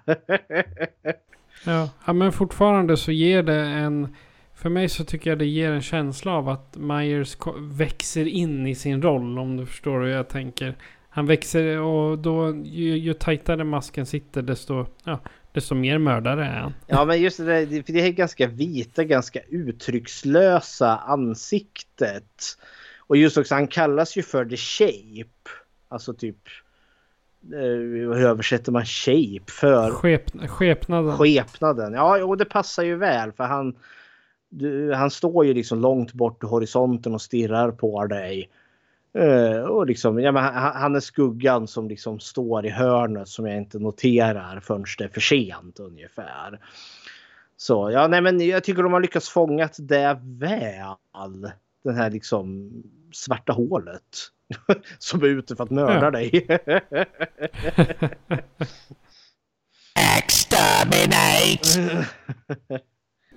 Ja, ja men fortfarande så ger det en... För mig så tycker jag det ger en känsla av att Myers växer in i sin roll. Om du förstår hur jag tänker. Han växer och då ju, ju tajtare masken sitter desto, ja, desto mer mördare är han. Ja men just det där, det- för det är ganska vita, ganska uttryckslösa ansiktet. Och just också, han kallas ju för the shape. Alltså typ, eh, hur översätter man shape för? Skep, skepnaden. Skepnaden. Ja, och det passar ju väl för han, du, han står ju liksom långt bort i horisonten och stirrar på dig. Eh, och liksom, ja, men han, han är skuggan som liksom står i hörnet som jag inte noterar förrän det är för sent ungefär. Så ja, nej men jag tycker de har lyckats fånga det väl. Den här liksom svarta hålet. som är ute för att mörda Ja. dig.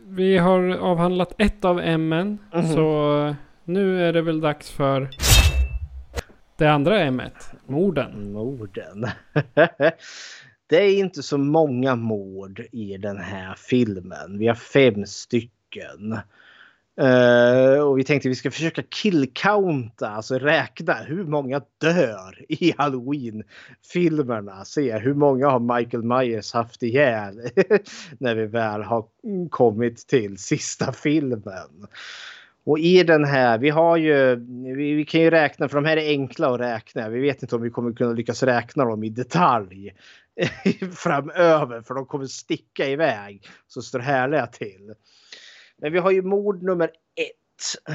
Vi har avhandlat ett av ämnen. Mhm. Så nu är det väl dags för det andra ämnet. Morden. Morden. det är inte så många mord i den här filmen. Vi har fem stycken. Uh, och vi tänkte vi ska försöka killcounta, alltså räkna hur många dör i Halloween-filmerna. Se hur många har Michael Myers haft ihjäl när vi väl har kommit till sista filmen. Och i den här, vi har ju, vi, vi kan ju räkna för de här är enkla att räkna. Vi vet inte om vi kommer kunna lyckas räkna dem i detalj framöver för de kommer sticka iväg. Så står härliga till. Men vi har ju mord nummer ett.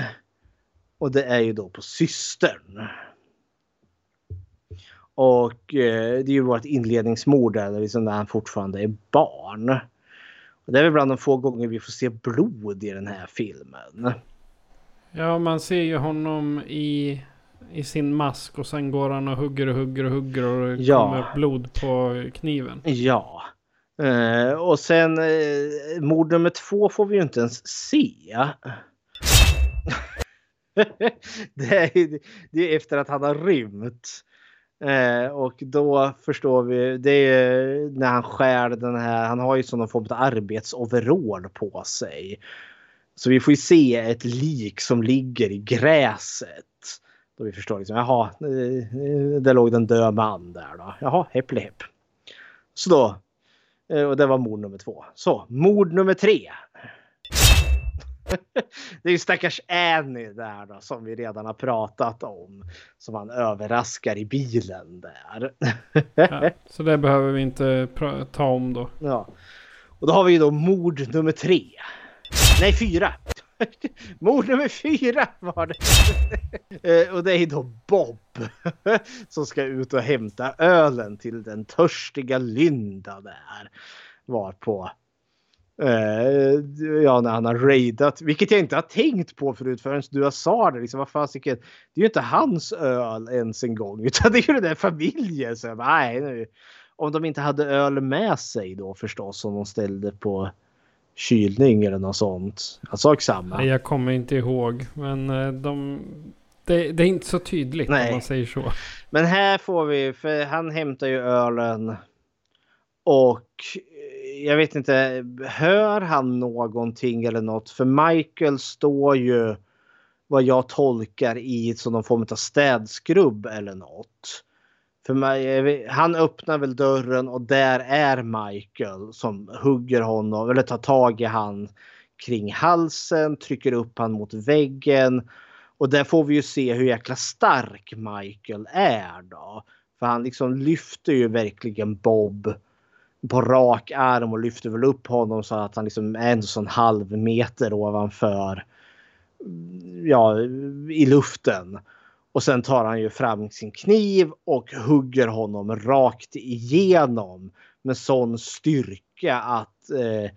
Och det är ju då på systern. Och eh, det är ju vårt inledningsmord där, liksom när han fortfarande är barn. Och det är väl bland de få gånger vi får se blod i den här filmen. Ja, man ser ju honom i, i sin mask och sen går han och hugger och hugger och hugger och det Ja. kommer blod på kniven. Ja. Eh, och sen eh, mord nummer två får vi ju inte ens se. det, är, det är efter att han har rymt. Eh, och då förstår vi, det är när han skär den här, han har ju sån form av arbetsoverall på sig. Så vi får ju se ett lik som ligger i gräset. Då vi förstår liksom, jaha, eh, eh, där låg det en död man där då. Jaha, heppli hepp. Så då, och det var mord nummer två. Så, mord nummer tre. Det är ju stackars Annie där då som vi redan har pratat om. Som han överraskar i bilen där. Ja, så det behöver vi inte ta om då. Ja. Och då har vi ju då mord nummer tre. Nej, fyra. Mord nummer fyra var det. Eh, och det är då Bob som ska ut och hämta ölen till den törstiga Linda där. Var på. Eh, ja, när han har raidat, vilket jag inte har tänkt på förut förrän du sa det. Liksom, vad fasiken, det är ju inte hans öl ens en gång, utan det är ju den där familjen. Så jag bara, nej, nu. Om de inte hade öl med sig då förstås, som de ställde på kylning eller något sånt. Jag sak samma. Nej, Jag kommer inte ihåg. Men eh, de, det, det är inte så tydligt Nej. om man säger så. Men här får vi, för han hämtar ju ölen. Och eh, jag vet inte, hör han någonting eller något? För Michael står ju vad jag tolkar i som någon form av städskrubb eller något. För mig, han öppnar väl dörren och där är Michael som hugger honom eller tar tag i han kring halsen, trycker upp han mot väggen. Och där får vi ju se hur jäkla stark Michael är då. För han liksom lyfter ju verkligen Bob på rak arm och lyfter väl upp honom så att han liksom är en sån halv meter ovanför. Ja, i luften. Och sen tar han ju fram sin kniv och hugger honom rakt igenom med sån styrka att eh,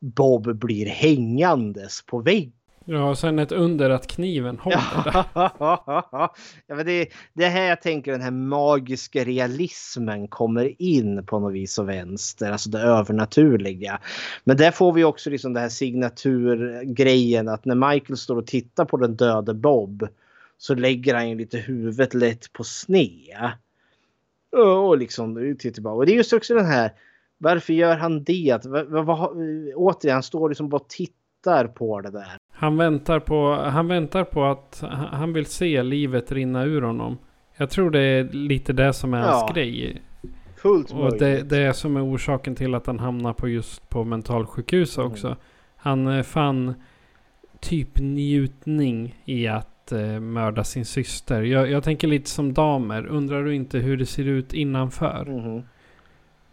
Bob blir hängandes på väggen. Ja, och sen ett under att kniven håller ja, men det, det är här jag tänker den här magiska realismen kommer in på något vis och vänster. Alltså det övernaturliga. Men där får vi också liksom den här signaturgrejen att när Michael står och tittar på den döde Bob så lägger han ju lite huvudet lätt på sned. Och liksom tittar tillbaka. Och det är just också den här varför gör han det? Vad, vad, vad, återigen, han står liksom bara och tittar på det där. Han väntar på, han väntar på att han vill se livet rinna ur honom. Jag tror det är lite det som är Ja, hans grej. Fullt Och möjligt. det, det är som är orsaken till att han hamnar på just på mentalsjukhus Mm. också. Han eh, fann typ njutning i att eh, mörda sin syster. Jag, jag tänker lite som damer. Undrar du inte hur det ser ut innanför? Mhm.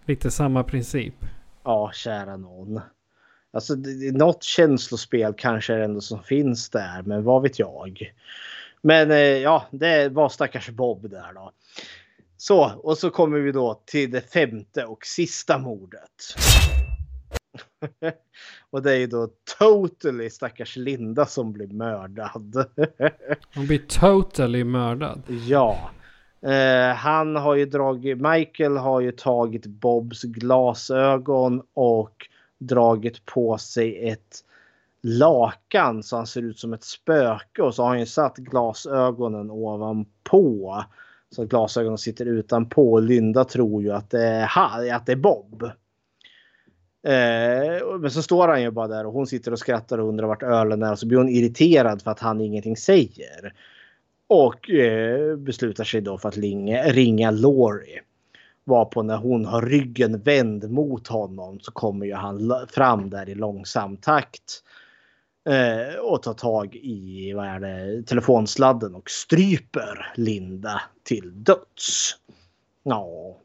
Lite samma princip. Ja, kära någon. Alltså, det, det, något känslospel kanske är det ändå som finns där, men vad vet jag. Men eh, ja, det var stackars Bob där då. Så, och så kommer vi då till det femte och sista mordet. och det är ju då totally stackars Linda som blir mördad. Hon blir totally mördad. Ja. Eh, han har ju dragit, Michael har ju tagit Bobs glasögon och dragit på sig ett lakan så han ser ut som ett spöke och så har han ju satt glasögonen ovanpå. Så glasögonen sitter utanpå. Linda tror ju att det är, att det är Bob. Eh, men så står han ju bara där och hon sitter och skrattar och undrar vart ölen är och så blir hon irriterad för att han ingenting säger. Och eh, beslutar sig då för att ringa, ringa Laurie. Varpå när hon har ryggen vänd mot honom så kommer ju han fram där i långsam takt. Eh, och tar tag i vad är det, telefonsladden och stryper Linda till döds. Ja.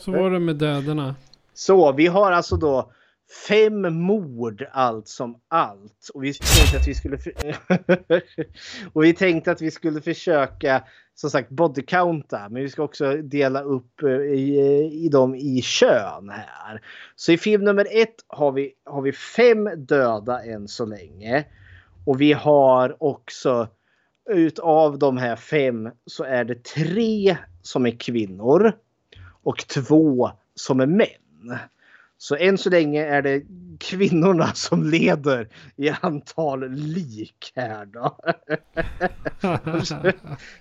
Så var det med dödarna. Så vi har alltså då fem mord allt som allt. Och vi tänkte att vi skulle, och vi tänkte att vi skulle försöka som sagt bodycounta. Men vi ska också dela upp eh, i, eh, i dem i kön här. Så i film nummer ett har vi, har vi fem döda än så länge. Och vi har också utav de här fem så är det tre som är kvinnor och två som är män. Så än så länge är det kvinnorna som leder i antal lik här då.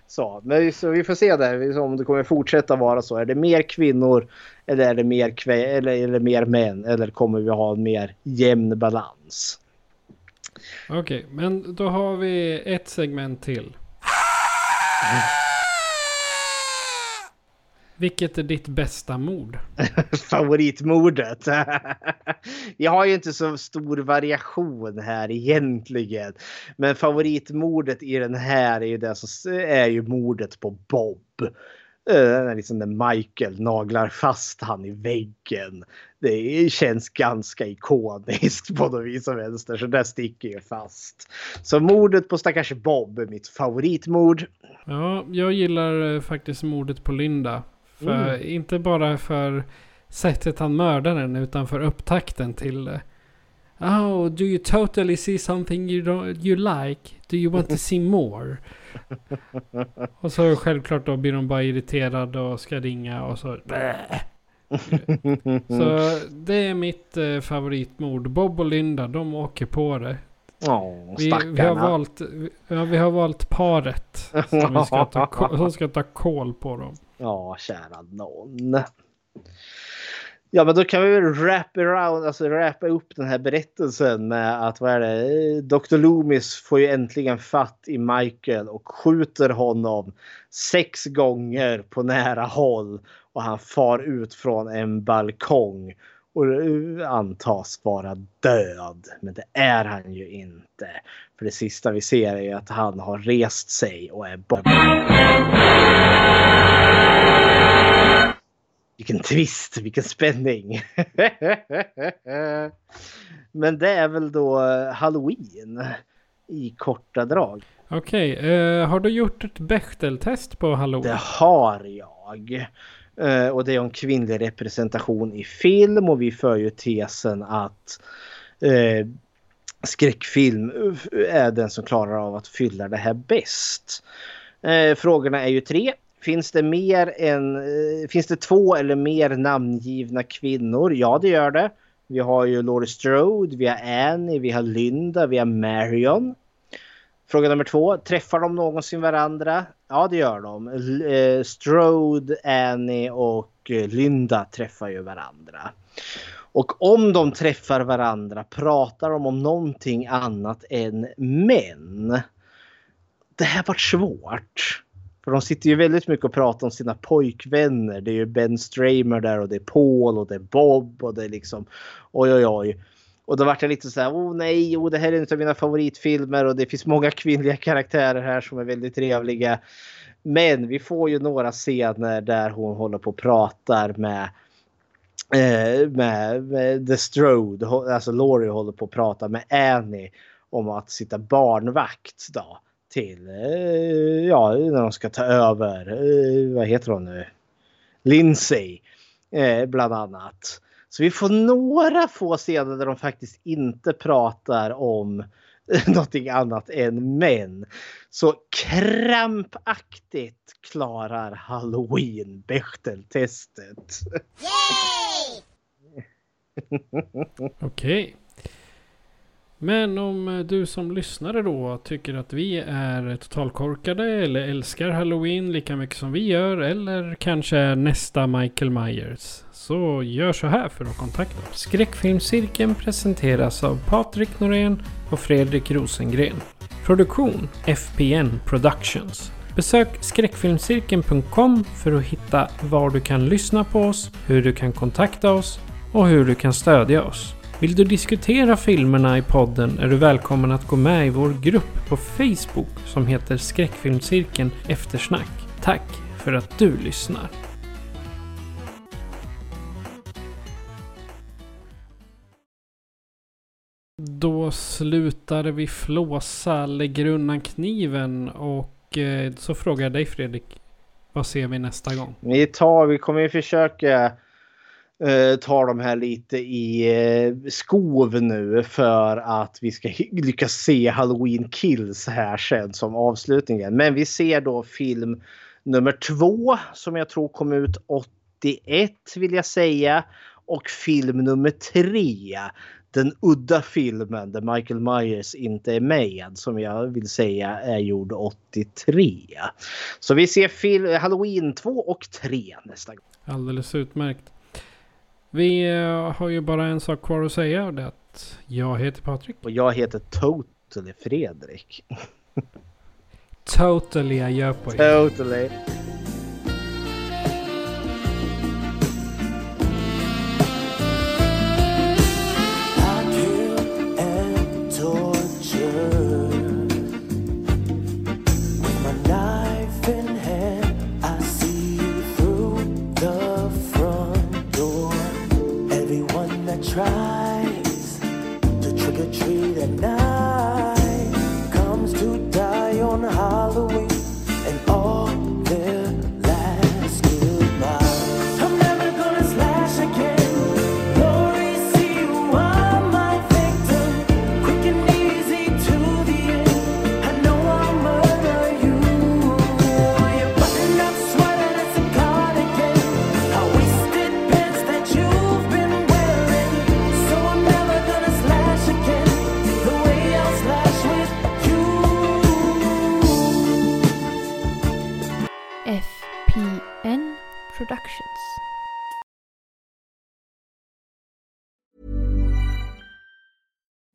så, men så vi får se där om det kommer fortsätta vara så. Är det mer kvinnor eller är det mer, eller det mer män? Eller kommer vi ha en mer jämn balans? Okej, men då har vi ett segment till. Vilket är ditt bästa mord? Favoritmordet. Jag har ju inte så stor variation här egentligen. Men favoritmordet i den här är ju det som är ju mordet på Bob. Uh, liksom när Michael naglar fast han i väggen. Det känns ganska ikoniskt på något vis och vänster så där sticker ju fast. Så mordet på stackars Bob är mitt favoritmord. Ja, jag gillar eh, faktiskt mordet på Linda. För, mm. Inte bara för sättet han mördar den utan för upptakten till det. Oh, do you totally see something you, don't, you like? Do you want to see more? och så självklart då blir de bara irriterade och ska ringa och så... så det är mitt eh, favoritmord. Bob och Linda, de åker på det. Oh, vi, vi, har valt, ja, vi har valt paret som, vi ska ta, som ska ta koll på dem. Ja, kära någon. Ja, men då kan vi väl wrap around, alltså wrappa upp den här berättelsen med att vad är det? Dr. Loomis får ju äntligen fatt i Michael och skjuter honom sex gånger på nära håll och han far ut från en balkong och antas vara död. Men det är han ju inte. För det sista vi ser är att han har rest sig och är borta. Vilken twist, vilken spänning. Men det är väl då halloween i korta drag. Okej, okay, uh, eh, har du gjort ett Bechteltest på halloween? Det har jag. Uh, och det är om kvinnlig representation i film och vi för ju tesen att uh, skräckfilm är den som klarar av att fylla det här bäst. frågorna är ju tre. Finns det mer än, eh, finns det två eller mer namngivna kvinnor? Ja, det gör det. Vi har ju Laurie Strode, vi har Annie, vi har Linda, vi har Marion. Fråga nummer två. Träffar de någonsin varandra? Ja, det gör de. Eh, Strode, Annie och eh, Linda träffar ju varandra. Och om de träffar varandra pratar de om någonting annat än män. Det här var svårt. För de sitter ju väldigt mycket och pratar om sina pojkvänner. Det är ju Ben Stramer där och det är Paul och det är Bob och det är liksom oj oj oj. Och då vart jag lite så här, oh nej, oh, det här är en av mina favoritfilmer och det finns många kvinnliga karaktärer här som är väldigt trevliga. Men vi får ju några scener där hon håller på och pratar med eh, med, med The Strode, alltså Laurie håller på att prata med Annie om att sitta barnvakt då till, eh, ja, när de ska ta över, eh, vad heter hon nu? Lindsay, eh, bland annat. Så vi får några få scener där de faktiskt inte pratar om någonting annat än män. Så krampaktigt klarar Halloween Bechteltestet. Okej. Okay. Men om eh, du som lyssnare då tycker att vi är totalkorkade eller älskar Halloween lika mycket som vi gör eller kanske är nästa Michael Myers så gör så här för att kontakta oss. Skräckfilmscirkeln presenteras av Patrik Norén och Fredrik Rosengren. Produktion FPN Productions. Besök skräckfilmscirkeln.com för att hitta var du kan lyssna på oss, hur du kan kontakta oss och hur du kan stödja oss. Vill du diskutera filmerna i podden är du välkommen att gå med i vår grupp på Facebook som heter Skräckfilmscirkeln Eftersnack. Tack för att du lyssnar. Då slutade vi flåsa, lägger undan kniven och eh, så frågar jag dig Fredrik. Vad ser vi nästa gång? Vi tar, vi kommer ju försöka eh, tar de här lite i eh, skov nu för att vi ska lyckas se Halloween Kills här sen som avslutningen. Men vi ser då film nummer två som jag tror kom ut 81 vill jag säga. Och film nummer tre. Den udda filmen där Michael Myers inte är med som jag vill säga är gjord 83. Så vi ser film, Halloween 2 och 3 nästa gång. Alldeles utmärkt. Vi eh, har ju bara en sak kvar att säga och det är att jag heter Patrik. Och jag heter Totally Fredrik. totally jag gör på er. Totally.